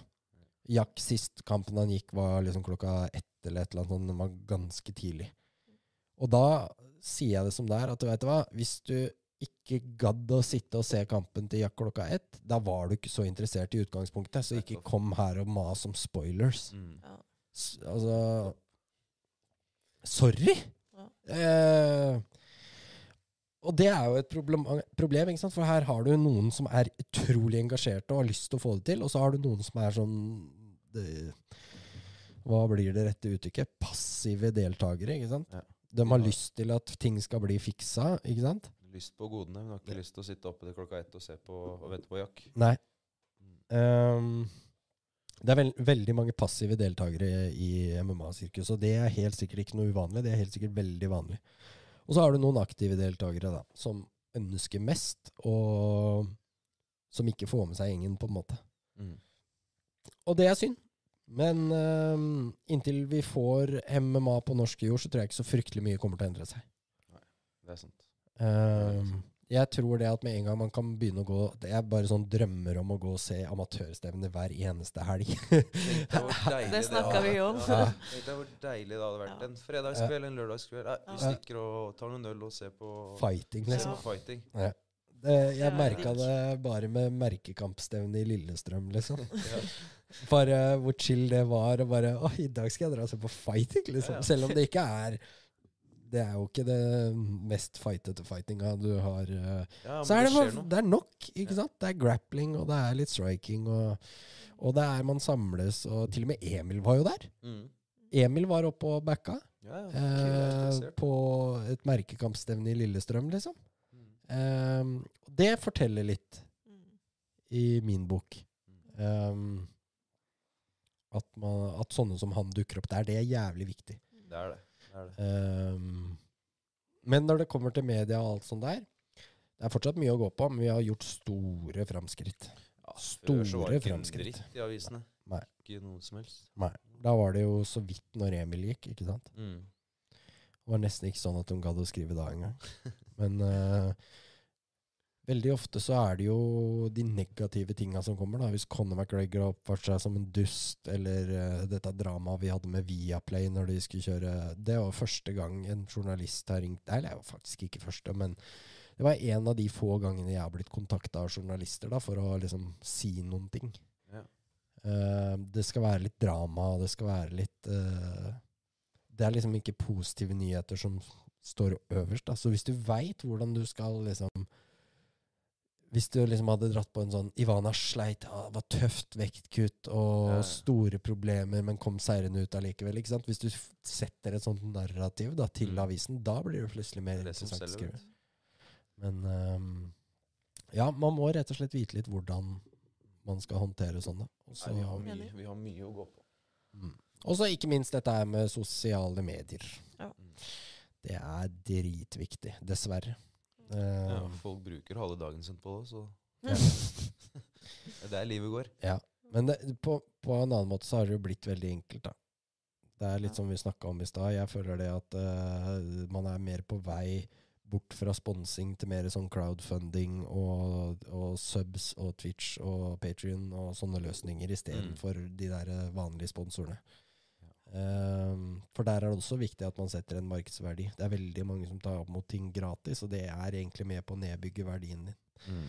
Jack, sist kampen han gikk, var liksom klokka ett eller et eller annet sånt. Den var ganske tidlig. Og da sier jeg det som det er, at du vet hva, hvis du ikke gadd å sitte og se kampen til Jack klokka ett, da var du ikke så interessert i utgangspunktet. Så ikke kom her og mas om spoilers. Mm. S altså Sorry! Ja. Eh, og det er jo et problem, problem, for her har du noen som er utrolig engasjerte og har lyst til å få det til, og så har du noen som er sånn det, Hva blir det rette uttrykket? Passive deltakere, ikke sant? Ja. De har lyst til at ting skal bli fiksa, ikke sant? Lyst på godene, men har ikke lyst til å sitte oppe til klokka ett og se på og vente på jakk. Nei. Ehm, det er veld, veldig mange passive deltakere i MMA-sirkus, og det er helt sikkert ikke noe uvanlig. Det er helt sikkert veldig vanlig. Og så har du noen aktive deltakere da, som ønsker mest, og som ikke får med seg gjengen, på en måte. Mm. Og det er synd. Men ehm, inntil vi får MMA på norsk jord, så tror jeg ikke så fryktelig mye kommer til å endre seg. Det er sant. Ehm, jeg tror det at med en gang man kan begynne å gå Det er bare sånn drømmer om å gå og se amatørstevner hver eneste helg. Deilig Det snakket vi om. Ja, tenk deg hvor deilig det hadde vært. En fredagskveld, en lørdagskveld. Ja, vi stikker og tar noen øl og ser på, Fighting, liksom. på fighting. Det, jeg er merka det bare med merkekampstevnet i Lillestrøm, liksom. Bare hvor chill det var. Og bare Å, i dag skal jeg dra og se på fighting, liksom. Ja, ja. Selv om det ikke er Det er jo ikke det mest fightete fightinga du har. eh, Ja, Så er det, det, det er nok, ikke sant? Det er grappling, og det er litt striking, og, og det er man samles, og til og med Emil var jo der. Mm. Emil var oppe og backa Ja, ja. eh, på et merkekampstevne i Lillestrøm, liksom. Mm. Eh, det forteller litt Mm. i min bok. Um, at, man, at sånne som han dukker opp der, det er jævlig viktig. Det er det. Um, men når det kommer til media og alt sånt der, det er fortsatt mye å gå på, men vi har gjort store framskritt. Ja, Store dritt i avisene. Nei. Ikke noe som helst. Nei. Da var det jo så vidt når Emil gikk, ikke sant? Mm. Det var nesten ikke sånn at hun gadd å skrive da engang. Men eh, veldig ofte så er det jo de negative tinga som kommer. da. Hvis Conor McGregor har oppført seg som en dust, eller uh, dette dramaet vi hadde med Viaplay når de skulle kjøre Det var første gang en journalist har ringt Eller det jo faktisk ikke første, men det var en av de få gangene jeg har blitt kontakta av journalister da, for å liksom si noen ting. Ja. Uh, det skal være litt drama, det skal være litt uh, Det er liksom ikke positive nyheter som står øverst. Da. Så hvis du veit hvordan du skal liksom Hvis du liksom hadde dratt på en sånn Ivana sleit, ja, det var tøft vektkutt og Ja, store problemer, men kom seirende ut allikevel. ikke sant? Hvis du f- setter et sånt narrativ da, til Mm. avisen, da blir det plutselig mer Det er interessant å skrive. Men um, ja, man må rett og slett vite litt hvordan man skal håndtere sånne. Også, Nei, vi, har mye, vi har mye å gå på. Mm. Og så ikke minst dette her med sosiale medier. Ja. Det er dritviktig, dessverre. Ja, Eh, folk bruker halve dagen sin på det, så det er der livet går. Ja. Men det, på, på en annen måte så har det jo blitt veldig enkelt, da. Det er litt som vi snakka om i stad. Jeg føler det at uh, man er mer på vei bort fra sponsing til mer sånn crowdfunding og, og subs og Twitch og Patrion og sånne løsninger istedenfor Mm. de der vanlige sponsorene. Ehm, for der er det også viktig at man setter en markedsverdi. Det er veldig mange som tar opp mot ting gratis, og det er egentlig med på å nedbygge verdien din. Mm.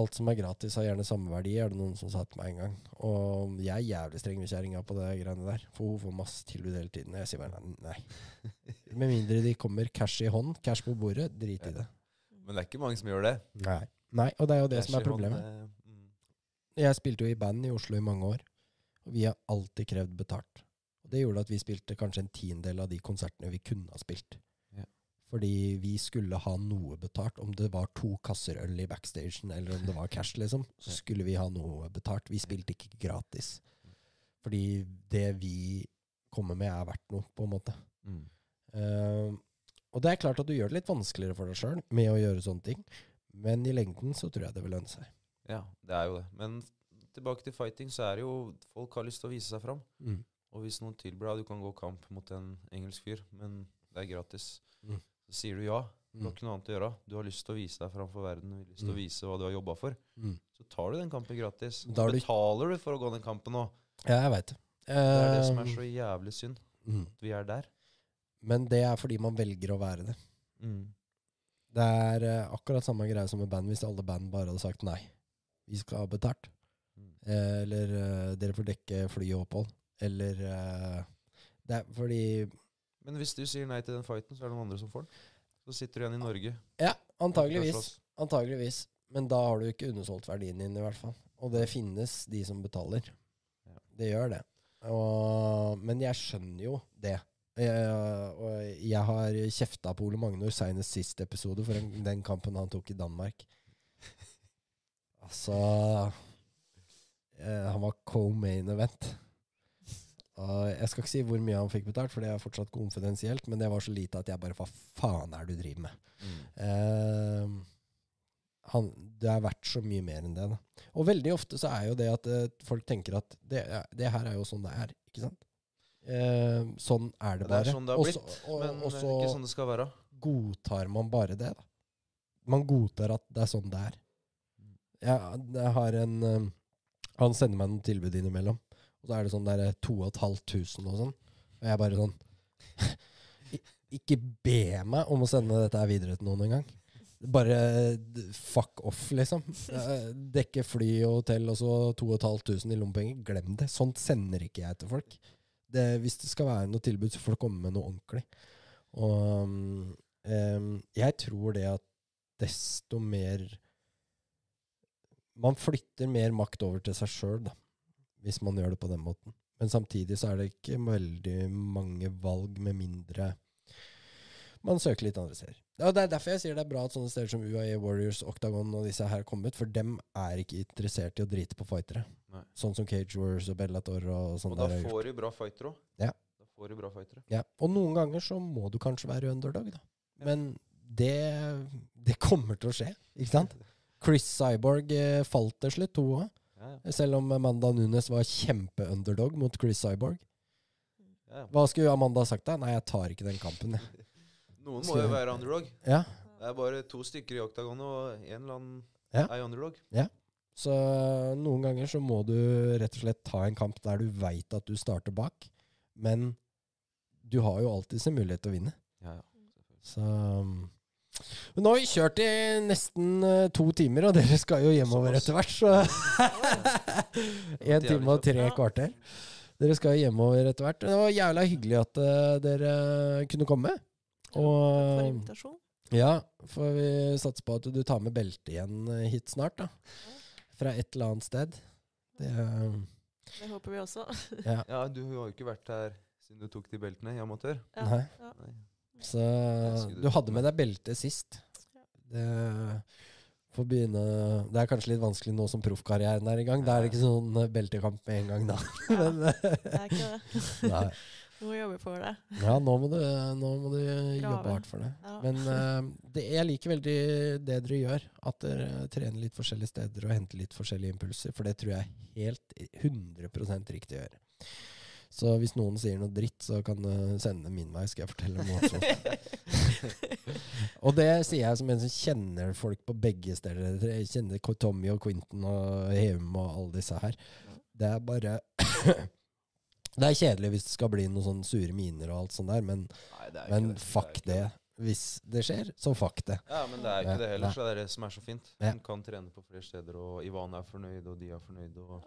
Alt som er gratis, har gjerne samme verdi, er det noen som sa til meg en gang. Og jeg er jævlig streng med kjerringa på det greiene der. For hun får masse tilbud hele tiden. Og jeg sier bare nei. Med mindre de kommer cash i hånd, cash på bordet, drit i det. Men det er ikke mange som gjør det. Nei. Nei, og det er jo det som er problemet. hånd, det- mm. Jeg spilte jo i band i Oslo i mange år. Og vi har alltid krevd betalt. Det gjorde at vi spilte kanskje en tiendedel av de konsertene vi kunne ha spilt. Ja. Fordi vi skulle ha noe betalt. Om det var to kasser øl i backstagen, eller om det var cash, liksom, så skulle vi ha noe betalt. Vi spilte ikke gratis. Fordi det vi kommer med, er verdt noe, på en måte. Mm. Uh, og det er klart at du gjør det litt vanskeligere for deg sjøl med å gjøre sånne ting, men i lengden så tror jeg det vil lønne seg. Ja, det er jo det. Men tilbake til fighting, så er det jo Folk har lyst til å vise seg fram. Mm. Og hvis noen tilbyr deg Du kan gå kamp mot en engelsk fyr, men det er gratis. Mm. Så sier du ja. Du har Mm. ikke noe annet å gjøre. Du har lyst til å vise deg framfor verden. Du har lyst til Mm. å vise hva du har jobba for. Mm. Så tar du den kampen gratis. Da du- Betaler du for å gå den kampen òg. Ja, jeg veit det. Det er det som er Eh, så jævlig synd. mm. At vi er der. Men det er fordi man velger å være det. Mm. Det er eh, akkurat samme greie som med band hvis alle band bare hadde sagt nei. Vi skal ha betalt. Mm. Eh, eller eh, dere får dekke fly og opphold. Eller uh, Det er fordi Men hvis du sier nei til den fighten, så er det noen andre som får den. Så sitter du igjen i Norge. Ja, antageligvis. Antageligvis. Men da har du ikke undersolgt verdien din, i hvert fall. Og det finnes de som betaler. Ja. Det gjør det. Og, men jeg skjønner jo det. Jeg, og jeg har kjefta på Ole Magnor seinest sist episode for den, kampen han tok i Danmark. Altså eh, Han var co-main event. Og jeg skal ikke si hvor mye han fikk betalt, for det er fortsatt konfidensielt, men det var så lite at jeg bare Hva faen er det du driver med? Mm. Eh, han, det er verdt så mye mer enn det. Da. Og veldig ofte så er jo det at eh, folk tenker at det, det her er jo sånn det er. Ikke sant? Eh, sånn er det bare. Det er sånn det har Også- blitt, og, men og det så er ikke sånn det skal være. godtar man bare det. Da. Man godtar at det er sånn det er. Jeg, jeg har en eh, Han sender meg noen tilbud innimellom. Og så er det sånn der 2500 og sånn. Og jeg bare sånn Ikke be meg om å sende dette her videre til noen engang. Bare fuck off, liksom. Eh, Dekke fly og hotell og så 2500 i lommepenger. Glem det. Sånt sender ikke jeg til folk. Det, hvis det skal være noe tilbud, så får du komme med noe ordentlig. Og um, jeg tror det at desto mer Man flytter mer makt over til seg sjøl, da, hvis man gjør det på den måten. Men samtidig så er det ikke veldig mange valg, med mindre man søker litt andre steder. Og det er derfor jeg sier det er bra at sånne steder som UAE Warriors, Octagon og disse her kommer kommet, for dem er ikke interessert i å drite på fightere. Nei. Sånn som Cage Wars og Bellator og sånn Og da der får du bra fightere òg. Ja. Da får du bra fightere. Ja, og noen ganger så må du kanskje være underdog, da. Men det, det kommer til å skje, ikke sant? Chris Cyborg eh, falt til slutt, to òg. Selv om Amanda Nunes var kjempeunderdog mot Chris Cyborg. Hva skulle Amanda sagt da? Nei, jeg tar ikke den kampen, jeg. Noen må jo være underdog. Ja, Det er bare to stykker i oktagon, og en eller annen Ja. er underdog. Ja. så noen ganger så må du rett og slett ta en kamp der du veit at du starter bak, men du har jo alltid sin mulighet til å vinne. Ja, ja. Så um, Men nå har vi kjørt i nesten eh, to timer, og dere skal jo hjemover etter hvert, så En time og tre kvarter. Dere skal jo hjemover etter hvert. Det var jævla hyggelig at eh, dere kunne komme. Og invitasjon. ja, for vi satser på at du tar med belte igjen eh, hit snart, da. Fra et eller annet sted. Det, eh, Det håper vi også. ja. ja, du har jo ikke vært her siden du tok de beltene i amatør. Ja. Nei. Ja. Så du hadde med deg belte sist. Det får begynne Det er kanskje litt vanskelig nå som proffkarrieren er i gang. Da er det ikke sånn eh, beltekamp med en gang, da. Ja, Men, eh, det er ikke det. nei. Du må jobbe for det. Ja, nå må du, nå må du jobbe hardt for det. Ja. Men eh, det, jeg liker veldig det dere gjør. At dere trener litt forskjellige steder og henter litt forskjellige impulser. For det tror jeg er helt 100 riktig å gjøre. Så hvis noen sier noe dritt, så kan du sende min vei, skal jeg fortelle motsatt. og det sier jeg som en som kjenner folk på begge steder. Jeg kjenner Tommy og Quentin og Heum og alle disse her. Det er bare Det er kjedelig hvis det skal bli noen sånne sure miner og alt sånt der, men, Nei, det men det. fuck det. Hvis det skjer, så fuck det. Ja, men det er ikke det heller, så det er det som er så fint. Man kan trene på flere steder, og Ivan er fornøyd, og de er fornøyd, og.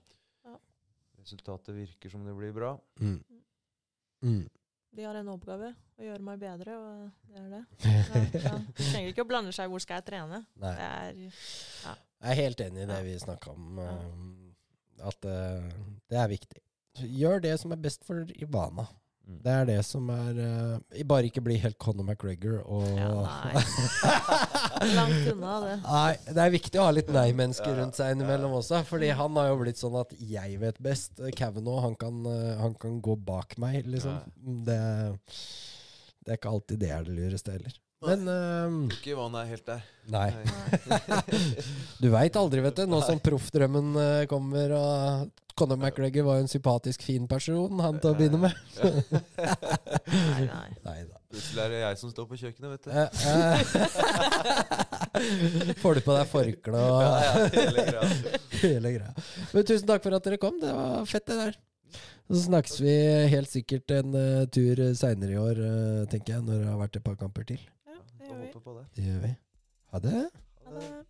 Resultatet virker som det blir bra. Mm. Mm. De har en oppgave å gjøre meg bedre, og det er det. Ja, ja. Trenger ikke å blande seg hvor skal jeg trene. Nei. Det er Jeg er helt enig i det Ja. vi snakka om. Ja. um, At uh, det er viktig. gjør det som er best for Ivana. Mm. Det er det som er uh, Bare ikke bli helt Conor McGregor og Ja, nei. Langt unna det. Nei, det er viktig å ha litt nei-mennesker rundt seg innimellom også. Fordi han har jo blitt sånn at 'jeg vet best'. Kavanaugh, han kan, eh, han kan gå bak meg, liksom. Det, det er ikke alltid det er det lureste heller. Men eh, Ikke Ivan er helt der. Nei. Du veit aldri, vet du. Nå som proffdrømmen eh, kommer, og Conor McGregor var jo en sympatisk, fin person, han til å begynne med. Nei, nei. Nei da. Plutselig er det jeg som står på kjøkkenet, vet du. Får du på deg forkle og Ja, ja, hele greia. hele greia. Men tusen takk for at dere kom. Det var fett, det der. Så snakkes vi helt sikkert en uh, tur seinere i år, uh, tenker jeg, når det har vært et par kamper til. Det gjør vi. på det. Det gjør vi. Ha det. Ha det.